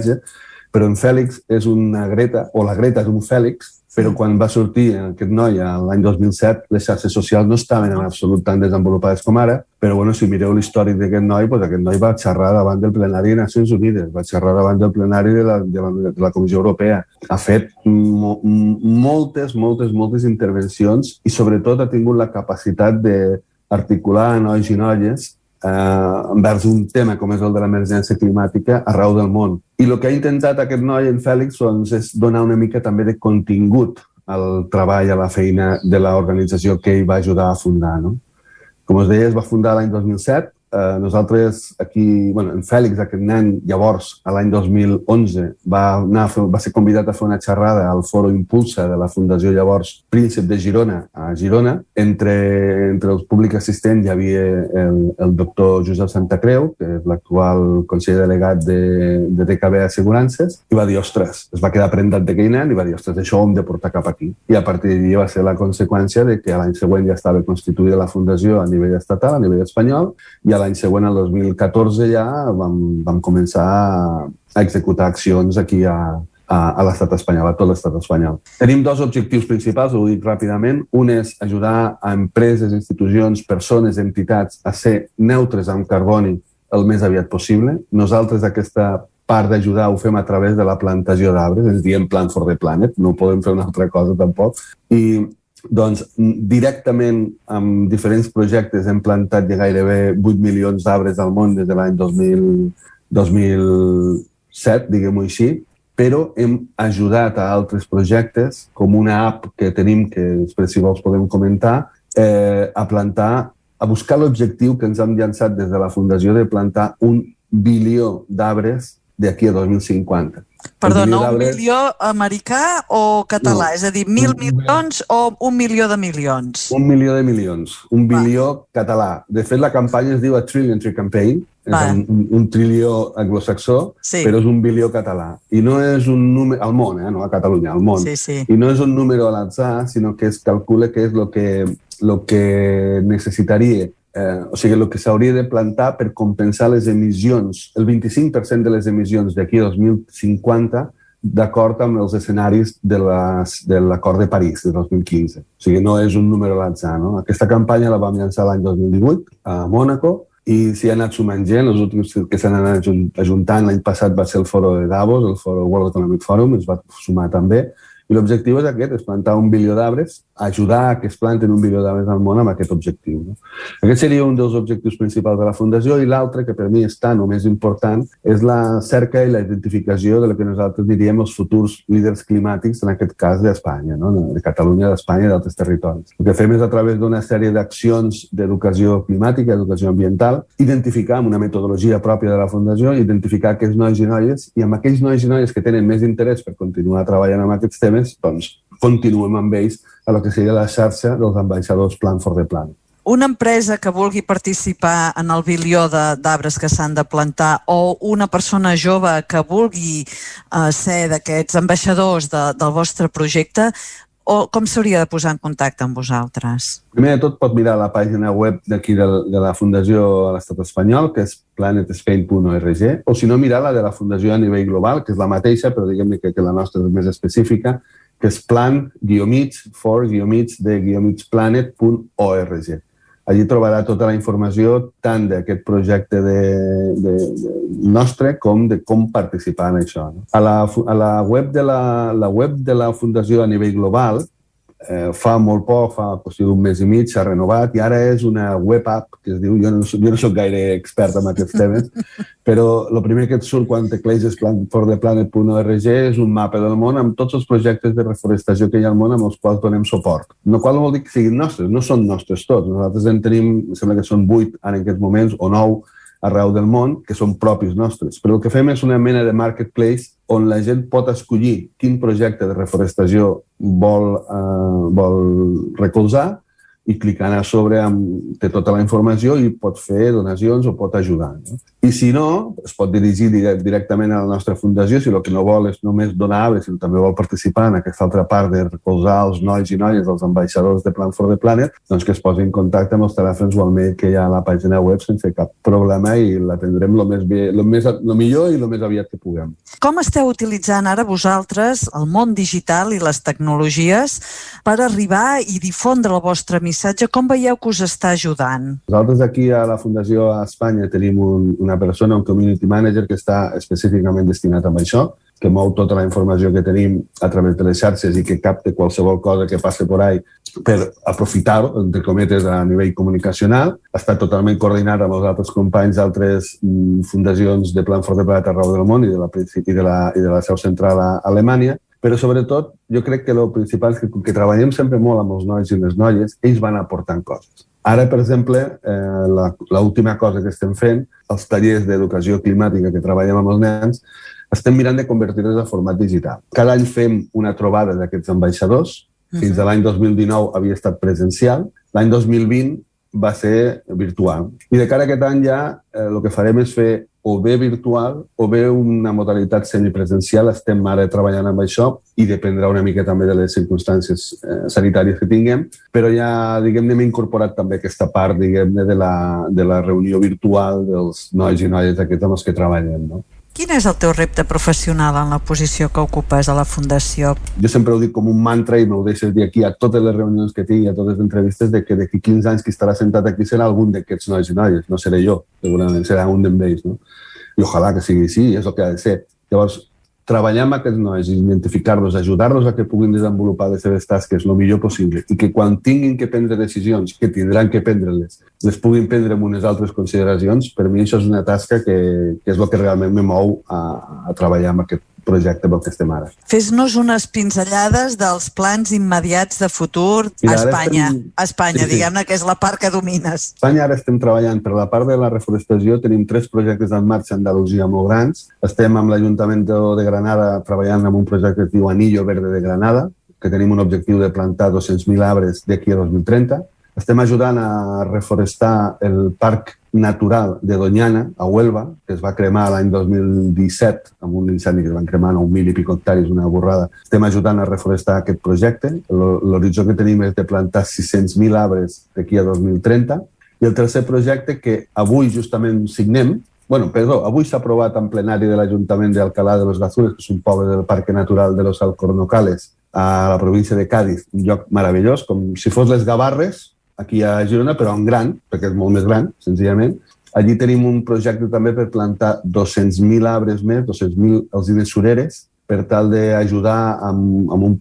però en Fèlix és una Greta, o la Greta és un Fèlix, però quan va sortir aquest noi l'any 2007, les xarxes socials no estaven en absolut tan desenvolupades com ara, però bueno, si mireu l'històric d'aquest noi, doncs aquest noi va xerrar davant del plenari de Nacions Unides, va xerrar davant del plenari de la, de la, de la Comissió Europea, ha fet mo, moltes, moltes, moltes intervencions i sobretot ha tingut la capacitat d'articular nois i noies eh, envers un tema com és el de l'emergència climàtica arreu del món. I el que ha intentat aquest noi, en Fèlix, doncs, és donar una mica també de contingut al treball, a la feina de l'organització que ell va ajudar a fundar. No? Com us deia, es va fundar l'any 2007 eh, nosaltres aquí, bueno, en Fèlix, aquest nen, llavors, a l'any 2011, va, anar fer, va ser convidat a fer una xerrada al Foro Impulsa de la Fundació llavors Príncep de Girona a Girona. Entre, entre els públics assistents hi havia el, el doctor Josep Santacreu, que és l'actual conseller delegat de, de DKB Assegurances, i va dir, ostres, es va quedar prendat d'aquell nen i va dir, ostres, això ho hem de portar cap aquí. I a partir d'allí va ser la conseqüència de que l'any següent ja estava constituïda la fundació a nivell estatal, a nivell espanyol, i a l'any següent, el 2014, ja vam, vam començar a, a executar accions aquí a, a, a l'estat espanyol, a tot l'estat espanyol. Tenim dos objectius principals, ho dic ràpidament. Un és ajudar a empreses, institucions, persones, entitats a ser neutres amb carboni el més aviat possible. Nosaltres aquesta part d'ajudar ho fem a través de la plantació d'arbres, ens diem Plan for the Planet, no podem fer una altra cosa tampoc. I doncs directament amb diferents projectes hem plantat ja gairebé 8 milions d'arbres al món des de l'any 2007, diguem-ho així, però hem ajudat a altres projectes, com una app que tenim, que després si vols podem comentar, eh, a plantar, a buscar l'objectiu que ens hem llançat des de la Fundació de plantar un bilió d'arbres d'aquí a 2050. Perdona, un milió americà o català? No. És a dir, mil milions o un milió de milions? Un milió de milions. Un bilió Va. català. De fet, la campanya es diu A Trillion Tree Campaign, és un, un trilió anglosaxó, sí. però és un bilió català. I no és un número... Al món, eh? no a Catalunya, al món. Sí, sí. I no és un número a l'atzar, sinó que es calcula que és el que, lo que necessitaria eh, o sigui, el que s'hauria de plantar per compensar les emissions, el 25% de les emissions d'aquí a 2050 d'acord amb els escenaris de l'acord de, de París de 2015. O sigui, no és un número l'atzar. No? Aquesta campanya la vam llançar l'any 2018 a Mònaco i s'hi ha anat sumant gent. Els últims que s'han anat ajuntant l'any passat va ser el foro de Davos, el foro World Economic Forum, es va sumar també. I l'objectiu és aquest, és plantar un bilió d'arbres, ajudar a que es planten un bilió d'arbres al món amb aquest objectiu. No? Aquest seria un dels objectius principals de la Fundació i l'altre, que per mi és tan o més important, és la cerca i la identificació de lo que nosaltres diríem els futurs líders climàtics, en aquest cas d'Espanya, no? de Catalunya, d'Espanya i d'altres territoris. El que fem és a través d'una sèrie d'accions d'educació climàtica, educació ambiental, identificar amb una metodologia pròpia de la Fundació, identificar aquests nois i noies i amb aquells nois i noies que tenen més interès per continuar treballant amb aquests temes, doncs continuem amb ells a la que seria la xarxa dels ambaixadors Plan for the Plan. Una empresa que vulgui participar en el bilió d'arbres que s'han de plantar o una persona jove que vulgui uh, ser d'aquests ambaixadors de, del vostre projecte, o com s'hauria de posar en contacte amb vosaltres? Primer de tot pot mirar la pàgina web d'aquí de, de la Fundació a l'Estat espanyol, que és planetspain.org, o si no mirar la de la Fundació a nivell global, que és la mateixa, però diguem que, que la nostra és més específica, que és plan guiomits for guiomits de guiomitplanet.org. Allí trobarà tota la informació tant d'aquest projecte de, de, de nostre com de com participar en això. A, la, a la, web de la, la web de la Fundació a nivell global eh, fa molt poc, fa qüestió d'un mes i mig, s'ha renovat i ara és una web app que es diu, jo no, jo no soc gaire expert en aquests temes, però el primer que et surt quan tecleges fortheplanet.org és un mapa del món amb tots els projectes de reforestació que hi ha al món amb els quals donem suport. No qual vol dir que siguin nostres, no són nostres tots. Nosaltres en tenim, sembla que són vuit en aquests moments, o nou, arreu del món que són propis nostres. Però el que fem és una mena de marketplace on la gent pot escollir quin projecte de reforestació vol, eh, vol recolzar i clicant a sobre amb, té tota la informació i pot fer donacions o pot ajudar. No? I si no, es pot dirigir directament a la nostra fundació si el que no vol és només donar arbres, sinó també vol participar en aquesta altra part de recolzar els nois i noies, els ambaixadors de Plan for the Planet, doncs que es posi en contacte amb els telèfons o el mail que hi ha a la pàgina web sense cap problema i l'atendrem el més bé, el més, el millor i el més aviat que puguem. Com esteu utilitzant ara vosaltres el món digital i les tecnologies per arribar i difondre el vostre missatge missatge, com veieu que us està ajudant? Nosaltres aquí a la Fundació a Espanya tenim un, una persona, un community manager que està específicament destinat a això, que mou tota la informació que tenim a través de les xarxes i que capte qualsevol cosa que passe por ahí per aprofitar-ho, entre cometes, a nivell comunicacional. Està totalment coordinat amb els altres companys d'altres mm, fundacions de Plan for the Planet arreu del món i de la, i de la, i de la seu central a Alemanya però sobretot jo crec que el principal és que, que treballem sempre molt amb els nois i les noies, ells van aportant coses. Ara, per exemple, eh, l'última cosa que estem fent, els tallers d'educació climàtica que treballem amb els nens, estem mirant de convertir-los a format digital. Cada any fem una trobada d'aquests ambaixadors. -huh. Fins a l'any 2019 havia estat presencial. L'any 2020 va ser virtual. I de cara a aquest any ja eh, el que farem és fer o bé virtual o bé una modalitat semipresencial. Estem ara treballant amb això i dependrà una mica també de les circumstàncies eh, sanitàries que tinguem, però ja, diguem-ne, hem incorporat també aquesta part, diguem-ne, de, la, de la reunió virtual dels nois i noies aquests amb els que treballem, no? Quin és el teu repte professional en la posició que ocupes a la Fundació? Jo sempre ho dic com un mantra i m'ho deixes dir aquí a totes les reunions que tinc i a totes les entrevistes de que d'aquí 15 anys qui estarà sentat aquí serà algun d'aquests nois i noies, no seré jo, segurament serà un d'ells, no? I ojalà que sigui així, és el que ha de ser. Llavors, treballar amb aquests nois, identificar-los, ajudar-los a que puguin desenvolupar les seves tasques el millor possible i que quan tinguin que prendre decisions, que tindran que prendre-les, les puguin prendre amb unes altres consideracions, per mi això és una tasca que, que és el que realment me mou a, a treballar amb aquest projecte pel que estem ara. Fes-nos unes pinzellades dels plans immediats de futur Mira, a Espanya. Estem... A Espanya, sí, sí. diguem-ne que és la part que domines. A Espanya ara estem treballant per la part de la reforestació, tenim tres projectes en marxa a Andalusia molt grans. Estem amb l'Ajuntament de Granada treballant en un projecte que es diu Anillo Verde de Granada, que tenim un objectiu de plantar 200.000 arbres d'aquí a 2030. Estem ajudant a reforestar el Parc Natural de Doñana, a Huelva, que es va cremar l'any 2017 amb un incendi que es van cremar 9.000 i pico hectàrees, una borrada. Estem ajudant a reforestar aquest projecte. L'horitzó que tenim és de plantar 600.000 arbres d'aquí a 2030. I el tercer projecte que avui justament signem, bueno, perdó, avui s'ha aprovat en plenari de l'Ajuntament d'Alcalá de los Gazures, que és un poble del Parc Natural de los Alcornocales, a la província de Cádiz, un lloc meravellós, com si fos les Gavarres, aquí a Girona, però en gran, perquè és molt més gran, senzillament. Allí tenim un projecte també per plantar 200.000 arbres més, 200.000 alzines sureres, per tal d'ajudar amb, amb un,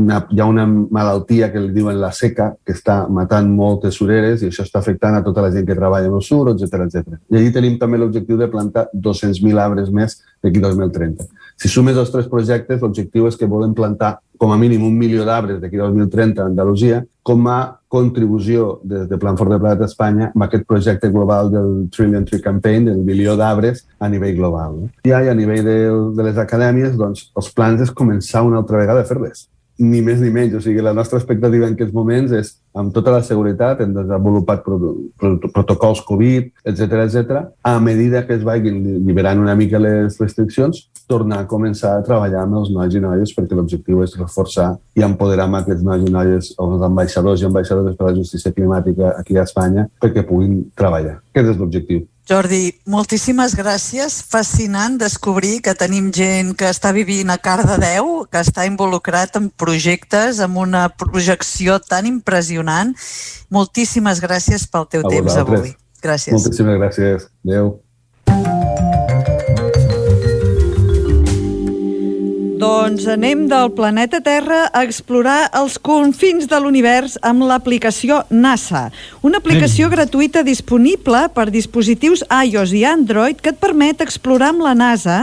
una, hi ha una malaltia que li diuen la seca, que està matant moltes sureres i això està afectant a tota la gent que treballa en el sur, etc etc. I allí tenim també l'objectiu de plantar 200.000 arbres més d'aquí 2030. Si sumes els tres projectes, l'objectiu és que volem plantar com a mínim un milió d'arbres d'aquí 2030 a Andalusia com a contribució des de Plan for the Planet Espanya amb aquest projecte global del Trillion Tree Campaign, del milió d'arbres a nivell global. No? I a nivell de, de les acadèmies, doncs, els plans és començar una altra vegada a fer-les ni més ni menys. O sigui, la nostra expectativa en aquests moments és, amb tota la seguretat, hem desenvolupat pro pro protocols Covid, etc etc. a medida que es vagin liberant una mica les restriccions, tornar a començar a treballar amb els nois i noies perquè l'objectiu és reforçar i empoderar amb aquests nois i noies, els ambaixadors i ambaixadores per la justícia climàtica aquí a Espanya perquè puguin treballar. Aquest és l'objectiu. Jordi, moltíssimes gràcies. Fascinant descobrir que tenim gent que està vivint a Cardedeu, que està involucrat en projectes, amb una projecció tan impressionant. Moltíssimes gràcies pel teu A temps vosaltres. avui. Gràcies. Moltíssimes gràcies. Adéu. Doncs anem del planeta Terra a explorar els confins de l'univers amb l'aplicació NASA, una aplicació gratuïta disponible per dispositius iOS i Android que et permet explorar amb la NASA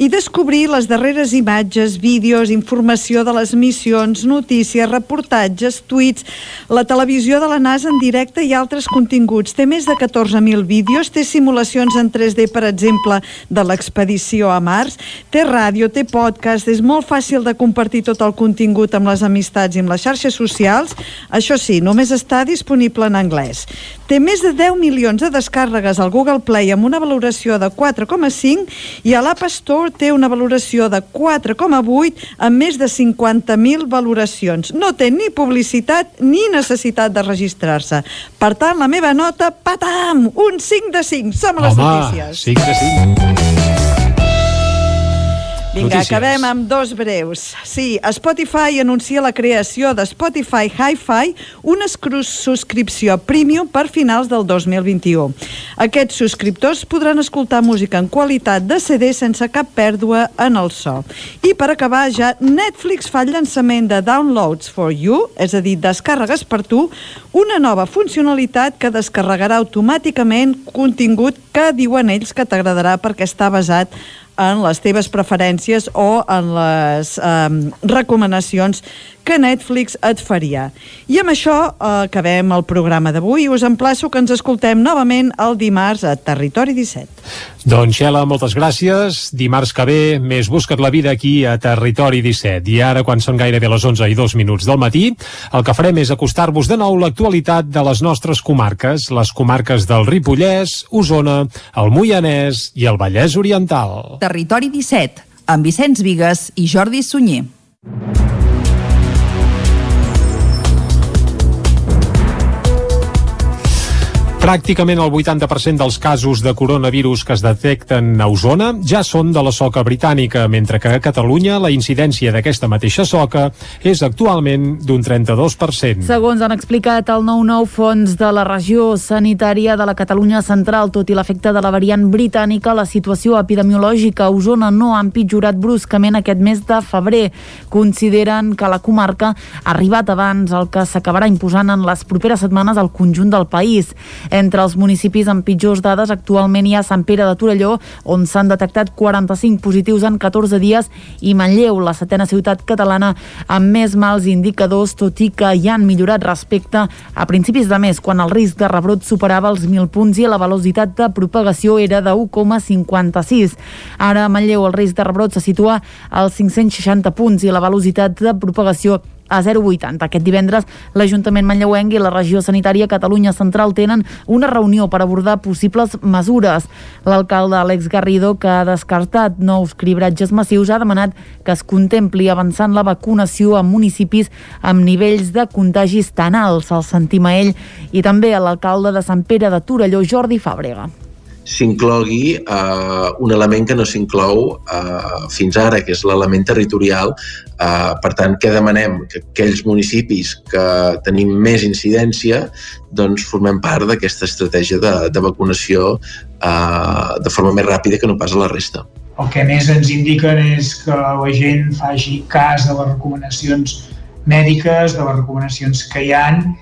i descobrir les darreres imatges, vídeos, informació de les missions, notícies, reportatges, tuits, la televisió de la NASA en directe i altres continguts. Té més de 14.000 vídeos, té simulacions en 3D, per exemple, de l'expedició a Mars, té ràdio, té podcast, és molt fàcil de compartir tot el contingut amb les amistats i amb les xarxes socials. Això sí, només està disponible en anglès. Té més de 10 milions de descàrregues al Google Play amb una valoració de 4,5 i a l'App Store té una valoració de 4,8 amb més de 50.000 valoracions. No té ni publicitat ni necessitat de registrar-se. Per tant, la meva nota, patam! Un 5 de 5. Som a les Home, notícies. 5 de 5. Vinga, Notícies. acabem amb dos breus. Sí, Spotify anuncia la creació de Spotify Hi-Fi, una subscripció premium per finals del 2021. Aquests subscriptors podran escoltar música en qualitat de CD sense cap pèrdua en el so. I per acabar ja, Netflix fa el llançament de Downloads for You, és a dir, descàrregues per tu, una nova funcionalitat que descarregarà automàticament contingut que diuen ells que t'agradarà perquè està basat en les teves preferències o en les um, recomanacions que Netflix et faria. I amb això eh, acabem el programa d'avui i us emplaço que ens escoltem novament el dimarts a Territori 17. Doncs, Xela, moltes gràcies. Dimarts que ve, més Busca't la vida aquí a Territori 17. I ara, quan són gairebé les 11 i 2 minuts del matí, el que farem és acostar-vos de nou l'actualitat de les nostres comarques, les comarques del Ripollès, Osona, el Moianès i el Vallès Oriental. Territori 17, amb Vicenç Vigues i Jordi Sunyer. Pràcticament el 80% dels casos de coronavirus que es detecten a Osona ja són de la soca britànica, mentre que a Catalunya la incidència d'aquesta mateixa soca és actualment d'un 32%. Segons han explicat el 9-9 fons de la regió sanitària de la Catalunya central, tot i l'efecte de la variant britànica, la situació epidemiològica a Osona no ha empitjorat bruscament aquest mes de febrer. Consideren que la comarca ha arribat abans el que s'acabarà imposant en les properes setmanes al conjunt del país. Entre els municipis amb pitjors dades actualment hi ha Sant Pere de Torelló, on s'han detectat 45 positius en 14 dies, i Manlleu, la setena ciutat catalana amb més mals indicadors, tot i que hi han millorat respecte a principis de mes, quan el risc de rebrot superava els 1.000 punts i la velocitat de propagació era de 1,56. Ara a Manlleu el risc de rebrot se situa als 560 punts i la velocitat de propagació a 0,80. Aquest divendres l'Ajuntament Manlleuenc i la regió sanitària Catalunya Central tenen una reunió per abordar possibles mesures. L'alcalde Àlex Garrido, que ha descartat nous cribratges massius, ha demanat que es contempli avançant la vacunació a municipis amb nivells de contagis tan alts. El sentim a ell i també a l'alcalde de Sant Pere de Torelló, Jordi Fàbrega s'inclogui eh, un element que no s'inclou eh, fins ara, que és l'element territorial. Eh, per tant, què demanem? Que aquells municipis que tenim més incidència doncs formem part d'aquesta estratègia de, de vacunació eh, de forma més ràpida que no pas a la resta. El que més ens indiquen és que la gent faci cas de les recomanacions mèdiques, de les recomanacions que hi han,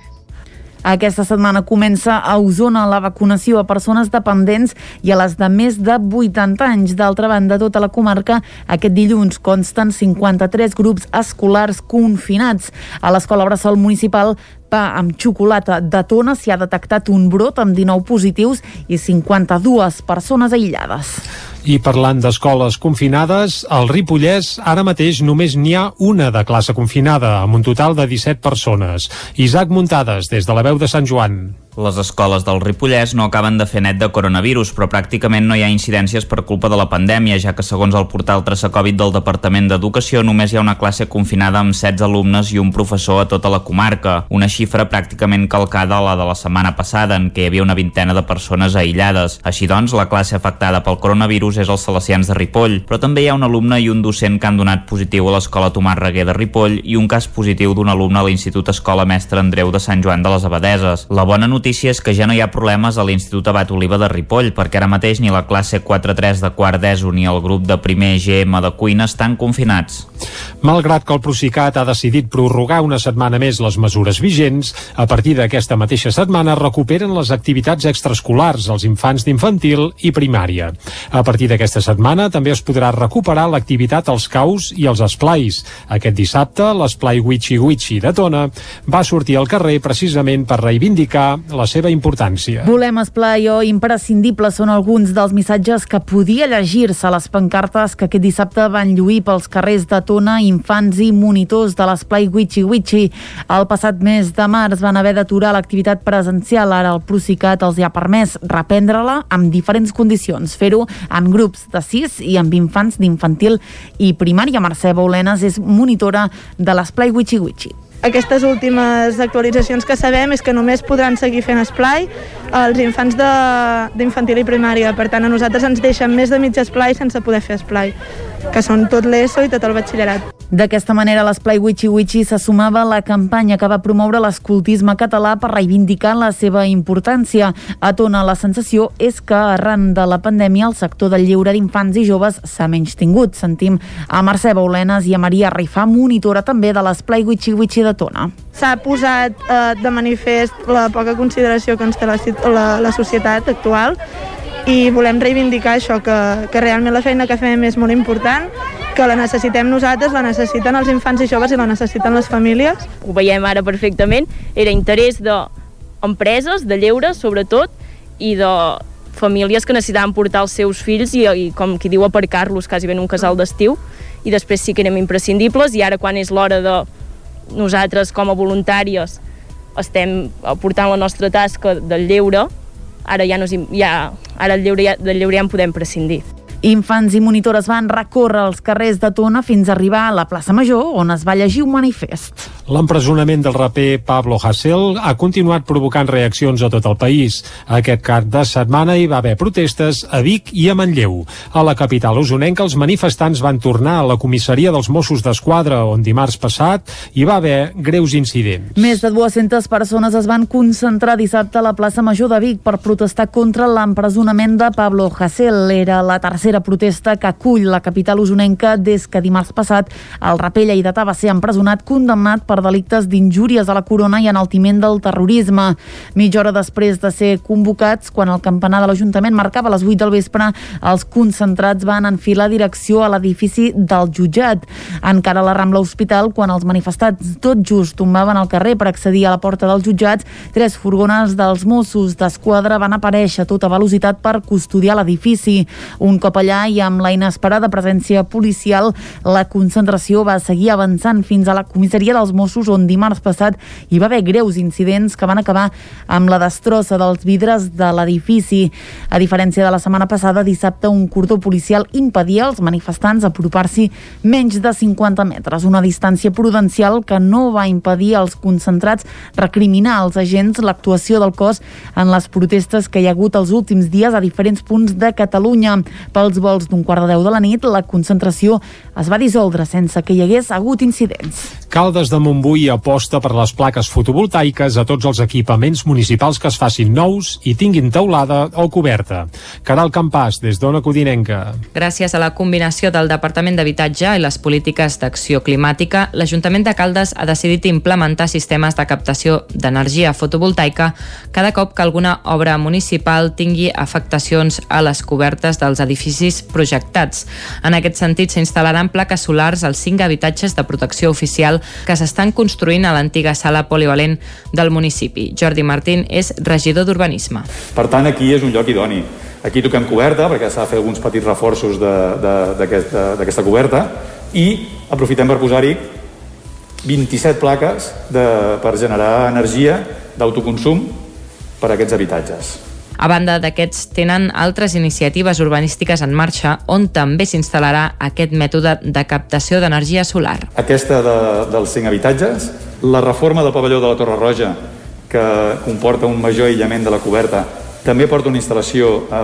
aquesta setmana comença a Osona la vacunació a persones dependents i a les de més de 80 anys. D'altra banda, tota la comarca aquest dilluns consten 53 grups escolars confinats. A l'escola Bressol Municipal pa amb xocolata de tona s'hi ha detectat un brot amb 19 positius i 52 persones aïllades. I parlant d'escoles confinades, al Ripollès ara mateix només n'hi ha una de classe confinada, amb un total de 17 persones. Isaac Muntades, des de la veu de Sant Joan. Les escoles del Ripollès no acaben de fer net de coronavirus, però pràcticament no hi ha incidències per culpa de la pandèmia, ja que segons el portal Traça Covid del Departament d'Educació només hi ha una classe confinada amb 16 alumnes i un professor a tota la comarca, una xifra pràcticament calcada a la de la setmana passada, en què hi havia una vintena de persones aïllades. Així doncs, la classe afectada pel coronavirus és els salesians de Ripoll, però també hi ha un alumne i un docent que han donat positiu a l'escola Tomàs Reguer de Ripoll i un cas positiu d'un alumne a l'Institut Escola Mestre Andreu de Sant Joan de les Abadeses. La bona notícia és que ja no hi ha problemes a l'Institut Abat Oliva de Ripoll, perquè ara mateix ni la classe 4-3 de quart d'ESO ni el grup de primer GM de cuina estan confinats. Malgrat que el Procicat ha decidit prorrogar una setmana més les mesures vigents, a partir d'aquesta mateixa setmana recuperen les activitats extraescolars als infants d'infantil i primària. A partir d'aquesta setmana també es podrà recuperar l'activitat als caus i als esplais. Aquest dissabte, l'esplai Wichi Wichi de Tona va sortir al carrer precisament per reivindicar la seva importància. Volem esplai o imprescindibles són alguns dels missatges que podia llegir-se a les pancartes que aquest dissabte van lluir pels carrers de Tona infants i monitors de l'esplai Wichi Wichi. El passat mes de març van haver d'aturar l'activitat presencial. Ara el Procicat els hi ha permès reprendre-la amb diferents condicions. Fer-ho en grups de 6 i amb infants d'infantil i primària. Mercè Baulenes és monitora de l'esplai Wichi Wichi. Aquestes últimes actualitzacions que sabem és que només podran seguir fent esplai els infants d'infantil i primària. Per tant, a nosaltres ens deixen més de mig esplai sense poder fer esplai, que són tot l'ESO i tot el batxillerat. D'aquesta manera, l'esplai Wichi Wichi se sumava a la campanya que va promoure l'escoltisme català per reivindicar la seva importància. A Tona, la sensació és que arran de la pandèmia el sector del lleure d'infants i joves s'ha menys tingut. Sentim a Mercè Baulenes i a Maria Rifà, monitora també de l'esplai Wichi Wichi de Tona. S'ha posat eh, de manifest la poca consideració que ens té la, la, la societat actual i volem reivindicar això, que, que realment la feina que fem és molt important, que la necessitem nosaltres, la necessiten els infants i joves i la necessiten les famílies. Ho veiem ara perfectament, era interès d'empreses, de lleure sobretot, i de famílies que necessitaven portar els seus fills i, i com qui diu aparcar-los quasi ben un casal d'estiu i després sí que érem imprescindibles i ara quan és l'hora de nosaltres com a voluntàries estem portant la nostra tasca del lleure ara ja, no és, ja ara el lleure, del lleure ja en podem prescindir. Infants i monitores van recórrer els carrers de Tona fins a arribar a la plaça Major, on es va llegir un manifest. L'empresonament del raper Pablo Hasél ha continuat provocant reaccions a tot el país. Aquest cap de setmana hi va haver protestes a Vic i a Manlleu. A la capital usonenca, els manifestants van tornar a la comissaria dels Mossos d'Esquadra, on dimarts passat hi va haver greus incidents. Més de 200 persones es van concentrar dissabte a la plaça Major de Vic per protestar contra l'empresonament de Pablo Hasél. Era la tercera tercera protesta que acull la capital usonenca des que dimarts passat el raper lleidatà va ser empresonat condemnat per delictes d'injúries a la corona i enaltiment del terrorisme. Mitja hora després de ser convocats, quan el campanar de l'Ajuntament marcava les 8 del vespre, els concentrats van enfilar direcció a l'edifici del jutjat. Encara a la Rambla Hospital, quan els manifestats tot just tombaven al carrer per accedir a la porta dels jutjats, tres furgones dels Mossos d'Esquadra van aparèixer a tota velocitat per custodiar l'edifici. Un cop allà i amb la inesperada presència policial, la concentració va seguir avançant fins a la comissaria dels Mossos, on dimarts passat hi va haver greus incidents que van acabar amb la destrossa dels vidres de l'edifici. A diferència de la setmana passada, dissabte un cordó policial impedia als manifestants apropar-s'hi menys de 50 metres, una distància prudencial que no va impedir als concentrats recriminar als agents l'actuació del cos en les protestes que hi ha hagut els últims dies a diferents punts de Catalunya. Pels vols d'un quart de deu de la nit, la concentració es va dissoldre sense que hi hagués hagut incidents. Caldes de Montbui aposta per les plaques fotovoltaiques a tots els equipaments municipals que es facin nous i tinguin teulada o coberta. Caral Campàs, des d'Ona Codinenca. Gràcies a la combinació del Departament d'Habitatge i les polítiques d'acció climàtica, l'Ajuntament de Caldes ha decidit implementar sistemes de captació d'energia fotovoltaica cada cop que alguna obra municipal tingui afectacions a les cobertes dels edificis projectats. En aquest sentit, s'instal·laran plaques solars als cinc habitatges de protecció oficial que s'estan construint a l'antiga sala polivalent del municipi. Jordi Martín és regidor d'Urbanisme. Per tant, aquí és un lloc idoni. Aquí toquem coberta, perquè s'ha de fer alguns petits reforços d'aquesta coberta, i aprofitem per posar-hi 27 plaques de, per generar energia d'autoconsum per a aquests habitatges. A banda d'aquests, tenen altres iniciatives urbanístiques en marxa on també s'instal·larà aquest mètode de captació d'energia solar. Aquesta de, dels cinc habitatges, la reforma del pavelló de la Torre Roja, que comporta un major aïllament de la coberta, també porta una instal·lació eh,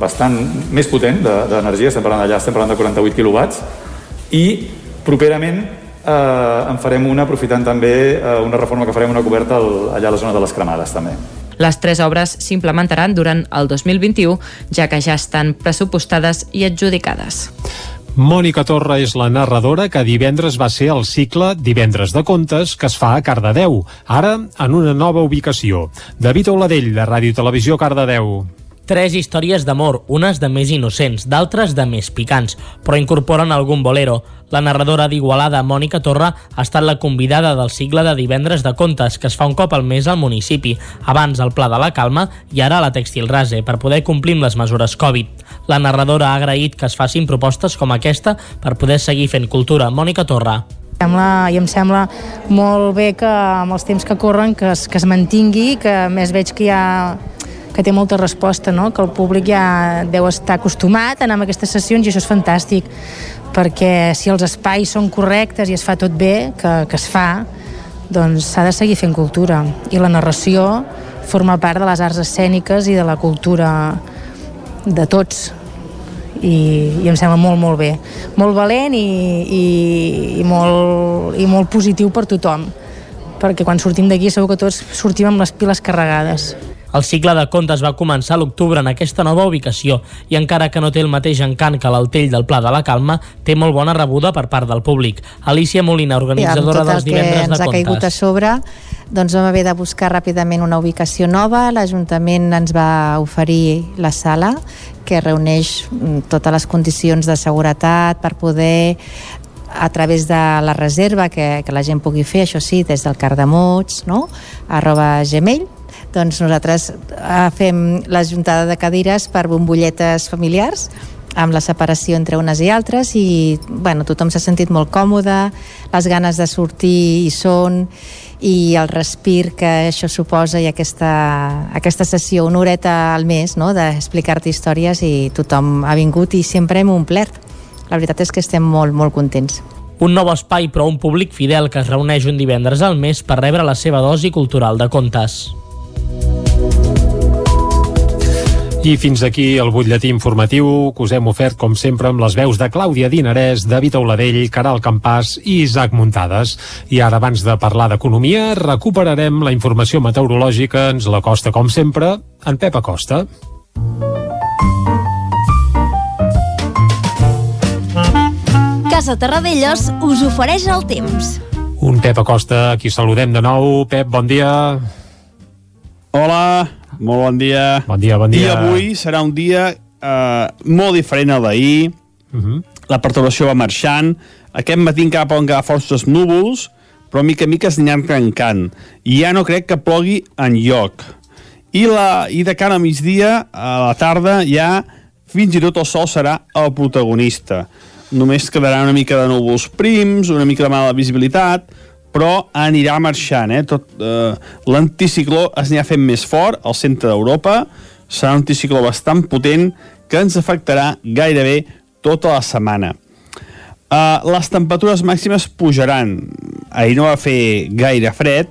bastant més potent d'energia, estem parlant allà, estem parlant de 48 quilowatts, i properament eh, en farem una aprofitant també eh, una reforma que farem una coberta allà a la zona de les cremades també. Les tres obres s'implementaran durant el 2021, ja que ja estan pressupostades i adjudicades. Mònica Torra és la narradora que divendres va ser el cicle Divendres de Contes que es fa a Cardedeu, ara en una nova ubicació. David Oladell, de Ràdio Televisió Cardedeu. Tres històries d'amor, unes de més innocents, d'altres de més picants, però incorporen algun bolero. La narradora d'Igualada, Mònica Torra, ha estat la convidada del cicle de divendres de contes que es fa un cop al mes al municipi, abans al Pla de la Calma i ara a la Textil Rase, per poder complir amb les mesures Covid. La narradora ha agraït que es facin propostes com aquesta per poder seguir fent cultura. Mònica Torra. Sembla, I em sembla molt bé que amb els temps que corren que es, que es mantingui, que més veig que hi ha que té molta resposta, no? que el públic ja deu estar acostumat a anar a aquestes sessions i això és fantàstic, perquè si els espais són correctes i es fa tot bé, que, que es fa, doncs s'ha de seguir fent cultura. I la narració forma part de les arts escèniques i de la cultura de tots, i, i em sembla molt, molt bé. Molt valent i, i, i, molt, i molt positiu per tothom, perquè quan sortim d'aquí segur que tots sortim amb les piles carregades. El cicle de contes va començar a l'octubre en aquesta nova ubicació i encara que no té el mateix encant que l'Altell del Pla de la Calma, té molt bona rebuda per part del públic. Alicia Molina, organitzadora dels divendres de contes. ens ha caigut a sobre, doncs vam haver de buscar ràpidament una ubicació nova. L'Ajuntament ens va oferir la sala que reuneix mm, totes les condicions de seguretat per poder a través de la reserva que, que la gent pugui fer, això sí, des del cardamots, no? arroba gmail, doncs nosaltres eh, fem la juntada de cadires per bombolletes familiars amb la separació entre unes i altres i bueno, tothom s'ha sentit molt còmode, les ganes de sortir hi són i el respir que això suposa i aquesta, aquesta sessió, una horeta al mes no? d'explicar-te històries i tothom ha vingut i sempre hem omplert. La veritat és que estem molt, molt contents. Un nou espai però un públic fidel que es reuneix un divendres al mes per rebre la seva dosi cultural de contes. I fins aquí el butlletí informatiu que us hem ofert, com sempre, amb les veus de Clàudia Dinarès, David Auladell, Caral Campàs i Isaac Muntades. I ara, abans de parlar d'economia, recuperarem la informació meteorològica. Ens la costa, com sempre, en Pep Acosta. Casa Terradellos us ofereix el temps. Un Pep Acosta, aquí saludem de nou. Pep, bon dia. Hola, molt bon dia. Bon dia, bon dia. I avui serà un dia eh, molt diferent al d'ahir. Uh -huh. La perturbació va marxant. Aquest matí encara poden quedar forces núvols, però mica a mica s'aniran trencant. I ja no crec que plogui en lloc. I, la, I de cara a migdia, a la tarda, ja fins i tot el sol serà el protagonista. Només quedarà una mica de núvols prims, una mica de mala visibilitat, però anirà marxant. Eh? Tot, eh, L'anticicló es anirà fent més fort al centre d'Europa, serà un anticicló bastant potent que ens afectarà gairebé tota la setmana. Uh, les temperatures màximes pujaran. Ahir no va fer gaire fred,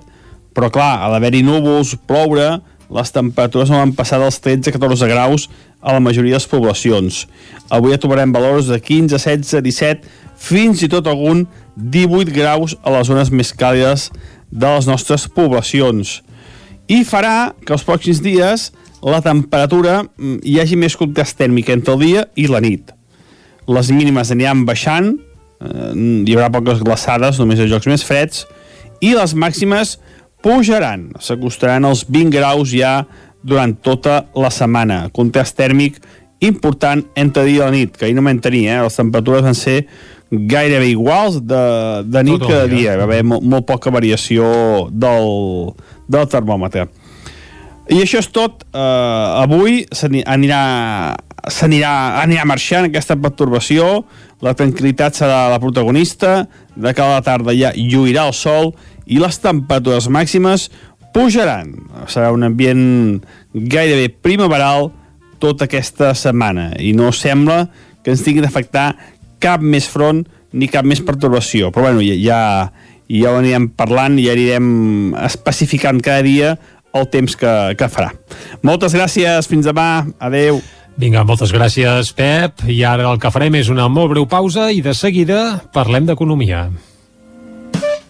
però clar, a l'haver-hi núvols, ploure, les temperatures no van passar dels 13-14 graus a la majoria de les poblacions. Avui ja trobarem valors de 15, 16, 17, fins i tot algun 18 graus a les zones més càlides de les nostres poblacions. I farà que els pròxims dies la temperatura mm, hi hagi més contrast tèrmic entre el dia i la nit. Les mínimes aniran baixant, eh, hi haurà poques glaçades, només a jocs més freds, i les màximes pujaran, s'acostaran als 20 graus ja durant tota la setmana. Contrast tèrmic important entre dia i la nit, que ahir no vam tenir, eh? les temperatures van ser gairebé iguals de, de nit que de dia. Va haver molt, molt poca variació del, del termòmetre. I això és tot. Uh, avui s'anirà s'anirà anirà marxant aquesta pertorbació, la tranquil·litat serà la protagonista, de cada tarda ja lluirà el sol i les temperatures màximes pujaran. Serà un ambient gairebé primaveral tota aquesta setmana i no sembla que ens tingui d'afectar cap més front ni cap més pertorbació. Però bueno, ja, ja ho anirem parlant i ja anirem especificant cada dia el temps que, que farà. Moltes gràcies, fins demà, adeu. Vinga, moltes gràcies, Pep. I ara el que farem és una molt breu pausa i de seguida parlem d'economia.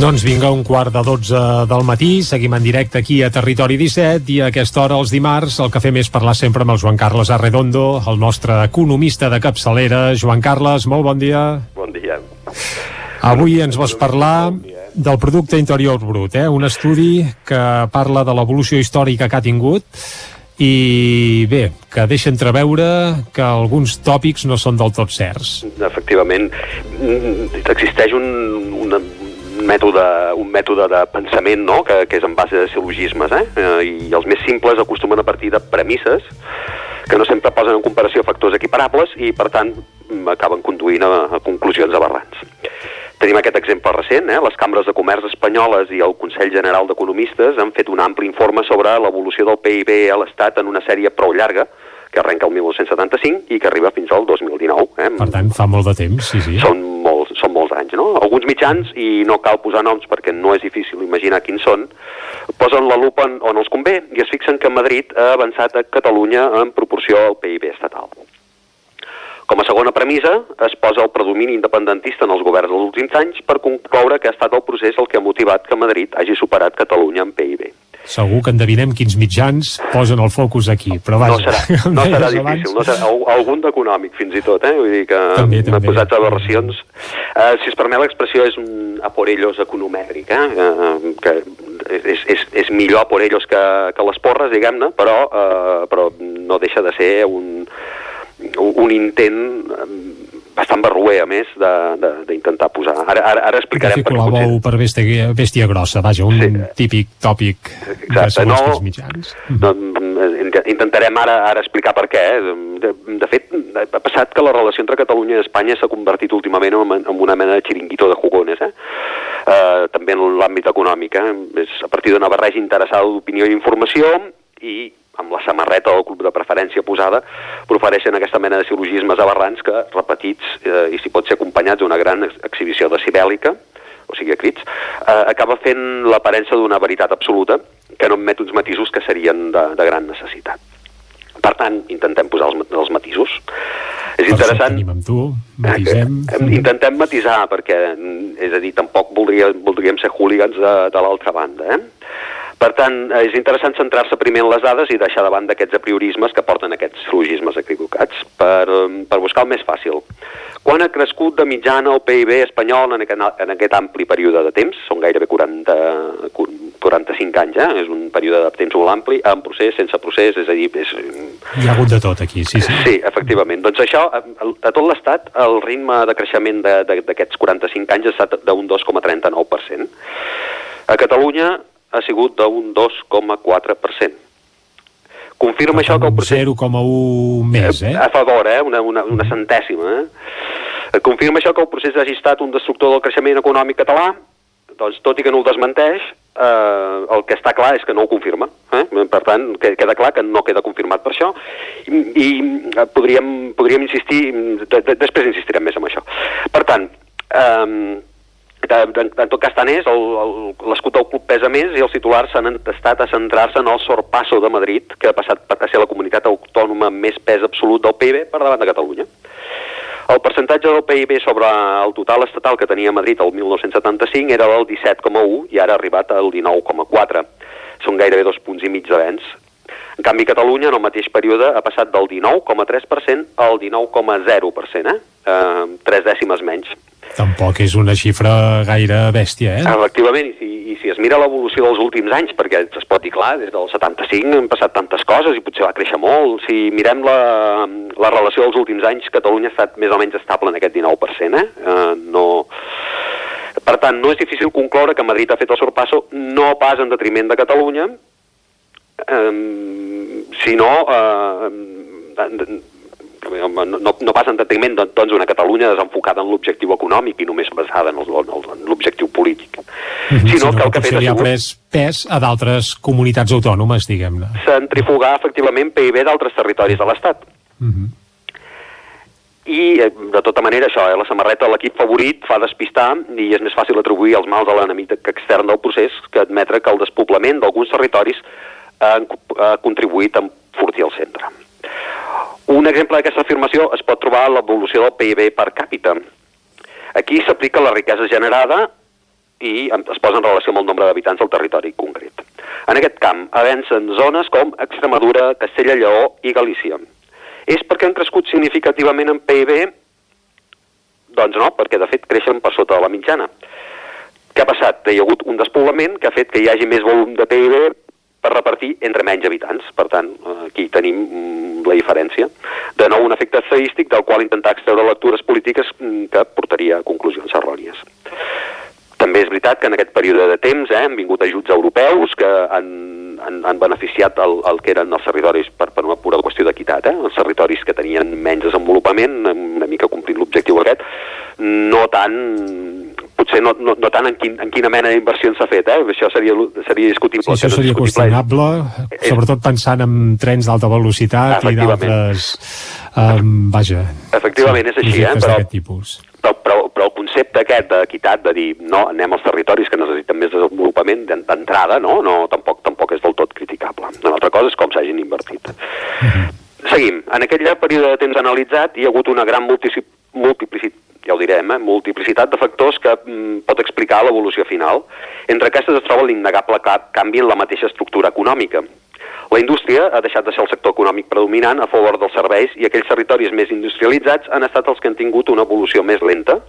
Doncs vinga, un quart de 12 del matí, seguim en directe aquí a Territori 17 i a aquesta hora, els dimarts, el que fem és parlar sempre amb el Joan Carles Arredondo, el nostre economista de capçalera. Joan Carles, molt bon dia. Bon dia. Avui ens vols parlar del producte interior brut, eh? un estudi que parla de l'evolució històrica que ha tingut i bé, que deixa entreveure que alguns tòpics no són del tot certs. Efectivament, existeix un mètode, un mètode de pensament no? que, que és en base de sil·logismes eh? eh? i els més simples acostumen a partir de premisses que no sempre posen en comparació factors equiparables i per tant acaben conduint a, a conclusions aberrants. Tenim aquest exemple recent, eh? les cambres de comerç espanyoles i el Consell General d'Economistes han fet un ampli informe sobre l'evolució del PIB a l'Estat en una sèrie prou llarga, que arrenca el 1975 i que arriba fins al 2019. Eh? Per tant, fa molt de temps, sí, sí. Són molts, són molts anys, no? Alguns mitjans, i no cal posar noms perquè no és difícil imaginar quins són, posen la lupa on, on els convé i es fixen que Madrid ha avançat a Catalunya en proporció al PIB estatal. Com a segona premissa, es posa el predomini independentista en els governs dels últims anys per concloure que ha estat el procés el que ha motivat que Madrid hagi superat Catalunya en PIB. Segur que endevinem quins mitjans posen el focus aquí, però vaja. No serà, no serà difícil, no serà, algun d'econòmic fins i tot, eh? Vull dir que m'he posat aberracions. Uh, si es permet l'expressió, és un a por ellos economètric, eh? Uh, que és, és, és millor a por ellos que, que les porres, diguem-ne, però, uh, però no deixa de ser un, un intent bastant barruer, a més, d'intentar posar... Ara, ara, ara explicarem... per la bou per bèstia, bèstia grossa, vaja, un sí. típic tòpic Exacte, de no, els mitjans. No, intentarem ara, ara explicar per què. De, de fet, ha passat que la relació entre Catalunya i Espanya s'ha convertit últimament en, en una mena de xiringuito de jugones, eh? Uh, també en l'àmbit econòmic. Eh? És a partir d'una barreja interessada d'opinió i informació i amb la samarreta del club de preferència posada, profereixen aquesta mena de sil·logismes aberrants que, repetits eh, i si pot ser acompanyats d'una gran exhibició de cibèlica, o sigui, a crits, eh, acaba fent l'aparença d'una veritat absoluta que no admet uns matisos que serien de, de gran necessitat. Per tant, intentem posar els, els matisos. És per interessant... Tenim amb tu, matisem. Eh, intentem matisar, perquè, és a dir, tampoc voldria, voldríem ser hooligans de, de l'altra banda, eh? Per tant, és interessant centrar-se primer en les dades i deixar davant d'aquests apriorismes que porten aquests sil·logismes equivocats per, per buscar el més fàcil. Quan ha crescut de mitjana el PIB espanyol en aquest, en aquest ampli període de temps? Són gairebé 40, 45 anys, eh? és un període de temps molt ampli, amb procés, sense procés, és a dir... És... Hi ha hagut de tot aquí, sí, sí. Sí, efectivament. Doncs això, a, a tot l'estat, el ritme de creixement d'aquests 45 anys ha estat d'un 2,39%. A Catalunya ha sigut d'un 2,4%. Confirma això que el procés... 0,1 més, eh? A favor, eh? Una, una, una centèsima, eh? Confirma això que el procés hagi estat un destructor del creixement econòmic català, doncs tot i que no el desmenteix, eh, el que està clar és que no ho confirma. Eh? Per tant, que, queda clar que no queda confirmat per això i, i podríem, podríem insistir, de, de, després insistirem més en això. Per tant, eh, en, en tot cas tant és, l'escut del club pesa més i els titulars s'han entestat a centrar-se en el sorpasso de Madrid, que ha passat a ser la comunitat autònoma amb més pes absolut del PIB per davant de Catalunya. El percentatge del PIB sobre el total estatal que tenia Madrid el 1975 era del 17,1 i ara ha arribat al 19,4. Són gairebé dos punts i mig d'avenç. En canvi, Catalunya, en el mateix període, ha passat del 19,3% al 19,0%, eh? eh? Tres dècimes menys. Tampoc és una xifra gaire bèstia, eh? Efectivament, i si, i si es mira l'evolució dels últims anys, perquè es pot dir, clar, des del 75 han passat tantes coses i potser va créixer molt, si mirem la, la relació dels últims anys, Catalunya ha estat més o menys estable en aquest 19%, eh? eh no... Per tant, no és difícil concloure que Madrid ha fet el sorpasso no pas en detriment de Catalunya, sinó eh, no, no, no pas en detriment doncs, una Catalunya desenfocada en l'objectiu econòmic i només basada en l'objectiu polític, mm -hmm, sinó, sinó que el que ha fet ha sigut pres pes a d'altres comunitats autònomes, diguem-ne. centrifugar efectivament PIB d'altres territoris de l'Estat. Mm -hmm. I, eh, de tota manera, això, eh, la samarreta de l'equip favorit fa despistar i és més fàcil atribuir els mals a l'enemic extern del procés que admetre que el despoblament d'alguns territoris ha, ha contribuït a enfortir el centre. Un exemple d'aquesta afirmació es pot trobar a l'evolució del PIB per càpita. Aquí s'aplica la riquesa generada i es posa en relació amb el nombre d'habitants del territori concret. En aquest camp avancen zones com Extremadura, Castella Lleó i Galícia. És perquè han crescut significativament en PIB? Doncs no, perquè de fet creixen per sota de la mitjana. Què ha passat? Hi ha hagut un despoblament que ha fet que hi hagi més volum de PIB per repartir entre menys habitants. Per tant, aquí tenim mm, la diferència. De nou, un efecte estadístic del qual intentar extreure lectures polítiques mm, que portaria a conclusions errònies. També és veritat que en aquest període de temps eh, han vingut ajuts europeus que han, han, han beneficiat el, el que eren els territoris per, per una pura qüestió d'equitat. Eh? Els territoris que tenien menys desenvolupament, una mica complint l'objectiu aquest, no tant potser no, no, no tant en, quin, en quina mena d'inversió s'ha fet, eh? això seria, seria discutible. Sí, això no és seria qüestionable, sobretot pensant en trens d'alta velocitat i d'altres... Um, vaja, Efectivament, és així, eh? però, tipus. però, però, però el concepte aquest d'equitat, de dir no, anem als territoris que necessiten més desenvolupament d'en- d'entrada, no? no tampoc, tampoc és del tot criticable. Una altra cosa és com s'hagin invertit. Seguim. En aquell període de temps analitzat hi ha hagut una gran multiplicitat, ja ho direm, eh? multiplicitat de factors que mm, pot explicar l'evolució final. Entre aquestes es troba l'innegable ca- canvi en la mateixa estructura econòmica. La indústria ha deixat de ser el sector econòmic predominant a favor dels serveis i aquells territoris més industrialitzats han estat els que han tingut una evolució més lenta.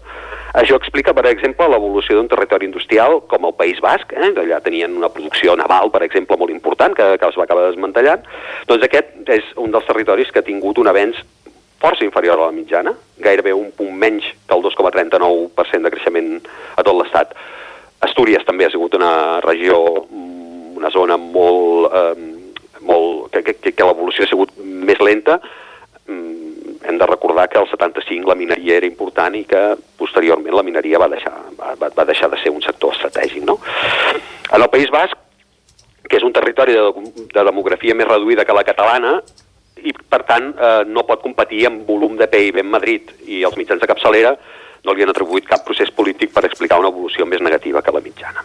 Això explica, per exemple, l'evolució d'un territori industrial com el País Basc, eh? allà tenien una producció naval, per exemple, molt important, que, que es va acabar desmantellant. Doncs aquest és un dels territoris que ha tingut un avenç força inferior a la mitjana, gairebé un punt menys que el 2,39% de creixement a tot l'Estat. Astúries també ha sigut una regió, mm, una zona molt, eh, molt que, que, que l'evolució ha sigut més lenta. Mm, hem de recordar que al 75 la mineria era important i que posteriorment la mineria va deixar, va, va deixar de ser un sector estratègic. No? En el País Basc, que és un territori de, de demografia més reduïda que la catalana, i per tant eh, no pot competir amb volum de PIB en Madrid i els mitjans de capçalera no li han atribuït cap procés polític per explicar una evolució més negativa que la mitjana.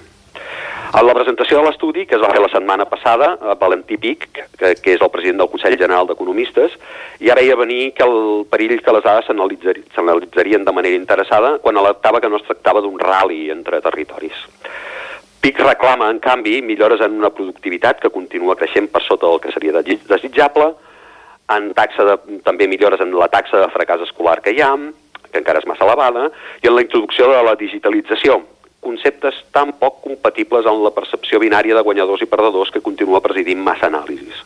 A la presentació de l'estudi, que es va fer la setmana passada, eh, Valentí Pic, que, que és el president del Consell General d'Economistes, ja veia venir que el perill que les dades s'analitzari- s'analitzarien de manera interessada quan alertava que no es tractava d'un rally entre territoris. PIC reclama, en canvi, millores en una productivitat que continua creixent per sota del que seria desi- desitjable, en taxa de, també millores en la taxa de fracàs escolar que hi ha, que encara és massa elevada, i en la introducció de la digitalització, conceptes tan poc compatibles amb la percepció binària de guanyadors i perdedors que continua presidint massa anàlisis.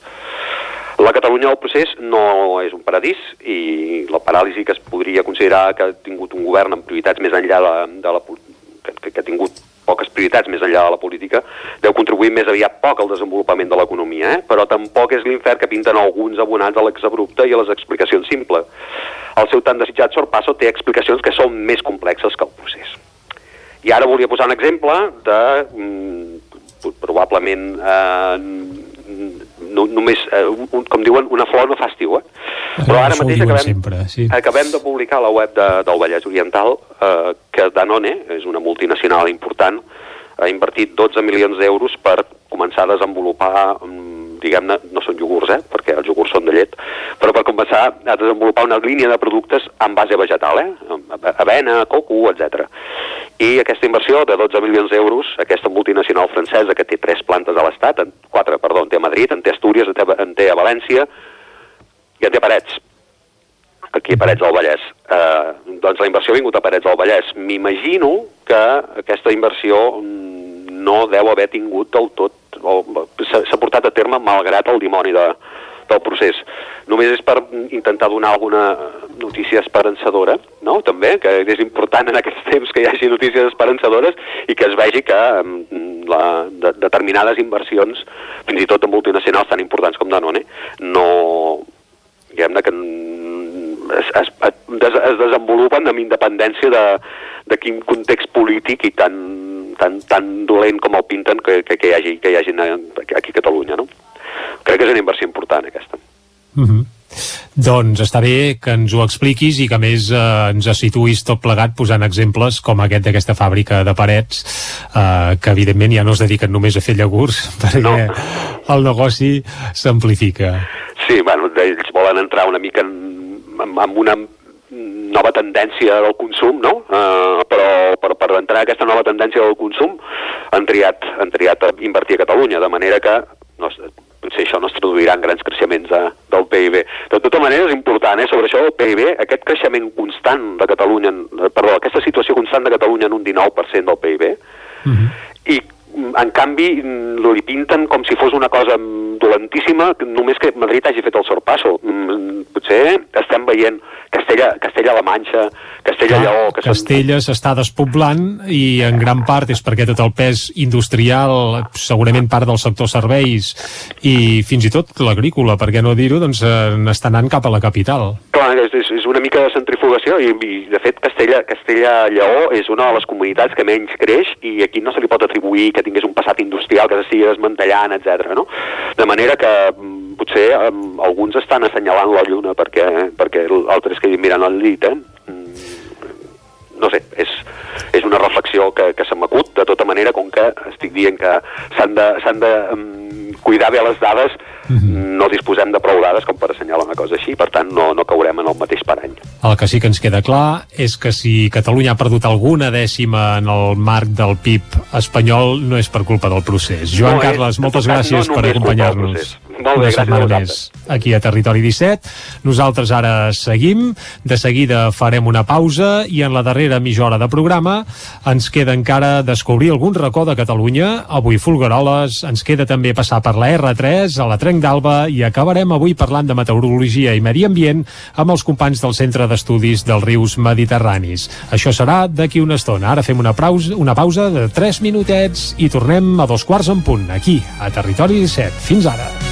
La Catalunya del procés no és un paradís i la paràlisi que es podria considerar que ha tingut un govern amb prioritats més enllà de, de la, que, que, que ha tingut poques prioritats més enllà de la política, deu contribuir més aviat poc al desenvolupament de l'economia, eh? però tampoc és l'infern que pinten alguns abonats a l'exabrupte i a les explicacions simples. El seu tan desitjat sorpasso té explicacions que són més complexes que el procés. I ara volia posar un exemple de, mm, probablement, eh, no, només, eh, un, com diuen, una flor no fa estiu, eh? Però ara mateix acabem, sempre, sí. acabem de publicar a la web de, del Vallès Oriental eh, que Danone, és una multinacional important, ha invertit 12 milions d'euros per començar a desenvolupar, mm, diguem-ne, no són iogurts, eh, perquè els iogurts són de llet, però per començar a, desenvolupar una línia de productes en base vegetal, eh? avena, coco, etc. I aquesta inversió de 12 milions d'euros, aquesta multinacional francesa que té tres plantes a l'Estat, quatre, perdó, en té a Madrid, en té a Astúries, en té, en té a València i en té a Parets, aquí a Parets del Vallès. Eh, doncs la inversió ha vingut a Parets del Vallès. M'imagino que aquesta inversió mm, no deu haver tingut del tot, s'ha portat a terme malgrat el dimoni de, del procés. Només és per intentar donar alguna notícia esperançadora, no? també, que és important en aquests temps que hi hagi notícies esperançadores i que es vegi que la, de, determinades inversions, fins i tot de multinacionals tan importants com Danone, no, diguem-ne que es, es, es, es desenvolupen amb independència de, de quin context polític i tan, tan, tan dolent com el pinten que, que, que, hi, hagi, que hi hagi aquí a Catalunya. No? Crec que és una inversió important aquesta. Mm -hmm. Doncs està bé que ens ho expliquis i que més eh, ens situïs tot plegat posant exemples com aquest d'aquesta fàbrica de parets eh, que evidentment ja no es dediquen només a fer llagurs perquè no. el negoci s'amplifica. Sí, bueno, ells volen entrar una mica en, en, en una nova tendència del consum, no? Uh, però per, per entrar en aquesta nova tendència del consum han triat, han triat a invertir a Catalunya, de manera que no, potser això no es traduirà en grans creixements de, del PIB. De tota manera és important, eh, sobre això del PIB, aquest creixement constant de Catalunya, perdó, aquesta situació constant de Catalunya en un 19% del PIB, uh -huh. i en canvi li pinten com si fos una cosa dolentíssima només que Madrid hagi fet el sorpasso potser estem veient Castella, Castella-La Manxa, Castella-Lleó... Que Castella s'està despoblant i en gran part és perquè tot el pes industrial, segurament part del sector serveis i fins i tot l'agrícola, per què no dir-ho, doncs eh, n'està anant cap a la capital. Clar, és, és una mica de centrifugació i, i de fet Castella, Castella-Lleó és una de les comunitats que menys creix i aquí no se li pot atribuir que tingués un passat industrial que s'estigui desmantellant, etc. no? De manera que potser um, alguns estan assenyalant la lluna perquè, perquè altres que miren el llit, eh? Mm, no sé, és, és una reflexió que, que se m'acut, de tota manera, com que estic dient que s'han de, de um, cuidar bé les dades, mm -hmm. no disposem de prou dades com per assenyalar una cosa així, per tant no, no caurem en el mateix parany. El que sí que ens queda clar és que si Catalunya ha perdut alguna dècima en el marc del PIB espanyol no és per culpa del procés. Joan no Carles, moltes gràcies no per acompanyar-nos. Molt bé, gràcies a més aquí a Territori 17. Nosaltres ara seguim, de seguida farem una pausa i en la darrera mitja hora de programa ens queda encara descobrir algun racó de Catalunya, avui Folgueroles, ens queda també passar per la R3, a la Trenc d'Alba i acabarem avui parlant de meteorologia i medi ambient amb els companys del Centre d'Estudis dels Rius Mediterranis. Això serà d'aquí una estona. Ara fem una pausa, una pausa de 3 minutets i tornem a dos quarts en punt, aquí, a Territori 17. Fins ara.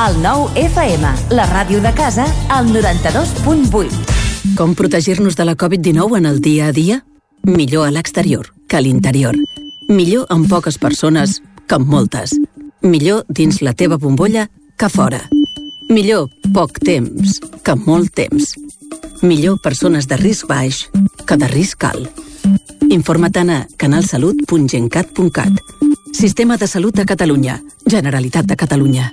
El nou FM, la ràdio de casa, al 92.8. Com protegir-nos de la Covid-19 en el dia a dia? Millor a l'exterior que a l'interior. Millor amb poques persones que amb moltes. Millor dins la teva bombolla que fora. Millor poc temps que molt temps. Millor persones de risc baix que de risc alt. Informa't a canalsalut.gencat.cat. Sistema de Salut de Catalunya. Generalitat de Catalunya.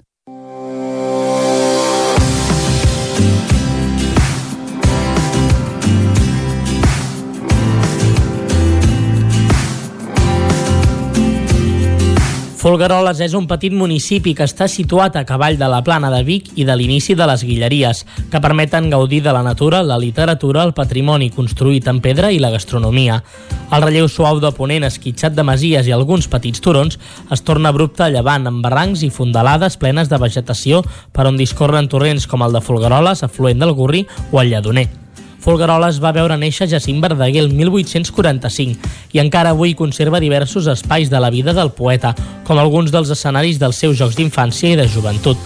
Thank you. Folgueroles és un petit municipi que està situat a cavall de la plana de Vic i de l'inici de les Guilleries, que permeten gaudir de la natura, la literatura, el patrimoni construït en pedra i la gastronomia. El relleu suau de ponent esquitxat de masies i alguns petits turons es torna abrupte a llevant amb barrancs i fondalades plenes de vegetació per on discorren torrents com el de Folgueroles, afluent del Gurri o el Lledoner. Folgueroles va veure néixer Jacint Verdaguer el 1845 i encara avui conserva diversos espais de la vida del poeta, com alguns dels escenaris dels seus jocs d'infància i de joventut.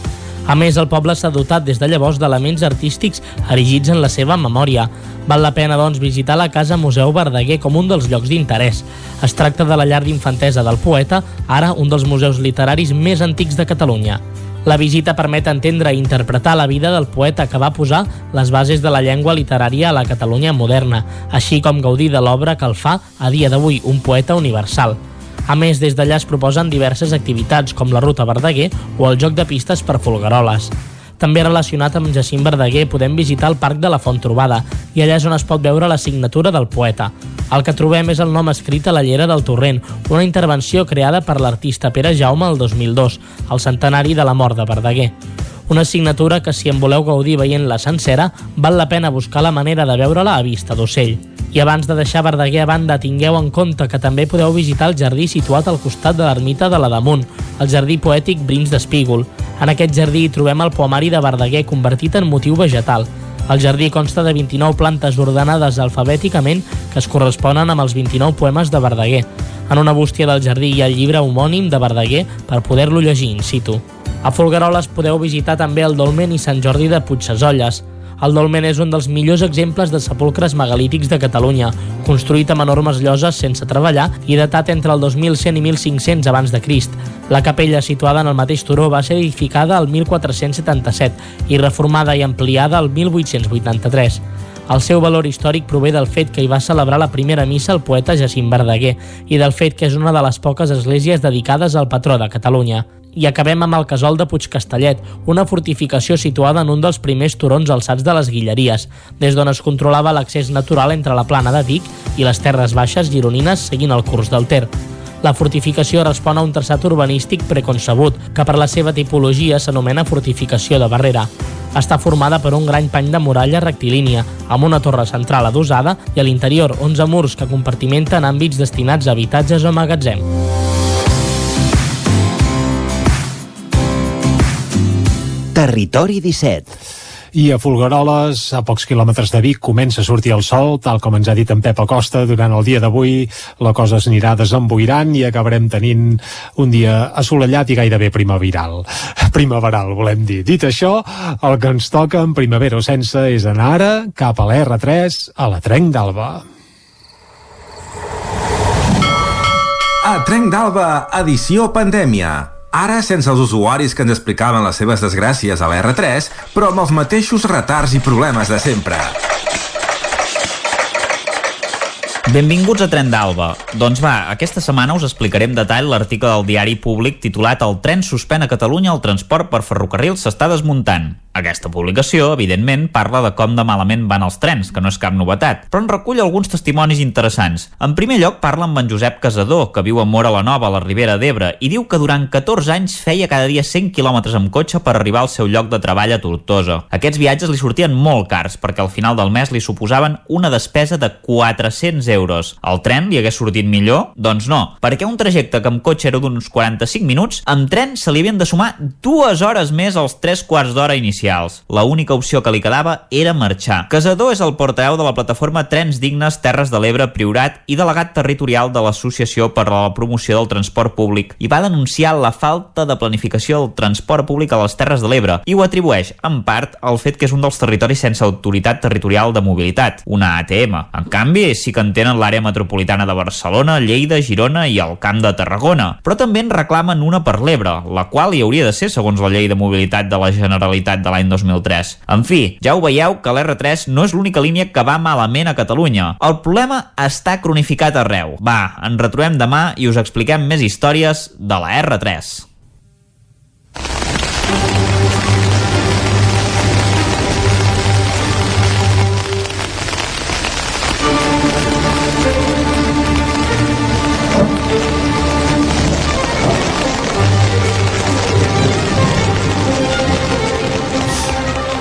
A més, el poble s'ha dotat des de llavors d'elements artístics erigits en la seva memòria. Val la pena, doncs, visitar la Casa Museu Verdaguer com un dels llocs d'interès. Es tracta de la llar d'infantesa del poeta, ara un dels museus literaris més antics de Catalunya. La visita permet entendre i interpretar la vida del poeta que va posar les bases de la llengua literària a la Catalunya moderna, així com gaudir de l'obra que el fa, a dia d'avui, un poeta universal. A més, des d'allà es proposen diverses activitats com la Ruta Verdaguer o el joc de pistes per folgueroles. També relacionat amb Jacint Verdaguer podem visitar el Parc de la Font Trobada i allà és on es pot veure la signatura del poeta. El que trobem és el nom escrit a la llera del Torrent, una intervenció creada per l'artista Pere Jaume el 2002, al centenari de la mort de Verdaguer. Una signatura que, si en voleu gaudir veient-la sencera, val la pena buscar la manera de veure-la a vista d'ocell. I abans de deixar Verdaguer a banda, tingueu en compte que també podeu visitar el jardí situat al costat de l'ermita de la Damunt, el jardí poètic Brins d'Espígol. En aquest jardí hi trobem el poemari de Verdaguer convertit en motiu vegetal. El jardí consta de 29 plantes ordenades alfabèticament que es corresponen amb els 29 poemes de Verdaguer. En una bústia del jardí hi ha el llibre homònim de Verdaguer per poder-lo llegir in situ. A Folgueroles podeu visitar també el Dolmen i Sant Jordi de Puigsesolles. El dolmen és un dels millors exemples de sepulcres megalítics de Catalunya, construït amb enormes lloses sense treballar i datat entre el 2100 i 1500 abans de Crist. La capella, situada en el mateix turó, va ser edificada el 1477 i reformada i ampliada el 1883. El seu valor històric prové del fet que hi va celebrar la primera missa el poeta Jacint Verdaguer i del fet que és una de les poques esglésies dedicades al patró de Catalunya. I acabem amb el casol de Puigcastellet, una fortificació situada en un dels primers turons alçats de les Guilleries, des d'on es controlava l'accés natural entre la plana de Vic i les terres baixes gironines seguint el curs del Ter. La fortificació respon a un traçat urbanístic preconcebut, que per la seva tipologia s'anomena fortificació de barrera. Està formada per un gran pany de muralla rectilínia, amb una torre central adossada i a l'interior 11 murs que compartimenten àmbits destinats a habitatges o magatzem. Territori 17. I a Folgueroles, a pocs quilòmetres de Vic, comença a sortir el sol, tal com ens ha dit en Pep Acosta, durant el dia d'avui la cosa s'anirà desemboirant i acabarem tenint un dia assolellat i gairebé primaveral. Primaveral, volem dir. Dit això, el que ens toca en primavera o sense és anar ara cap a l'R3, a la Trenc d'Alba. A Trenc d'Alba, edició pandèmia. Ara sense els usuaris que ens explicaven les seves desgràcies a la R3, però amb els mateixos retards i problemes de sempre. Benvinguts a Tren d'Alba. Doncs va, aquesta setmana us explicaré en detall l'article del diari públic titulat El tren suspèn a Catalunya el transport per ferrocarril s'està desmuntant. Aquesta publicació, evidentment, parla de com de malament van els trens, que no és cap novetat, però en recull alguns testimonis interessants. En primer lloc parla amb en Josep Casador, que viu a Mora la Nova, a la Ribera d'Ebre, i diu que durant 14 anys feia cada dia 100 quilòmetres amb cotxe per arribar al seu lloc de treball a Tortosa. Aquests viatges li sortien molt cars, perquè al final del mes li suposaven una despesa de 400 euros. El tren li hagués sortit millor? Doncs no, perquè un trajecte que amb cotxe era d'uns 45 minuts, amb tren se li havien de sumar dues hores més als 3 quarts d'hora inicials. La única opció que li quedava era marxar. Casador és el portaveu de la plataforma Trens Dignes Terres de l'Ebre Priorat i delegat territorial de l'Associació per a la Promoció del Transport Públic i va denunciar la falta de planificació del transport públic a les Terres de l'Ebre i ho atribueix, en part, al fet que és un dels territoris sense autoritat territorial de mobilitat, una ATM. En canvi, sí que en tenen l'àrea metropolitana de Barcelona, Lleida, Girona i el Camp de Tarragona, però també en reclamen una per l'Ebre, la qual hi hauria de ser segons la llei de mobilitat de la Generalitat de l'any 2003. En fi, ja ho veieu que l'R3 no és l'única línia que va malament a Catalunya. El problema està cronificat arreu. Va, ens retrobem demà i us expliquem més històries de la R3.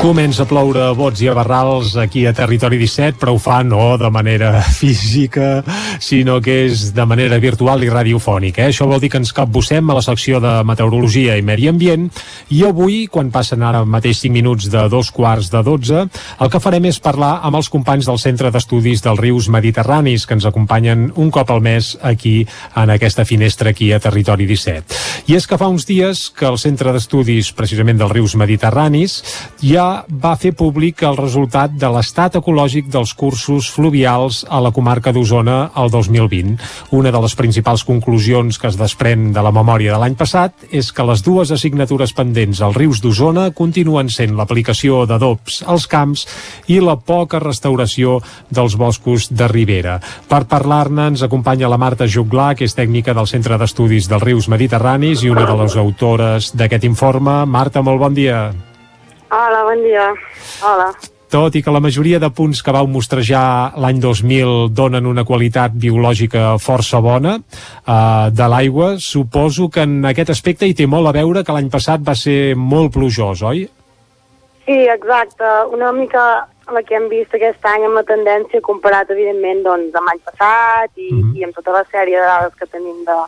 Comença a ploure a bots i a barrals aquí a Territori 17, però ho fa no de manera física, sinó que és de manera virtual i radiofònica. Eh? Això vol dir que ens capbussem a la secció de Meteorologia i Medi Ambient i avui, quan passen ara mateix 5 minuts de dos quarts de 12, el que farem és parlar amb els companys del Centre d'Estudis dels Rius Mediterranis, que ens acompanyen un cop al mes aquí, en aquesta finestra aquí a Territori 17. I és que fa uns dies que el Centre d'Estudis, precisament dels Rius Mediterranis, ja va fer públic el resultat de l'estat ecològic dels cursos fluvials a la comarca d'Osona el 2020. Una de les principals conclusions que es desprèn de la memòria de l'any passat és que les dues assignatures pendents als rius d'Osona continuen sent l'aplicació d'adobs als camps i la poca restauració dels boscos de ribera. Per parlar-ne ens acompanya la Marta Juglar, que és tècnica del Centre d'Estudis dels Rius Mediterranis i una de les autores d'aquest informe. Marta, molt bon dia. Hola, bon dia. Hola. Tot i que la majoria de punts que vau mostrejar l'any 2000 donen una qualitat biològica força bona eh, de l'aigua, suposo que en aquest aspecte hi té molt a veure que l'any passat va ser molt plujós, oi? Sí, exacte. Una mica la que hem vist aquest any amb la tendència comparat, evidentment, doncs, amb l'any passat i, mm -hmm. i amb tota la sèrie de dades que tenim de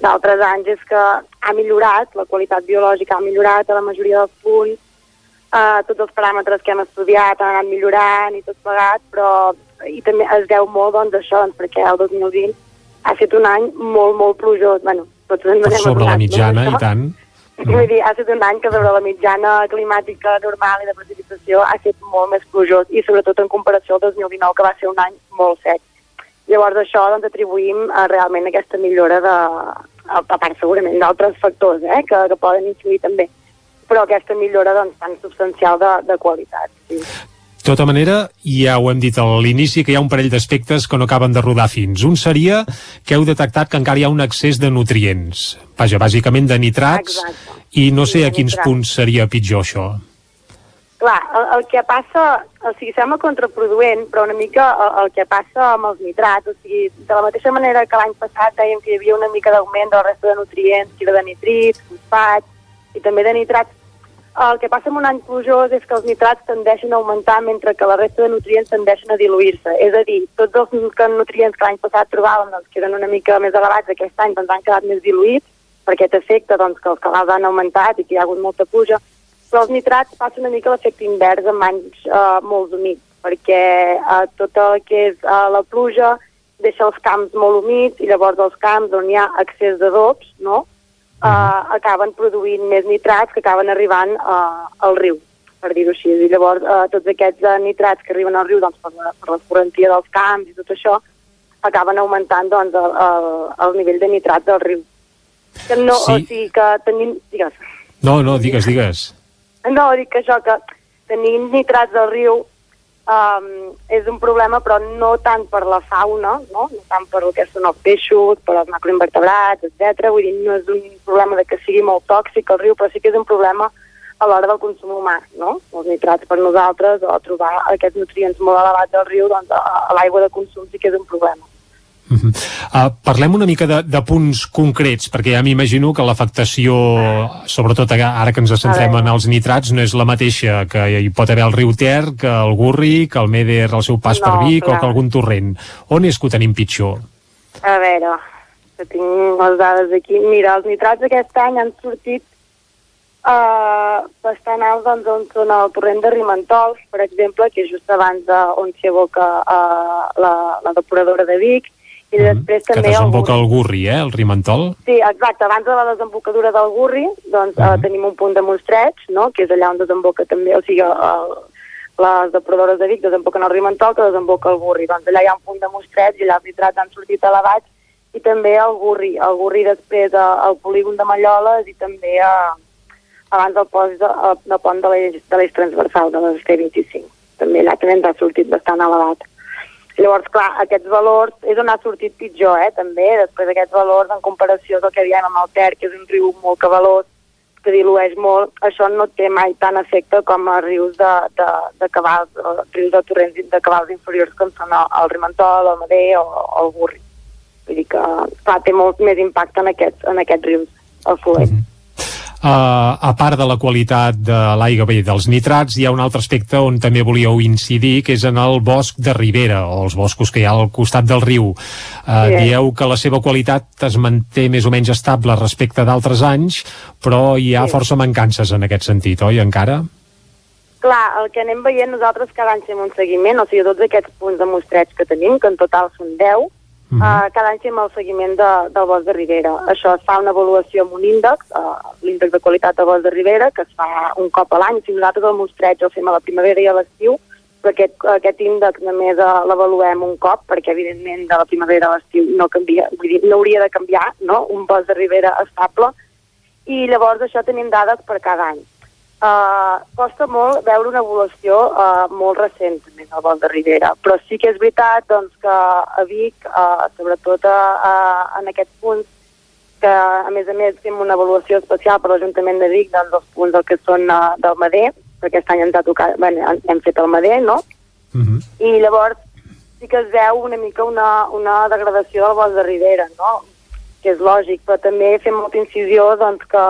d'altres anys és que ha millorat, la qualitat biològica ha millorat a la majoria dels punts, uh, tots els paràmetres que hem estudiat han anat millorant i tot plegat, però i també es deu molt doncs, això, doncs, perquè el 2020 ha estat un any molt, molt plujós. Bueno, tots ens per sobre la mitjana, no, i tant. Mm. Vull dir, ha estat un any que sobre la mitjana climàtica normal i de precipitació ha estat molt més plujós i sobretot en comparació al 2019 que va ser un any molt sec. Llavors això doncs, atribuïm a realment aquesta millora de, a, a part segurament d'altres factors eh, que, que poden influir també però aquesta millora doncs, tan substancial de, de qualitat. Sí. De tota manera, ja ho hem dit a l'inici, que hi ha un parell d'aspectes que no acaben de rodar fins. Un seria que heu detectat que encara hi ha un excés de nutrients, vaja, bàsicament de nitrats, Exacte. i no sé a quins nitrats. punts seria pitjor això. Clar, el, el que passa, o sigui, sembla contraproduent, però una mica el, el que passa amb els nitrats, o sigui, de la mateixa manera que l'any passat dèiem que hi havia una mica d'augment de la resta de nutrients, que era de nitrits, fosfats, i també de nitrats, el que passa en un any plujós és que els nitrats tendeixen a augmentar mentre que la resta de nutrients tendeixen a diluir-se. És a dir, tots els nutrients que l'any passat trobàvem doncs, que eren una mica més elevats aquest any doncs, han quedat més diluïts per aquest efecte doncs, que els cabals han augmentat i que hi ha hagut molta puja, però els nitrats passen una mica l'efecte invers en anys uh, molt humits, perquè uh, tot el que és uh, la pluja deixa els camps molt humits i llavors els camps on hi ha excés d'adobs, no?, uh, acaben produint més nitrats que acaben arribant uh, al riu, per dir-ho així. I llavors uh, tots aquests uh, nitrats que arriben al riu doncs, per, la, per la correntia dels camps i tot això acaben augmentant doncs, el, el, el nivell de nitrats del riu. Que no, sí. O sigui que tenim... Digues. No, no, digues, digues. No, dic que això, que tenim nitrats del riu um, és un problema, però no tant per la fauna, no, no tant per el que són els peixos, per els macroinvertebrats, etc. Vull dir, no és un problema de que sigui molt tòxic el riu, però sí que és un problema a l'hora del consum humà, no? Els nitrats per nosaltres o trobar aquests nutrients molt elevats del riu, doncs a l'aigua de consum sí que és un problema. Uh -huh. uh, parlem una mica de, de punts concrets, perquè ja m'imagino que l'afectació, sobretot ara que ens centrem en els nitrats, no és la mateixa que hi pot haver el riu Ter, que el Gurri, que el Meder al seu pas No, per Vic clar. o que algun torrent. On és que ho tenim pitjor? A veure, que tinc les dades aquí. Mira, els nitrats aquest any han sortit uh, bastant alts doncs, on són el torrent de Rimentols, per exemple, que és just abans de, on s'hi aboca uh, la, la depuradora de Vic, i després Que també el desemboca el Gurri, eh, el Rimentol? Sí, exacte. Abans de la desembocadura del Gurri, doncs, uh -huh. tenim un punt de mostreig, no?, que és allà on desemboca també, o sigui, el, les depuradores de Vic desemboquen el Rimentol, que desemboca el Gurri. Doncs allà hi ha un punt de mostreig i allà els nitrats han sortit elevats, i també el Gurri. El Gurri després eh, al polígon de Malloles i també eh, abans del pont de, eh, del pont de l'eix transversal de les T25. També allà també ens ha sortit bastant elevat. Llavors, clar, aquests valors és on ha sortit pitjor, eh, també, després d'aquests valors en comparació del que diem amb el Ter, que és un riu molt cabalós, que dilueix molt, això no té mai tant efecte com a rius de, de, de cabals, rius de torrents de cabals inferiors com són el, el Rimentol, el Mader o, o el Gurri. Vull dir que, clar, té molt més impacte en aquests, en aquests rius afluents. Uh, a part de la qualitat de l'aigua bé dels nitrats, hi ha un altre aspecte on també volíeu incidir, que és en el bosc de ribera, o els boscos que hi ha al costat del riu. Uh, Sí. Dieu que la seva qualitat es manté més o menys estable respecte d'altres anys, però hi ha Sí. força mancances en aquest sentit, oi, encara? Clar, el que anem veient nosaltres cada any fem un seguiment, o sigui, tots aquests punts de mostreig que tenim, que en total són 10, uh -huh. cada any fem el seguiment de, del bosc de Ribera. Això es fa una avaluació amb un índex, uh, l'índex de qualitat del bosc de Ribera, que es fa un cop a l'any, si nosaltres el mostreig el fem a la primavera i a l'estiu, però aquest, aquest índex només uh, l'avaluem un cop, perquè evidentment de la primavera a l'estiu no canvia, vull dir, no hauria de canviar, no?, un bosc de Ribera estable, i llavors això tenim dades per cada any. Uh, costa molt veure una evolució uh, molt recent també del Bosc de Ribera, però sí que és veritat doncs, que a Vic, uh, sobretot uh, uh, en aquests punts, que a més a més fem una avaluació especial per l'Ajuntament de Vic doncs, dels punts del que són uh, del Mader, perquè aquest any ens ha tocat, bé, hem fet el Mader, no? I llavors sí que es veu una mica una, una degradació del bosc de Ribera, no? que és lògic, però també fem molta incisió doncs, que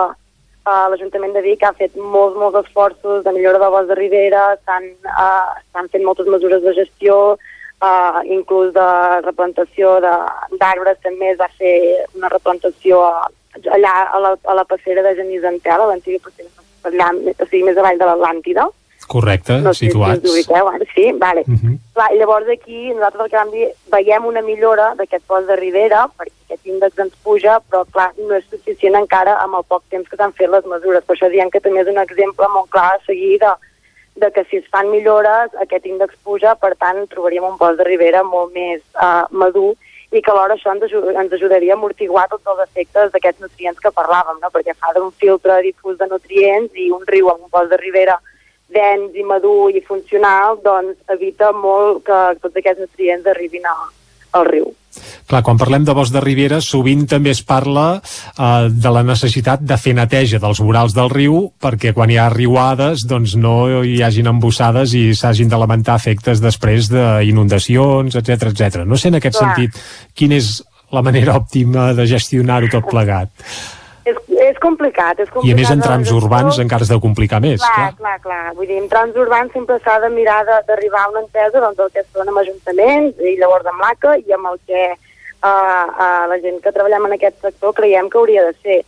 uh, l'Ajuntament de Vic ha fet molts, molts esforços de millora del bosc de Ribera, s'han s'han fet moltes mesures de gestió, uh, inclús de replantació de- d'arbres, també es va fer una replantació a, allà a la, a la passera de Genís d'Antela, l'antiga passera, allà, o sigui, més avall de l'Atlàntida, Correcte, no sé si situats. us ubiqueu ara, sí? Vale. Uh -huh. Clar, llavors aquí nosaltres al canvi veiem una millora d'aquest bosc de Ribera perquè aquest índex ens puja, però clar, no és suficient encara amb el poc temps que s'han fet les mesures. Per això diem que també és un exemple molt clar a seguir de, de que si es fan millores aquest índex puja, per tant trobaríem un bosc de Ribera molt més uh, madur i que alhora això ens, aju ens ajudaria a amortiguar tots els efectes d'aquests nutrients que parlàvem, no? perquè fa d'un filtre difús de nutrients i un riu amb un bosc de Ribera dens i madur i funcional, doncs evita molt que tots aquests nutrients arribin a, al riu. Clar, quan parlem de bosc de ribera, sovint també es parla eh, de la necessitat de fer neteja dels vorals del riu, perquè quan hi ha riuades doncs no hi hagin embossades i s'hagin de lamentar efectes després d'inundacions, etc etc. No sé en aquest Clar. sentit quina és la manera òptima de gestionar-ho tot plegat. És, és complicat, és complicat. I a més en trams urbans encara es deu complicar més. Clar, Clar. clar, clar. Vull dir, en trams urbans sempre s'ha de mirar d'arribar a una entesa doncs, el que són amb ajuntaments i llavors amb l'ACA i amb el que uh, uh, la gent que treballem en aquest sector creiem que hauria de ser.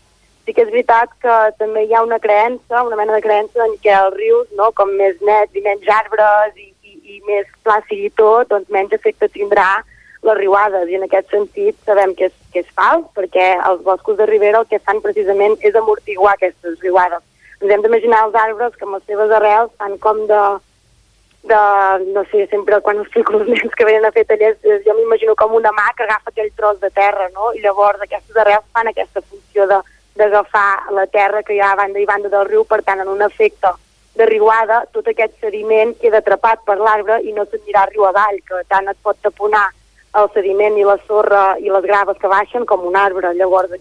Sí que és veritat que també hi ha una creença, una mena de creença en què els rius, no, com més nets i menys arbres i, i, i més pla sigui tot, doncs menys efecte tindrà les riuades i en aquest sentit sabem que és, que és fals perquè els boscos de ribera el que fan precisament és amortiguar aquestes riuades. Ens hem d'imaginar els arbres que amb les seves arrels fan com de, de, no sé, sempre quan explico als nens que venen a fer tallers, eh, jo m'imagino com una mà que agafa aquell tros de terra, no? I llavors aquestes arrels fan aquesta funció de d'agafar la terra que hi ha a banda i banda del riu, per tant, en un efecte de riuada, tot aquest sediment queda atrapat per l'arbre i no s'anirà riu avall, que tant et pot taponar el sediment i la sorra i les graves que baixen com un arbre. Llavors,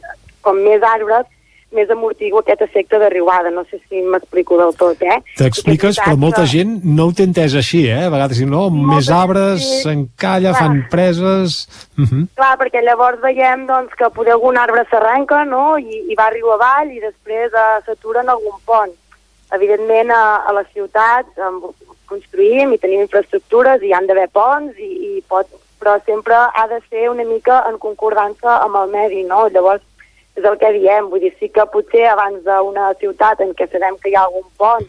com més arbres, més amortigua aquest efecte de riuada. No sé si m'explico del tot, eh? T'expliques, però molta gent no ho té entès així, eh? A vegades, si no, més arbres, s'encalla, fan preses... Uh -huh. Clar, perquè llavors veiem doncs, que poder algun arbre s'arrenca no? I, i va riu avall i després uh, s'atura en algun pont. Evidentment, a, a les ciutats construïm i tenim infraestructures i han d'haver ponts i, i pot, però sempre ha de ser una mica en concordança amb el medi, no? Llavors, és el que diem, vull dir, sí que potser abans d'una ciutat en què sabem que hi ha algun pont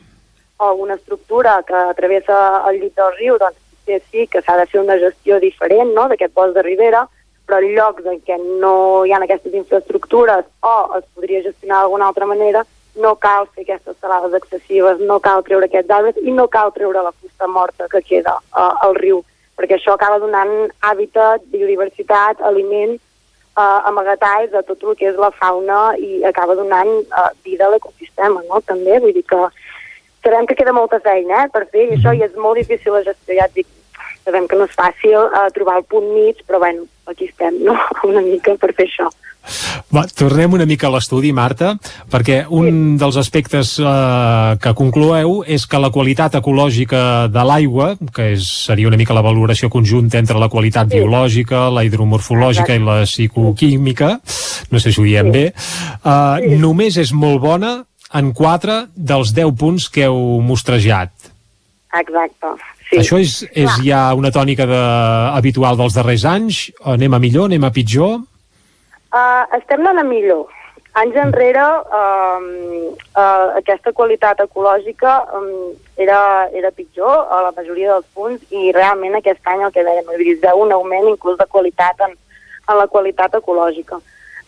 o alguna estructura que travessa el llit del riu, doncs potser sí que s'ha de fer una gestió diferent no?, d'aquest bosc de ribera, però en llocs en què no hi ha aquestes infraestructures o es podria gestionar d'alguna altra manera, no cal fer aquestes salades excessives, no cal treure aquests arbres i no cal treure la fusta morta que queda uh, al riu, perquè això acaba donant hàbitat, biodiversitat, aliment uh, amagatalls de tot el que és la fauna i acaba donant uh, vida a l'ecosistema, no? També, vull dir que sabem que queda molta feina eh, per fer i això i és molt difícil de gestionar, ja et dic, sabem que no és fàcil uh, trobar el punt mig, però bueno, aquí estem, no?, una mica per fer això. Va, tornem una mica a l'estudi, Marta, perquè un sí. dels aspectes eh, que concloeu és que la qualitat ecològica de l'aigua, que és, seria una mica la valoració conjunta entre la qualitat sí. biològica, la hidromorfològica Exacte. i la psicoquímica, no sé si ho diem sí. bé, eh, sí. només és molt bona en 4 dels 10 punts que heu mostrejat. Exacte. Sí. Això és, és ja una tònica de, habitual dels darrers anys? Anem a millor, anem a pitjor? Uh, estem anant a millor. Anys enrere, um, uh, aquesta qualitat ecològica um, era, era pitjor a la majoria dels punts i realment aquest any el que dèiem, veu un augment inclús de qualitat en, en la qualitat ecològica.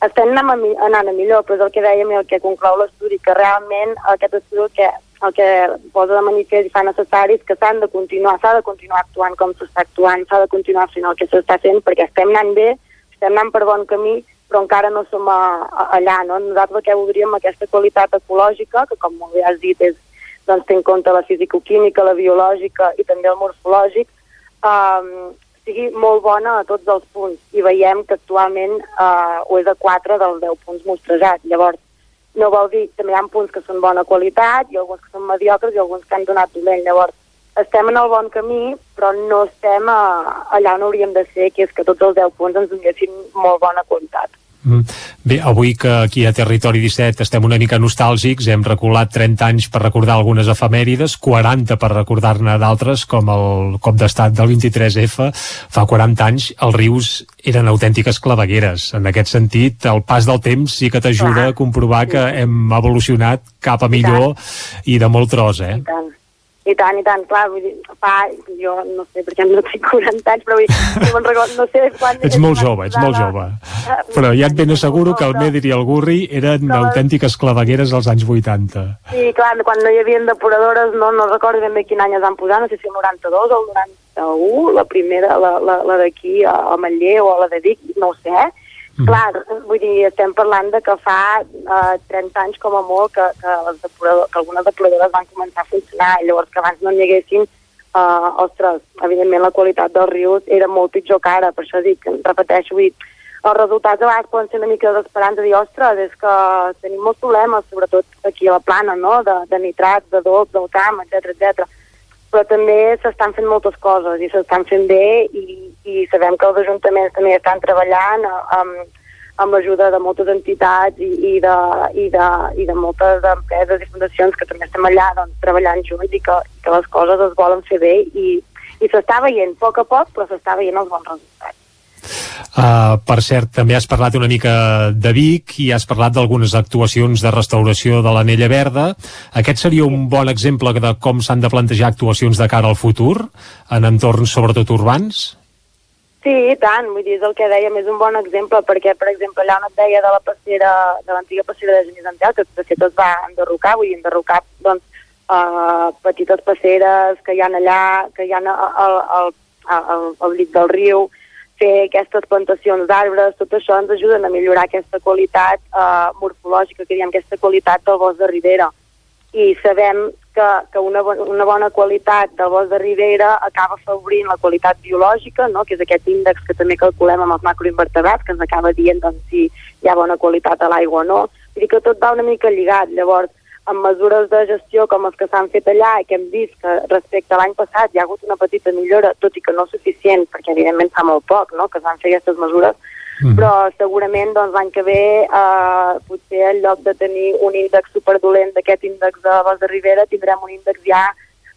Estem anant a, anant a millor, però és el que dèiem i el que conclou l'estudi, que realment aquest estudi el que, el que posa de manifest i fa necessari és que s'han de continuar, s'ha de continuar actuant com s'està actuant, s'ha de continuar fent el que s'està fent, perquè estem anant bé, estem anant per bon camí però encara no som a, a, allà. No? Nosaltres que voldríem aquesta qualitat ecològica, que com molt bé has dit és, doncs, té en compte la fisicoquímica, la biològica i també el morfològic, um, sigui molt bona a tots els punts. I veiem que actualment uh, ho és a 4 dels 10 punts mostrejats. Llavors, no vol dir, també hi ha punts que són bona qualitat i alguns que són mediocres i alguns que han donat dolent. Llavors, estem en el bon camí, però no estem a, allà on hauríem de ser, que és que tots els 10 punts ens donessin molt bona qualitat. Mm. Bé, avui que aquí a Territori 17 estem una mica nostàlgics, hem reculat 30 anys per recordar algunes efemèrides, 40 per recordar-ne d'altres, com el cop d'estat del 23F. Fa 40 anys els rius eren autèntiques clavegueres. En aquest sentit, el pas del temps sí que t'ajuda a comprovar que hem evolucionat cap a millor i de molt tros, eh? I tant. I tant, i tant, clar, vull dir, fa, jo no sé, perquè no tinc 40 anys, però vull dir, no, record, no sé quan... Ets molt jove, ets molt jove. Però ja et ben asseguro que el Medir i el Gurri eren no, autèntiques clavegueres als anys 80. Sí, clar, quan no hi havia depuradores, no, no recordo ben bé quin any es van posar, no sé si el 92 o el 91, la primera, la, la, la d'aquí a Manlleu o la de Vic, no ho sé, eh? Mm. Clar, vull dir, estem parlant de que fa eh, 30 anys com a molt que, que, les que algunes depuradores van començar a funcionar, llavors que abans no n'hi haguessin, uh, ostres, evidentment la qualitat dels rius era molt pitjor que ara, per això dic, repeteixo, vull dir, els resultats a vegades poden ser una mica desesperants de dir, ostres, és que tenim molts problemes, sobretot aquí a la plana, no?, de, de nitrats, de dolç, del camp, etc etc però també s'estan fent moltes coses i s'estan fent bé i, i sabem que els ajuntaments també estan treballant amb, amb l'ajuda de moltes entitats i, i, de, i, de, i de moltes empreses i fundacions que també estem allà doncs, treballant junts i que, que les coses es volen fer bé i, i s'està veient a poc a poc, però s'està veient els bons resultats. Uh, per cert, també has parlat una mica de Vic i has parlat d'algunes actuacions de restauració de l'anella verda. Aquest seria un bon exemple de com s'han de plantejar actuacions de cara al futur en entorns sobretot urbans? Sí, i tant, vull dir, és el que dèiem, és un bon exemple, perquè, per exemple, allà on et deia de la passera, de l'antiga passera de Genís Antel, que fet es va enderrocar, vull dir, enderrocar, doncs, uh, petites passeres que hi ha allà, que hi ha al, al, al, al llit del riu, fer aquestes plantacions d'arbres, tot això ens ajuden a millorar aquesta qualitat eh, morfològica, que diem aquesta qualitat del bosc de ribera. I sabem que, que una, una bona qualitat del bosc de Ribera acaba afavorint la qualitat biològica, no? que és aquest índex que també calculem amb els macroinvertebrats, que ens acaba dient doncs, si hi ha bona qualitat a l'aigua o no. Vull dir que tot va una mica lligat. Llavors, amb mesures de gestió com les que s'han fet allà i que hem vist que respecte a l'any passat hi ha hagut una petita millora, tot i que no suficient, perquè evidentment fa molt poc no? que es van fer aquestes mesures, Mhm. però segurament doncs, l'any que ve eh, potser en lloc de tenir un índex superdolent d'aquest índex de Bosc de Ribera tindrem un índex ja,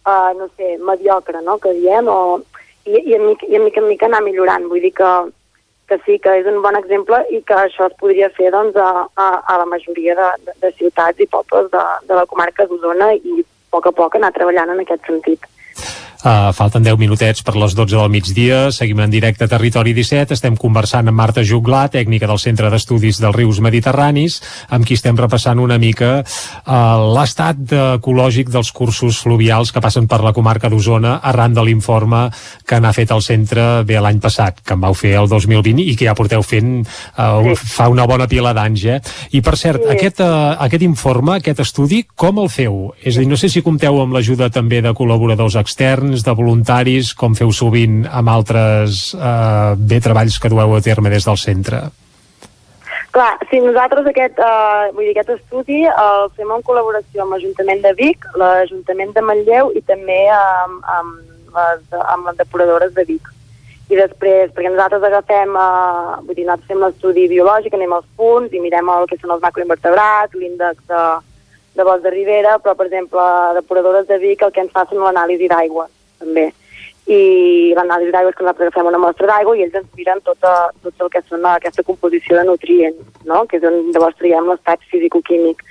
eh, no sé, mediocre, no?, que diem, o, i, i, en mica, i en mica en mica anar millorant. Vull dir que, que sí, que és un bon exemple i que això es podria fer doncs, a, a, a la majoria de, de, de ciutats i pobles de, de la comarca d'Osona i a poc a poc anar treballant en aquest sentit. Uh, falten 10 minutets per les 12 del migdia. Seguim en directe a Territori 17. Estem conversant amb Marta Juglà, tècnica del Centre d'Estudis dels Rius Mediterranis, amb qui estem repassant una mica uh, l'estat ecològic dels cursos fluvials que passen per la comarca d'Osona arran de l'informe que n'ha fet el centre bé l'any passat, que en vau fer el 2020 i que ja porteu fent uh, un, fa una bona pila d'anys. Eh? I per cert, Sí. aquest, uh, aquest informe, aquest estudi, com el feu? És a dir, no sé si compteu amb l'ajuda també de col·laboradors externs, de voluntaris, com feu sovint amb altres eh, bé treballs que dueu a terme des del centre. Clar, si nosaltres aquest, uh, vull dir, aquest estudi el fem en col·laboració amb l'Ajuntament de Vic, l'Ajuntament de Manlleu i també amb, amb, les, amb les depuradores de Vic. I després, perquè nosaltres agafem, uh, vull dir, nosaltres fem l'estudi biològic, anem als punts i mirem el que són els macroinvertebrats, l'índex de, de bosc de Ribera, però, per exemple, depuradores de Vic el que ens fa són l'anàlisi d'aigua, també i l'anàlisi d'aigua és que nosaltres agafem una mostra d'aigua i ells ens miren tota, tot el que són aquesta composició de nutrients, no? que és on llavors traiem l'estat físico-químic.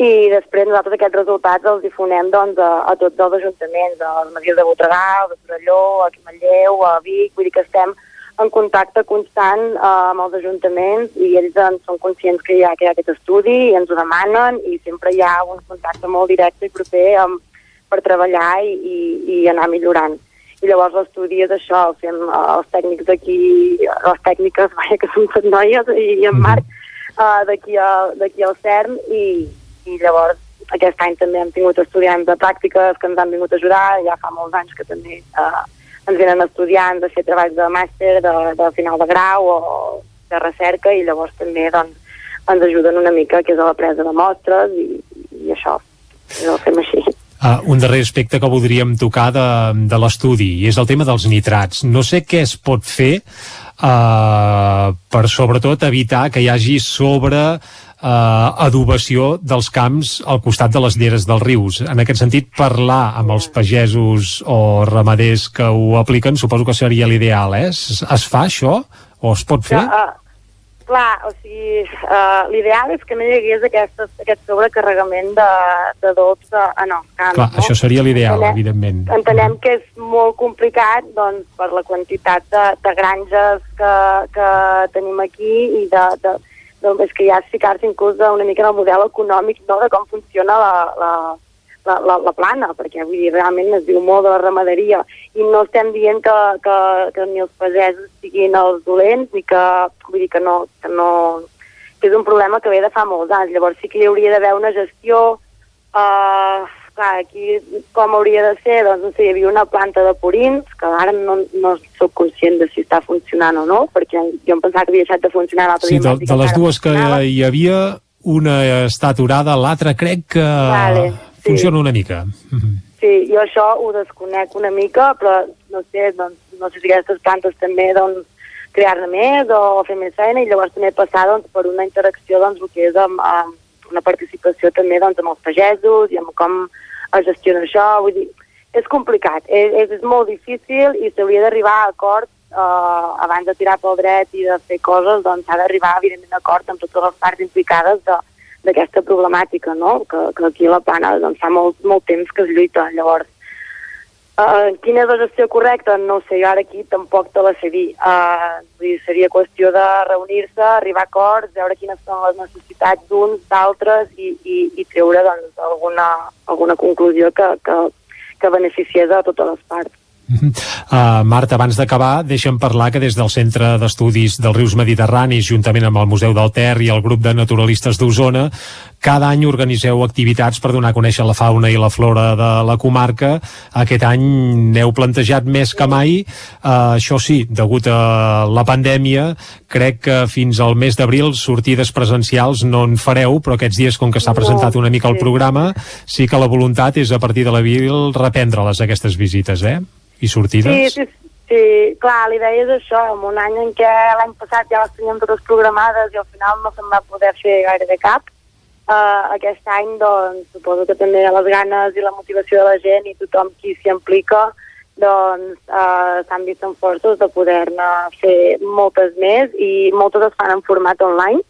I després nosaltres aquests resultats els difonem doncs, a, a tots els ajuntaments, a les Masies de Voltregà, de Torelló, a Manlleu, a Vic, vull dir que estem en contacte constant eh, amb els ajuntaments i ells doncs, són conscients que hi, ha, que hi ha aquest estudi i ens ho demanen i sempre hi ha un contacte molt directe i proper amb, per treballar i, i, i anar millorant i llavors l'estudi és això, el fem els tècnics d'aquí, les tècniques, vaja, que són tot noies, i, i en Marc, uh, d'aquí al, d'aquí al CERN, i, i llavors aquest any també hem tingut estudiants de pràctiques que ens han vingut a ajudar, ja fa molts anys que també uh, ens venen estudiants a fer treballs de màster, de, de final de grau o de recerca, i llavors també doncs, ens ajuden una mica, que és a la presa de mostres, i, i això, i ho fem així. Uh, un darrer aspecte que voldríem tocar de, de l'estudi i és el tema dels nitrats. No sé què es pot fer uh, per sobretot evitar que hi hagi sobre uh, adobació dels camps al costat de les lleres dels rius. En aquest sentit, parlar amb els pagesos o ramaders que ho apliquen suposo que seria l'ideal, eh? Es, es fa això? O es pot fer? Uh, clar, o sigui, uh, l'ideal és que no hi hagués aquest, aquest sobrecarregament de, de dolç a- en els camps. Clar, no? això seria l'ideal, evidentment. Entenem que és molt complicat doncs, per la quantitat de, de granges que, que tenim aquí i de, de, de, és que ja és ficar-se inclús una mica en el model econòmic no, de com funciona la, la, la, la, la plana, perquè vull dir, realment es diu molt de la ramaderia i no estem dient que, que, que ni els pagesos siguin els dolents ni que, vull dir que no, que no que és un problema que ve de fa molts anys. Llavors sí que hi hauria d'haver una gestió uh, clar, aquí com hauria de ser? Doncs no sé, hi havia una planta de purins, que ara no, no sóc conscient de si està funcionant o no, perquè jo em pensava que havia deixat de funcionar l'altre Sí, dia. de, van dir de les dues que hi havia, una està aturada, l'altra crec que Vale, sí. funciona una mica. Sí, jo això ho desconec una mica, però no sé, doncs, no sé si aquestes plantes també doncs, crear-ne més o fer més feina i llavors també passar doncs, per una interacció doncs, el que és amb, amb una participació també doncs, amb els pagesos i amb com es gestiona això. Vull dir, és complicat, és, és, és molt difícil i s'hauria d'arribar a acord eh, abans de tirar pel dret i de fer coses, doncs s'ha d'arribar evidentment a acord amb totes les parts implicades de, d'aquesta problemàtica, no? Que, que aquí a la plana doncs, fa molt, molt temps que es lluita. Llavors, uh, quina és la gestió correcta? No sé, jo ara aquí tampoc te la sé dir. Uh, dir, seria qüestió de reunir-se, arribar a acords, veure quines són les necessitats d'uns, d'altres i, i, i treure doncs, alguna, alguna conclusió que, que, que beneficiés a totes les parts. Uh, Marta, abans d'acabar, deixa'm parlar que des del Centre d'Estudis dels Rius Mediterranis, juntament amb el Museu del Ter i el grup de naturalistes d'Osona, cada any organiseu activitats per donar a conèixer la fauna i la flora de la comarca. Aquest any n'heu plantejat més que mai. Uh, això sí, degut a la pandèmia, crec que fins al mes d'abril sortides presencials no en fareu, però aquests dies, com que s'ha presentat una mica el programa, sí que la voluntat és a partir de l'abril reprendre-les aquestes visites, eh? I sortides. Sí, sí, sí, clar, la idea és això, en un any en què l'any passat ja les teníem totes programades i al final no se'n va poder fer gaire de cap, uh, aquest any doncs suposo que també les ganes i la motivació de la gent i tothom qui s'hi implica doncs uh, s'han vist en forços de poder-ne fer moltes més i moltes es fan en format online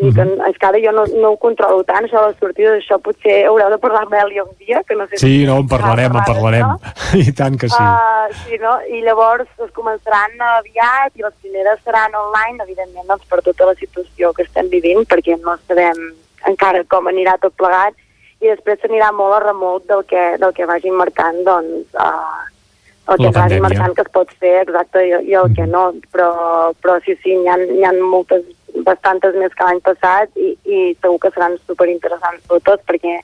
i que és que ara jo no, no ho controlo tant, això de les sortides, això potser haureu de parlar amb Eli un dia, que no sé Sí, no, en parlarem, en parlarem. I tant que sí. Uh, sí, no? I llavors es començaran aviat i les primeres seran online, evidentment, doncs, per tota la situació que estem vivint, perquè no sabem encara com anirà tot plegat, i després s'anirà molt a remot del que, del que vagin marcant, doncs, uh, el que pandèmia. marcant que es pot fer, exacte, i, i el que no, però, però sí, sí, n'hi ha, n'hi ha moltes, bastantes més que l'any passat i, i segur que seran superinteressants sobretot perquè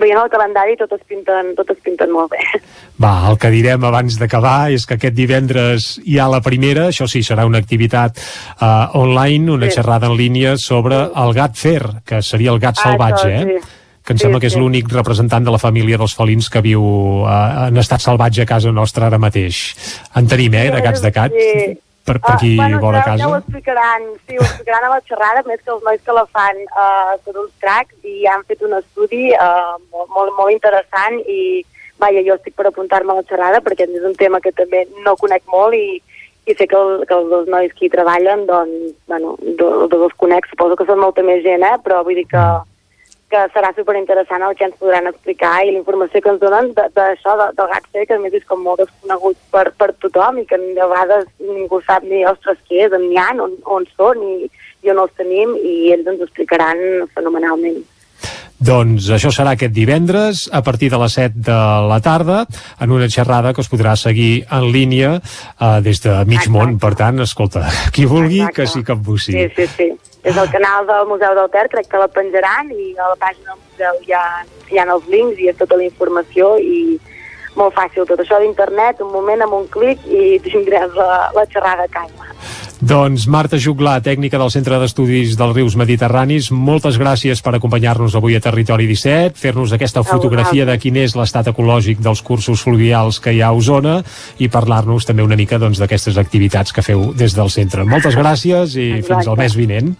veient el calendari totes pinten, totes pinten molt bé. Va, el que direm abans d'acabar és que aquest divendres hi ha la primera, això sí, serà una activitat uh, online, una Sí. xerrada en línia sobre el gat fer, que seria el gat Ah, salvatge, això, eh? sí. que em Sí, sembla que és sí. l'únic representant de la família dels felins que viu uh, en estat salvatge a casa nostra ara mateix. En tenim, eh, de gats de cat, Sí. Per, per qui Ah, bueno, vol a ja, ja casa. ho explicaran, sí, ho explicaran a la xerrada, més que els nois que la fan uh, són uns cracs i han fet un estudi uh, molt, molt, molt interessant i vaja, jo estic per apuntar-me a la xerrada perquè és un tema que també no conec molt i, i sé que, el, que els dos nois que hi treballen, doncs, bueno, do- dos els conec, suposo que són molta més gent, eh? però vull dir que, que serà superinteressant el que ens podran explicar i la informació que ens donen d'això, de, del gat fer, que a més és com molt desconegut per, per tothom i que de vegades ningú sap ni, ostres, què és, on n'hi ha, on, on són i, i on els tenim i ells ens ho explicaran fenomenalment. Doncs això serà aquest divendres a partir de les 7 de la tarda en una xerrada que es podrà seguir en línia uh, des de mig món. Per tant, escolta, qui vulgui que s'hi capbussi. Sí, sí, sí. És el canal del Museu del Ter, crec que la penjaran i a la pàgina del museu hi ha, hi ha els links i tota la informació i molt fàcil. Tot això d'internet, un moment amb un clic i tindràs la, la xerrada a casa. Doncs Marta Juglar, tècnica del Centre d'Estudis dels Rius Mediterranis, moltes gràcies per acompanyar-nos avui a Territori 17, fer-nos aquesta fotografia de quin és l'estat ecològic dels cursos fluvials que hi ha a Osona i parlar-nos també una mica doncs, d'aquestes activitats que feu des del centre. Moltes gràcies i fins al mes vinent.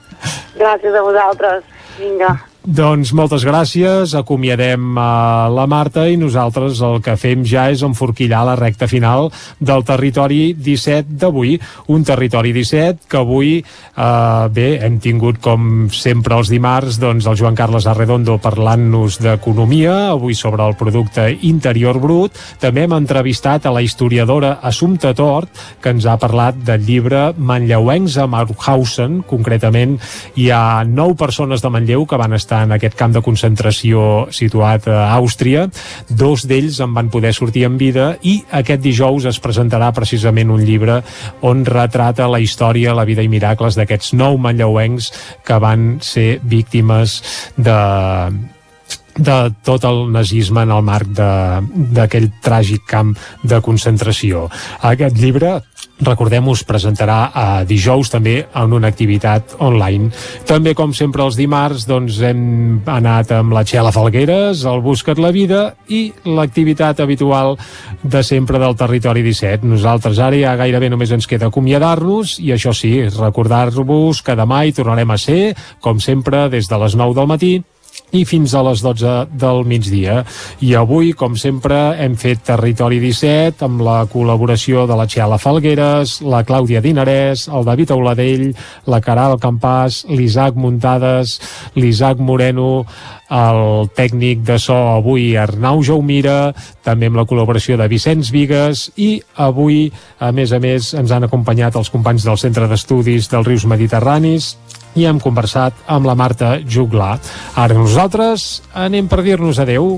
Gràcies a vosaltres. Vinga. Doncs moltes gràcies, acomiadem a la Marta i nosaltres el que fem ja és enforquillar la recta final del territori 17 d'avui. Un territori 17 que avui, eh, bé, hem tingut com sempre els dimarts doncs el Joan Carles Arredondo parlant-nos d'economia, avui sobre el producte interior brut. També hem entrevistat a la historiadora Assumpta Tort, que ens ha parlat del llibre Manlleuencs a Mauthausen. Concretament, hi ha nou persones de Manlleu que van estar en aquest camp de concentració situat a Àustria. Dos d'ells en van poder sortir en vida i aquest dijous es presentarà precisament un llibre on retrata la història, la vida i miracles d'aquests nou manlleuencs que van ser víctimes de de tot el nazisme en el marc d'aquell tràgic camp de concentració. Aquest llibre recordem-ho, es presentarà a dijous també en una activitat online. També, com sempre, els dimarts doncs, hem anat amb la Txela Falgueres, el Busca't la Vida i l'activitat habitual de sempre del Territori 17. Nosaltres ara ja gairebé només ens queda acomiadar-nos i això sí, recordar-vos que demà hi tornarem a ser, com sempre, des de les 9 del matí i fins a les 12 del migdia. I avui, com sempre, hem fet Territori 17 amb la col·laboració de la Txela Falgueres, la Clàudia Dinarès, el David Auladell, la Caral Campàs, l'Isaac Muntades, l'Isaac Moreno, el tècnic de so avui Arnau Jaumira, també amb la col·laboració de Vicenç Vigues i avui, a més a més, ens han acompanyat els companys del Centre d'Estudis dels Rius Mediterranis i hem conversat amb la Marta Juglar. Ara nosaltres anem per dir-nos adeu.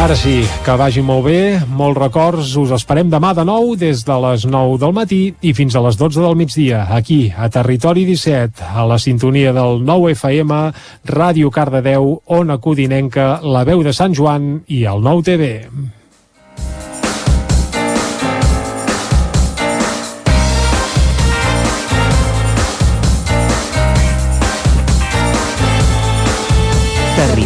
Ara sí, que vagi molt bé, molts records, us esperem demà de nou des de les 9 del matí i fins a les 12 del migdia, aquí, a Territori 17, a la sintonia del 9 FM, Ràdio Cardedeu, Ona Codinenca, La Veu de Sant Joan i el 9 TV.